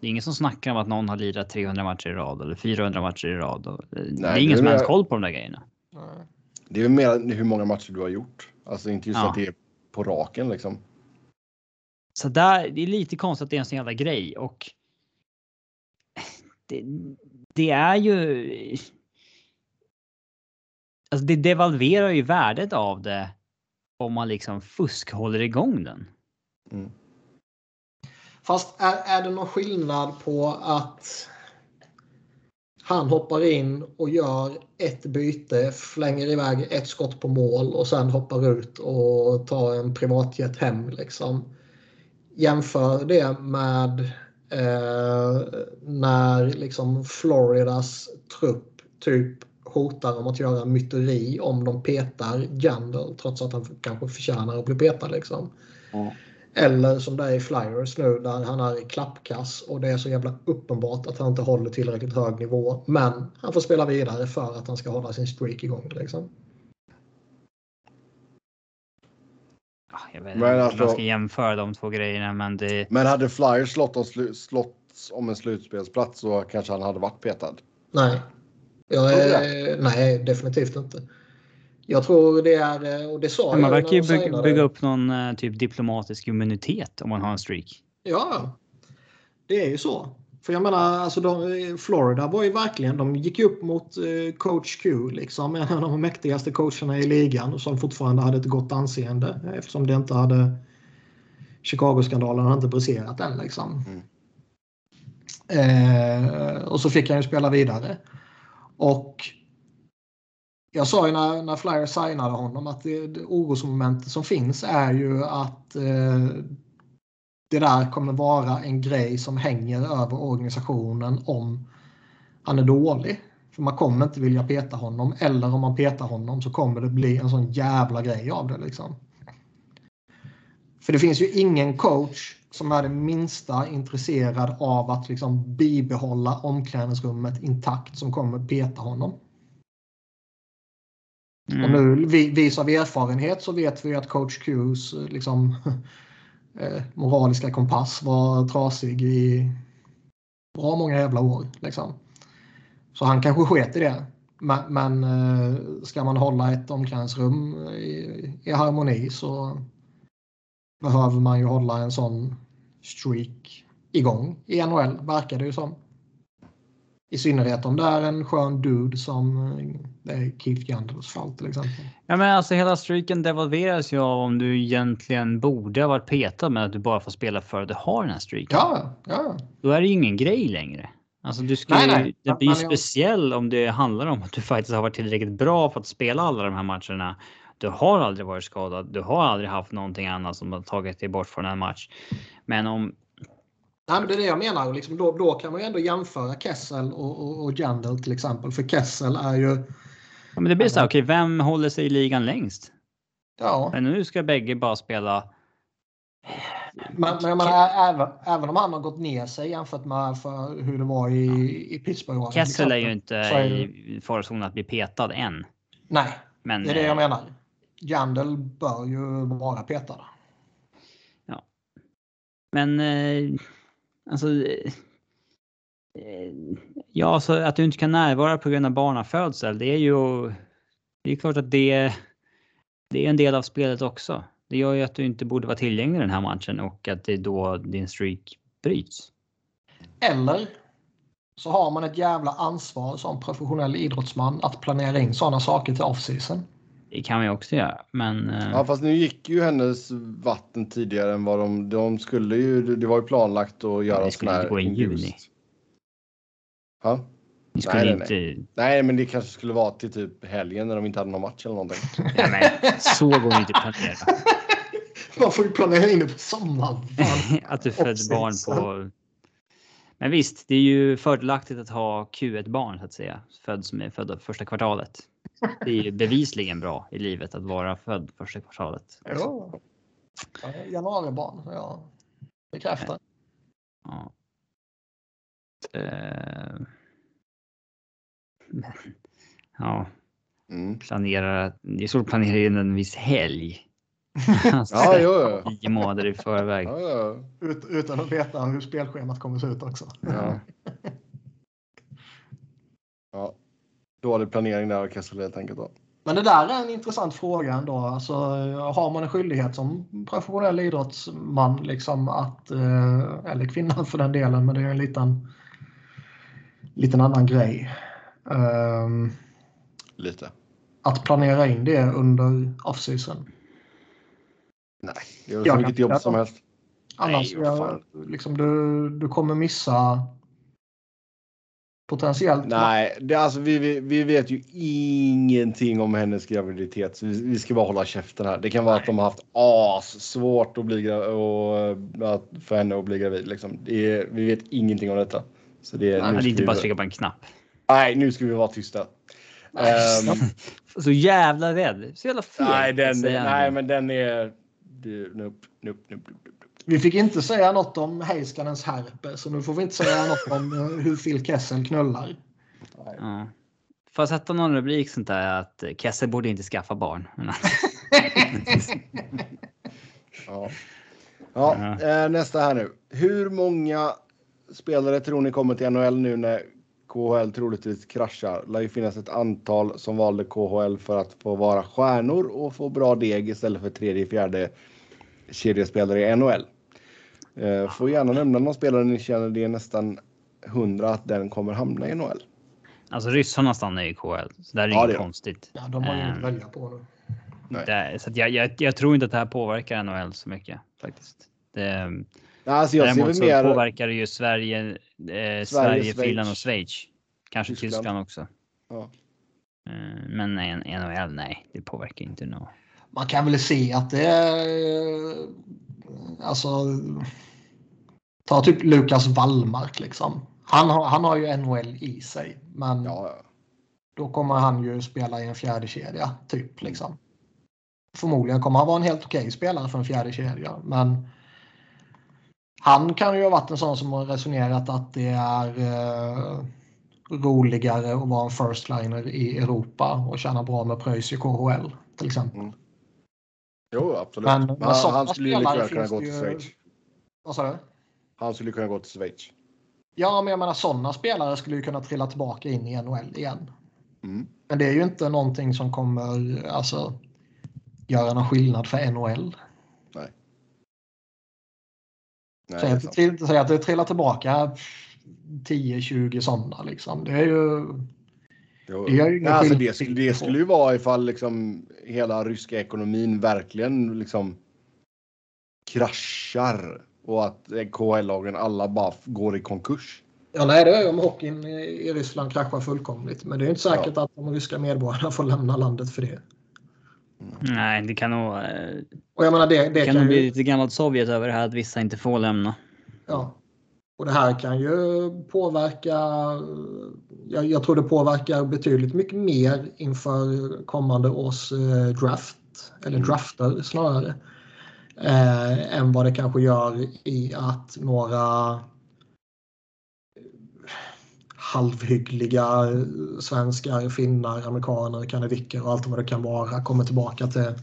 Det är ingen som snackar om att någon har lirat 300 matcher i rad eller 400 matcher i rad. Eh, Nej, det är ingen det är som har koll på de där grejerna. Det är mer hur många matcher du har gjort. Alltså inte just ja. att det är på raken liksom. Så där, det är lite konstigt att det är en sån jävla grej och det, det är ju... Alltså det devalverar ju värdet av det om man liksom fusk håller igång den. Mm. Fast är, är det någon skillnad på att han hoppar in och gör ett byte, flänger iväg ett skott på mål och sen hoppar ut och tar en privatjet hem. Liksom. Jämför det med Eh, när liksom Floridas trupp typ hotar om att göra myteri om de petar Jandal trots att han kanske förtjänar att bli petad. Liksom. Mm. Eller som det är i Flyers nu där han är i klappkass och det är så jävla uppenbart att han inte håller tillräckligt hög nivå. Men han får spela vidare för att han ska hålla sin streak igång. Liksom. Jag vet inte alltså, man ska jämföra de två grejerna, men det. Men hade Flyers slått om, slått om en slutspelsplats så kanske han hade varit petad. Nej, jag är, nej, definitivt inte. Jag tror det är, och det sa Man verkar ju bygga, bygga upp någon eh, typ diplomatisk immunitet om man har en streak. Ja, det är ju så. För jag menar, alltså de, Florida var ju verkligen, de gick upp mot eh, coach Q, liksom, en av de mäktigaste coacherna i ligan som fortfarande hade ett gott anseende eftersom det inte hade Chicago-skandalen hade inte briserat än. Liksom. Mm. Eh, och så fick han ju spela vidare. Och jag sa ju när, när Flyers signade honom att det, det orosmomentet som finns är ju att eh, det där kommer vara en grej som hänger över organisationen om han är dålig. För man kommer inte vilja peta honom. Eller om man petar honom så kommer det bli en sån jävla grej av det. Liksom. För det finns ju ingen coach som är det minsta intresserad av att liksom bibehålla omklädningsrummet intakt som kommer peta honom. Mm. Och nu vis av erfarenhet så vet vi att coach Qs liksom, eh, moraliska kompass var trasig i bra många jävla år. Liksom. Så han kanske sket i det. Men, men eh, ska man hålla ett omklädningsrum i, i harmoni så behöver man ju hålla en sån streak igång i NHL, verkar det ju som. I synnerhet om det är en skön dude som eh, Keith Jandels fall till exempel. Ja men alltså hela streaken devalveras ju av om du egentligen borde ha varit petad men att du bara får spela för att du har den här streaken. Ja, ja. Då är det ju ingen grej längre. Alltså du ska nej, nej. Det blir ju speciell om det handlar om att du faktiskt har varit tillräckligt bra för att spela alla de här matcherna. Du har aldrig varit skadad. Du har aldrig haft någonting annat som har tagit dig bort från en match. Men om Nej, men det är det jag menar. Liksom då, då kan man ju ändå jämföra Kessel och, och, och Jandel till exempel. För Kessel är ju... Ja, men det blir så här, okej, okay, vem håller sig i ligan längst? Ja. Men nu ska bägge bara spela... Men, men menar, även, även om han har gått ner sig jämfört med för hur det var i, ja. i Pittsburgh. Kessel är ju inte är... i farozonen att bli petad än. Nej, men, det är det jag menar. Jandel bör ju vara petad. Ja. Men... Eh Alltså, eh, ja, så alltså att du inte kan närvara på grund av barnafödsel, det är ju... Det är klart att det, det är en del av spelet också. Det gör ju att du inte borde vara tillgänglig den här matchen och att det är då din streak bryts. Eller så har man ett jävla ansvar som professionell idrottsman att planera in sådana saker till off-season. Det kan vi också göra, men... Eh, ja, fast nu gick ju hennes vatten tidigare än vad de... De skulle ju... Det var ju planlagt att göra Det skulle inte gå i juni. Ja? Ni skulle nej, inte... Nej. nej, men det kanske skulle vara till typ helgen när de inte hade någon match eller någonting. nej, men så går det inte att planera. Man får ju planera in det på sommaren. att du föds barn på... Men visst, det är ju fördelaktigt att ha Q1-barn så att säga. Född som är födda första kvartalet. Det är ju bevisligen bra i livet att vara född första kvartalet. Ja. Januaribarn, ja. Bekräftar. Ja. Uh, ja. Mm. Planera. Det är svårt att planera in en viss helg. alltså, ja, jo, Tio månader i förväg. Ja, ja. Ut, utan att veta hur spelschemat kommer att se ut också. Ja. ja dålig planering där av Kessel helt enkelt. Då. Men det där är en intressant fråga ändå. Alltså, har man en skyldighet som professionell idrottsman liksom att, eh, eller kvinna för den delen, men det är en liten, liten annan grej. Um, Lite. Att planera in det under off-season. Nej, det är så mycket jobb som helst. Annars, Nej, jag, liksom, du, du kommer missa potentiellt. Nej, det, alltså, vi, vi, vi, vet ju ingenting om hennes graviditet. Så vi, vi ska bara hålla käften här. Det kan vara Nej. att de har haft as svårt att bli och, att, för henne att bli gravid. Liksom. Det, vi vet ingenting om detta. Så det, Nej, det är inte bara att trycka på en knapp. Nej, nu ska vi vara tysta. Um, så jävla rädd. Så jävla fel. Nej, den, nej men den är... Nope, nope, nope, vi fick inte säga något om Heiskanens herpes så nu får vi inte säga något om eh, hur Phil Kessel knullar. Ja. Får jag sätta någon rubrik sånt där att Kessel borde inte skaffa barn? ja. Ja, eh, nästa här nu. Hur många spelare tror ni kommer till NHL nu när KHL troligtvis kraschar? Det lär ju finnas ett antal som valde KHL för att få vara stjärnor och få bra deg istället för tredje, fjärde kedjespelare i NHL. Eh, får gärna nämna någon spelare ni känner det är nästan hundra att den kommer hamna i NHL. Alltså ryssarna stannar i KHL, så det är ja, inget konstigt. Ja, de har inget att ehm, välja på nu. Det, så jag, jag, jag, tror inte att det här påverkar NHL så mycket faktiskt. Det, alltså jag däremot så mer... påverkar det ju Sverige, eh, Sverige, Sverige Finland och Schweiz. Kanske Tyskland, Tyskland också. Ja. Eh, men NHL, nej, det påverkar inte nog. Man kan väl se att det alltså Ta typ Lukas Wallmark liksom. Han har, han har ju NHL i sig. Men ja. då kommer han ju spela i en fjärde kedja typ. Liksom. Förmodligen kommer han vara en helt okej spelare för en fjärde kedja. Men han kan ju ha varit en sån som har resonerat att det är eh, roligare att vara en first-liner i Europa och tjäna bra med pröjs i KHL till exempel. Mm. Jo, absolut. Men, men han, han skulle ju lika kunna gå till Schweiz. Vad sa du? Han skulle kunna gå till Schweiz. Ja, men jag menar sådana spelare skulle ju kunna trilla tillbaka in i NHL igen. Mm. Men det är ju inte någonting som kommer alltså, göra någon skillnad för NHL. Nej. Nej säg, att, det, säg att det trillar tillbaka 10-20 sådana liksom. Det är ju... Jo. Det, är ju alltså det, skulle, det skulle ju vara ifall liksom hela ryska ekonomin verkligen liksom kraschar och att KHL-lagen alla bara går i konkurs. Ja, nej, det är om hockeyn i Ryssland kraschar fullkomligt. Men det är inte säkert ja. att de ryska medborgarna får lämna landet för det. Nej, det kan nog... Eh, och jag menar, det, det kan, kan nog bli lite gammalt Sovjet över det här att vissa inte får lämna. Ja. Och det här kan ju påverka... Jag, jag tror det påverkar betydligt mycket mer inför kommande års eh, draft. Eller mm. drafter snarare. Eh, än vad det kanske gör i att några halvhyggliga svenskar, finnar, amerikaner, kanavicker och allt vad det kan vara kommer tillbaka till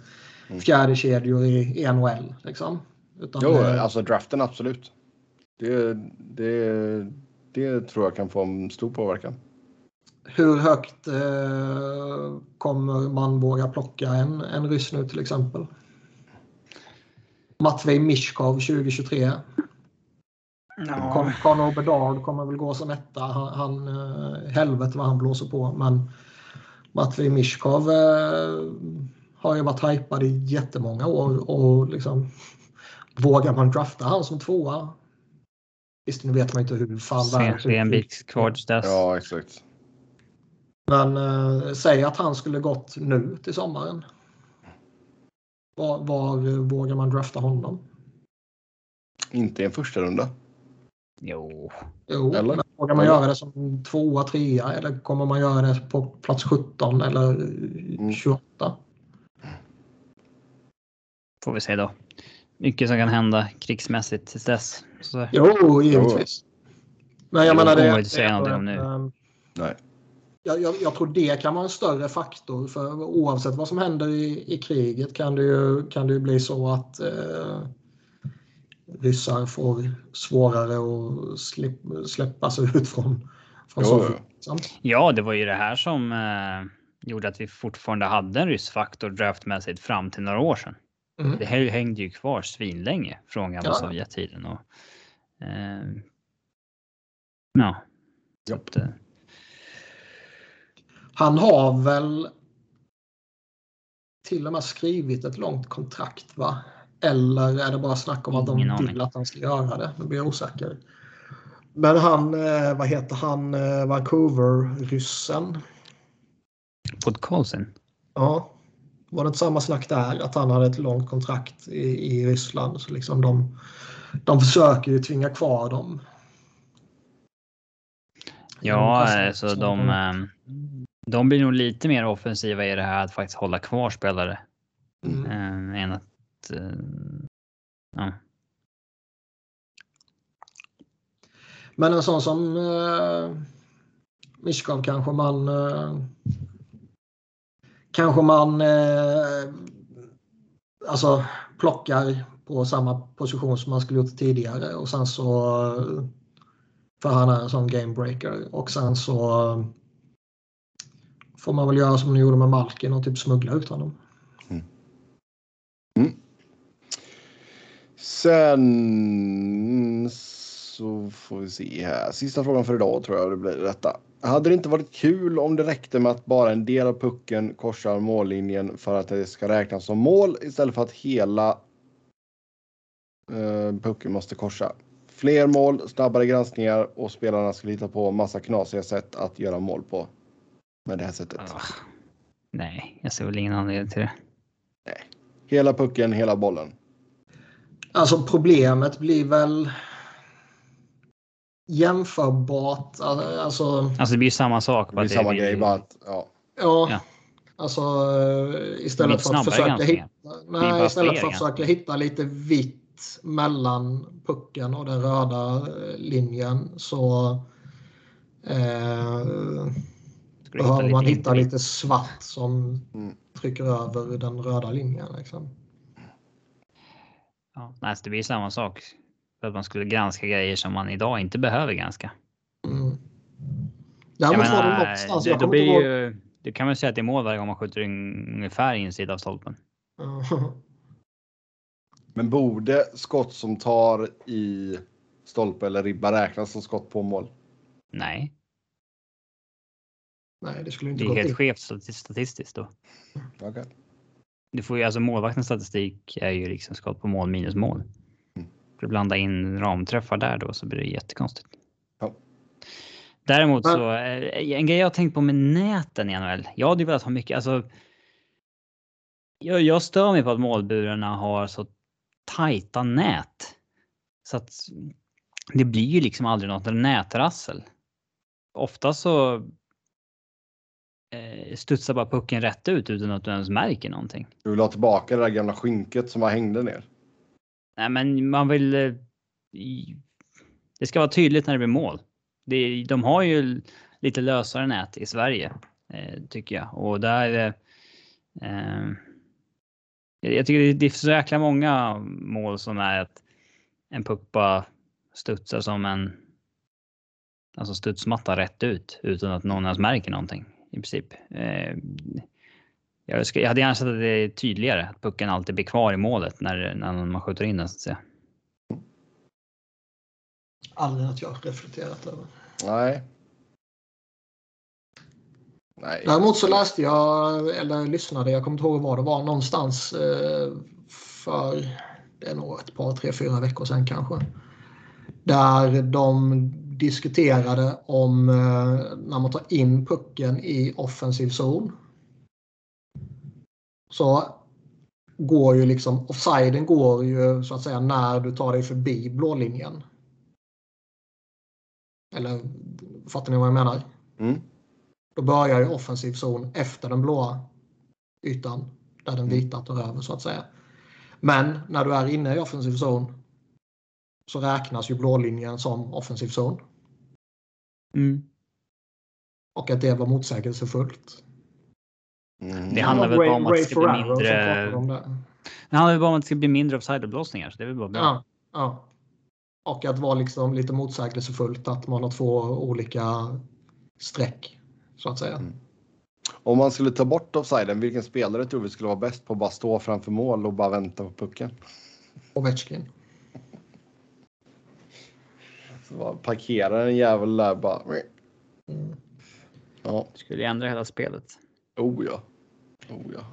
mm. fjärde kedjor i, i NHL. Liksom. Utan jo, det... alltså draften absolut. Det, det, det tror jag kan få en stor påverkan. Hur högt eh, kommer man våga plocka en, en ryss nu till exempel? Matvej Mishkov 2023. Ja. Conor Bedard kommer väl gå som etta. Han, han, eh, helvete vad han blåser på. Men Matvej Mishkov eh, har ju varit hypad i jättemånga år. Och liksom, vågar man drafta han som tvåa? Visst, nu vet man inte hur fan det är. en bit kvar till dess. Ja, exakt. Men eh, säg att han skulle gått nu till sommaren. Var, var vågar man drafta honom? Inte i en första runda. Jo. Jo, eller? Men vågar man göra det som tvåa, trea eller kommer man göra det på plats 17 eller 28? Mm. Får vi se då. Mycket som kan hända krigsmässigt tills dess. Så. Jo, givetvis. Men jag menar det. Jag inte säga någonting om nu. Ehm, Nej. Jag, jag, jag, tror det kan vara en större faktor för oavsett vad som händer i, i kriget kan det ju, kan det ju bli så att eh, ryssar får svårare att släpp, släppas ut från, från Sovjet. Ja, det var ju det här som eh, gjorde att vi fortfarande hade en rysk faktor draftmässigt fram till några år sedan. Mm. Det här hängde ju kvar svinlänge från gamla ja. Sovjettiden. Och, eh, ja. Att, eh. Han har väl till och med skrivit ett långt kontrakt va? Eller är det bara snack om att de vill aning. att han ska göra det? Nu blir jag osäker. Men han, eh, vad heter han, eh, Vancouver-ryssen? Podkolzin? Ja. Var det inte samma snack där? Att han hade ett långt kontrakt i, i Ryssland. Så liksom de, de försöker ju tvinga kvar dem. Ja, alltså de, ehm, de blir nog lite mer offensiva i det här att faktiskt hålla kvar spelare. Mm. Än att Eh, ja. Men en sån som eh, Mishkov kanske man eh, kanske man eh, alltså plockar på samma position som man skulle gjort tidigare och sen så för han är en sån gamebreaker och sen så får man väl göra som ni gjorde med Malkin och typ smuggla ut honom. Mm. Mm. Sen så får vi se här. Sista frågan för idag tror jag det blir detta. Hade det inte varit kul om det räckte med att bara en del av pucken korsar mållinjen för att det ska räknas som mål istället för att hela eh, pucken måste korsa? Fler mål, snabbare granskningar och spelarna skulle hitta på massa knasiga sätt att göra mål på. Med det här sättet. Oh, nej, jag ser väl ingen anledning till det. Nej. Hela pucken, hela bollen. Alltså problemet blir väl jämförbart. Alltså, Alltså det blir ju samma sak. Det blir samma blir- grej bara att ja. ja, Ja. alltså eh, istället Lite för att försöka ganska. hitta, nej, istället för att försöka hitta lite vitt mellan pucken och den röda eh, linjen så eh, behöver man lite hitta inte- lite svart som Mm. trycker över den röda linjen. Liksom. Ja, nej, det blir samma sak. För att man skulle granska grejer som man idag inte behöver granska. Mm. Jag det menar, det, jag inte blir ju, det kan man säga att det är mål varje gång man skjuter ungefär insida av stolpen. Men borde skott som tar i stolpe eller ribba räknas som skott på mål? Nej, Nej, det skulle det inte är gå helt skevt stati- statistiskt då. Okej. Du får ju alltså målvaktens statistik är ju liksom skott på mål minus mål. Att blanda in ramträffar där då så blir det jättekonstigt. Ja. Däremot så eh, en grej jag har tänkt på med näten i NHL. Jag hade ju velat ha mycket, alltså. Jag, jag stör mig på att målburarna har så tajta nät. Så att det blir ju liksom aldrig något nätrassel. Ofta så eh, studsar bara pucken rätt ut utan att du ens märker någonting. Du vill ha tillbaka det där gamla skynket som var hängde ner. Nej, men man vill. Eh, det ska vara tydligt när det blir mål. Det, de har ju lite lösare nät i Sverige eh, tycker jag och där. Eh, ehm, jag tycker det, det är så jäkla många mål som är att en puck bara studsar som en. Alltså studsmatta rätt ut utan att någon ens märker någonting i princip. Eh, jag, jag hade gärna sett att det är tydligare att pucken alltid blir kvar i målet när, när man skjuter in den så att säga. Aldrig att jag reflekterat över. Nej. Nej. Däremot så läste jag, eller lyssnade, jag kommer inte ihåg vad det var, någonstans eh, för det är nog ett par, tre, fyra veckor sedan kanske. Där de diskuterade om eh, när man tar in pucken i offensiv zon. Så går ju liksom, offsiden går ju så att säga när du tar dig förbi blålinjen. Eller fattar ni vad jag menar? Mm. Då börjar ju offensiv zon efter den blåa ytan där den vita tar över så att säga. Men när du är inne i offensiv zon så räknas ju blålinjen som offensiv zon Mm. och att det var motsägelsefullt. Mm. Det handlar väl bara om att det ska bli mindre- det. Handlar bara om att det ska bli mindre offside-blåsningar så det är väl bara bra. Ja, ja. Och att vara liksom lite motsägelsefullt att man har två olika streck så att säga. Mm. Om man skulle ta bort offsiden, vilken spelare tror vi skulle vara bäst på att bara stå framför mål och bara vänta på pucken? Ovechkin. Så bara parkera en jävel där bara. Mm. Ja, Skulle ändra hela spelet. oh ja. Oh ja.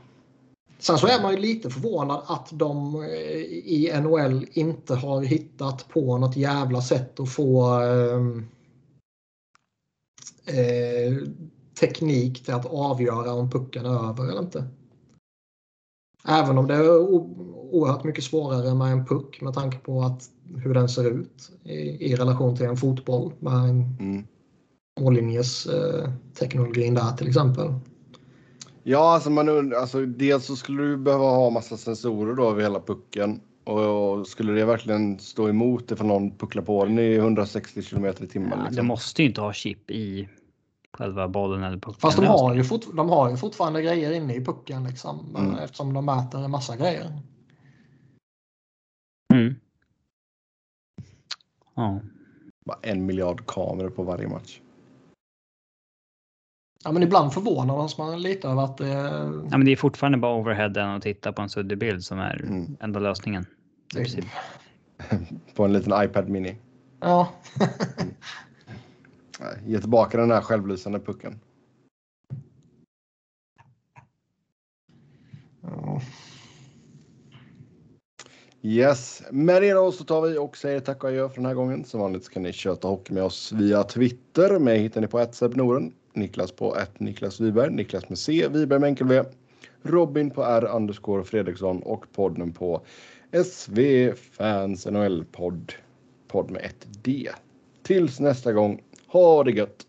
Sen så är man ju lite förvånad att de eh, i NHL inte har hittat på något jävla sätt att få eh, eh, teknik till att avgöra om pucken är över eller inte. Även om det är oerhört mycket svårare med en puck med tanke på att hur den ser ut i, i relation till en fotboll med en Mm. mållinjes eh, teknologin där till exempel. Ja, alltså, man, alltså dels så skulle du behöva ha massa sensorer då över hela pucken. Och, och skulle det verkligen stå emot ifall någon pucklar på den i 160 kilometer i timmen? Ja, liksom? Du måste ju inte ha chip i själva bollen eller pucken. Fast de har, ju fort, de har ju fortfarande grejer inne i pucken liksom, Mm. eftersom de mäter en massa grejer. Mm. Ja. Bara en miljard kameror på varje match. Ja, men ibland förvånar man lite över att det... ja, men det är fortfarande bara overheaden och titta på en suddig bild som är Mm. enda lösningen. Princip. På en liten iPad Mini. Ja. Ge tillbaka den här självlysande pucken. Ja. Yes, med det då så tar vi och säger tack och adjö för den här gången. Som vanligt så kan ni köta hockey med oss via Twitter. Mig hittar ni på Noren. Niklas på ett Niklas Wiberg, Niklas med C, Wiberg med enkel V. Robin på R underscore Fredriksson och podden på SV Fans NHL podd. Podd med ett D. Tills nästa gång, ha det gött!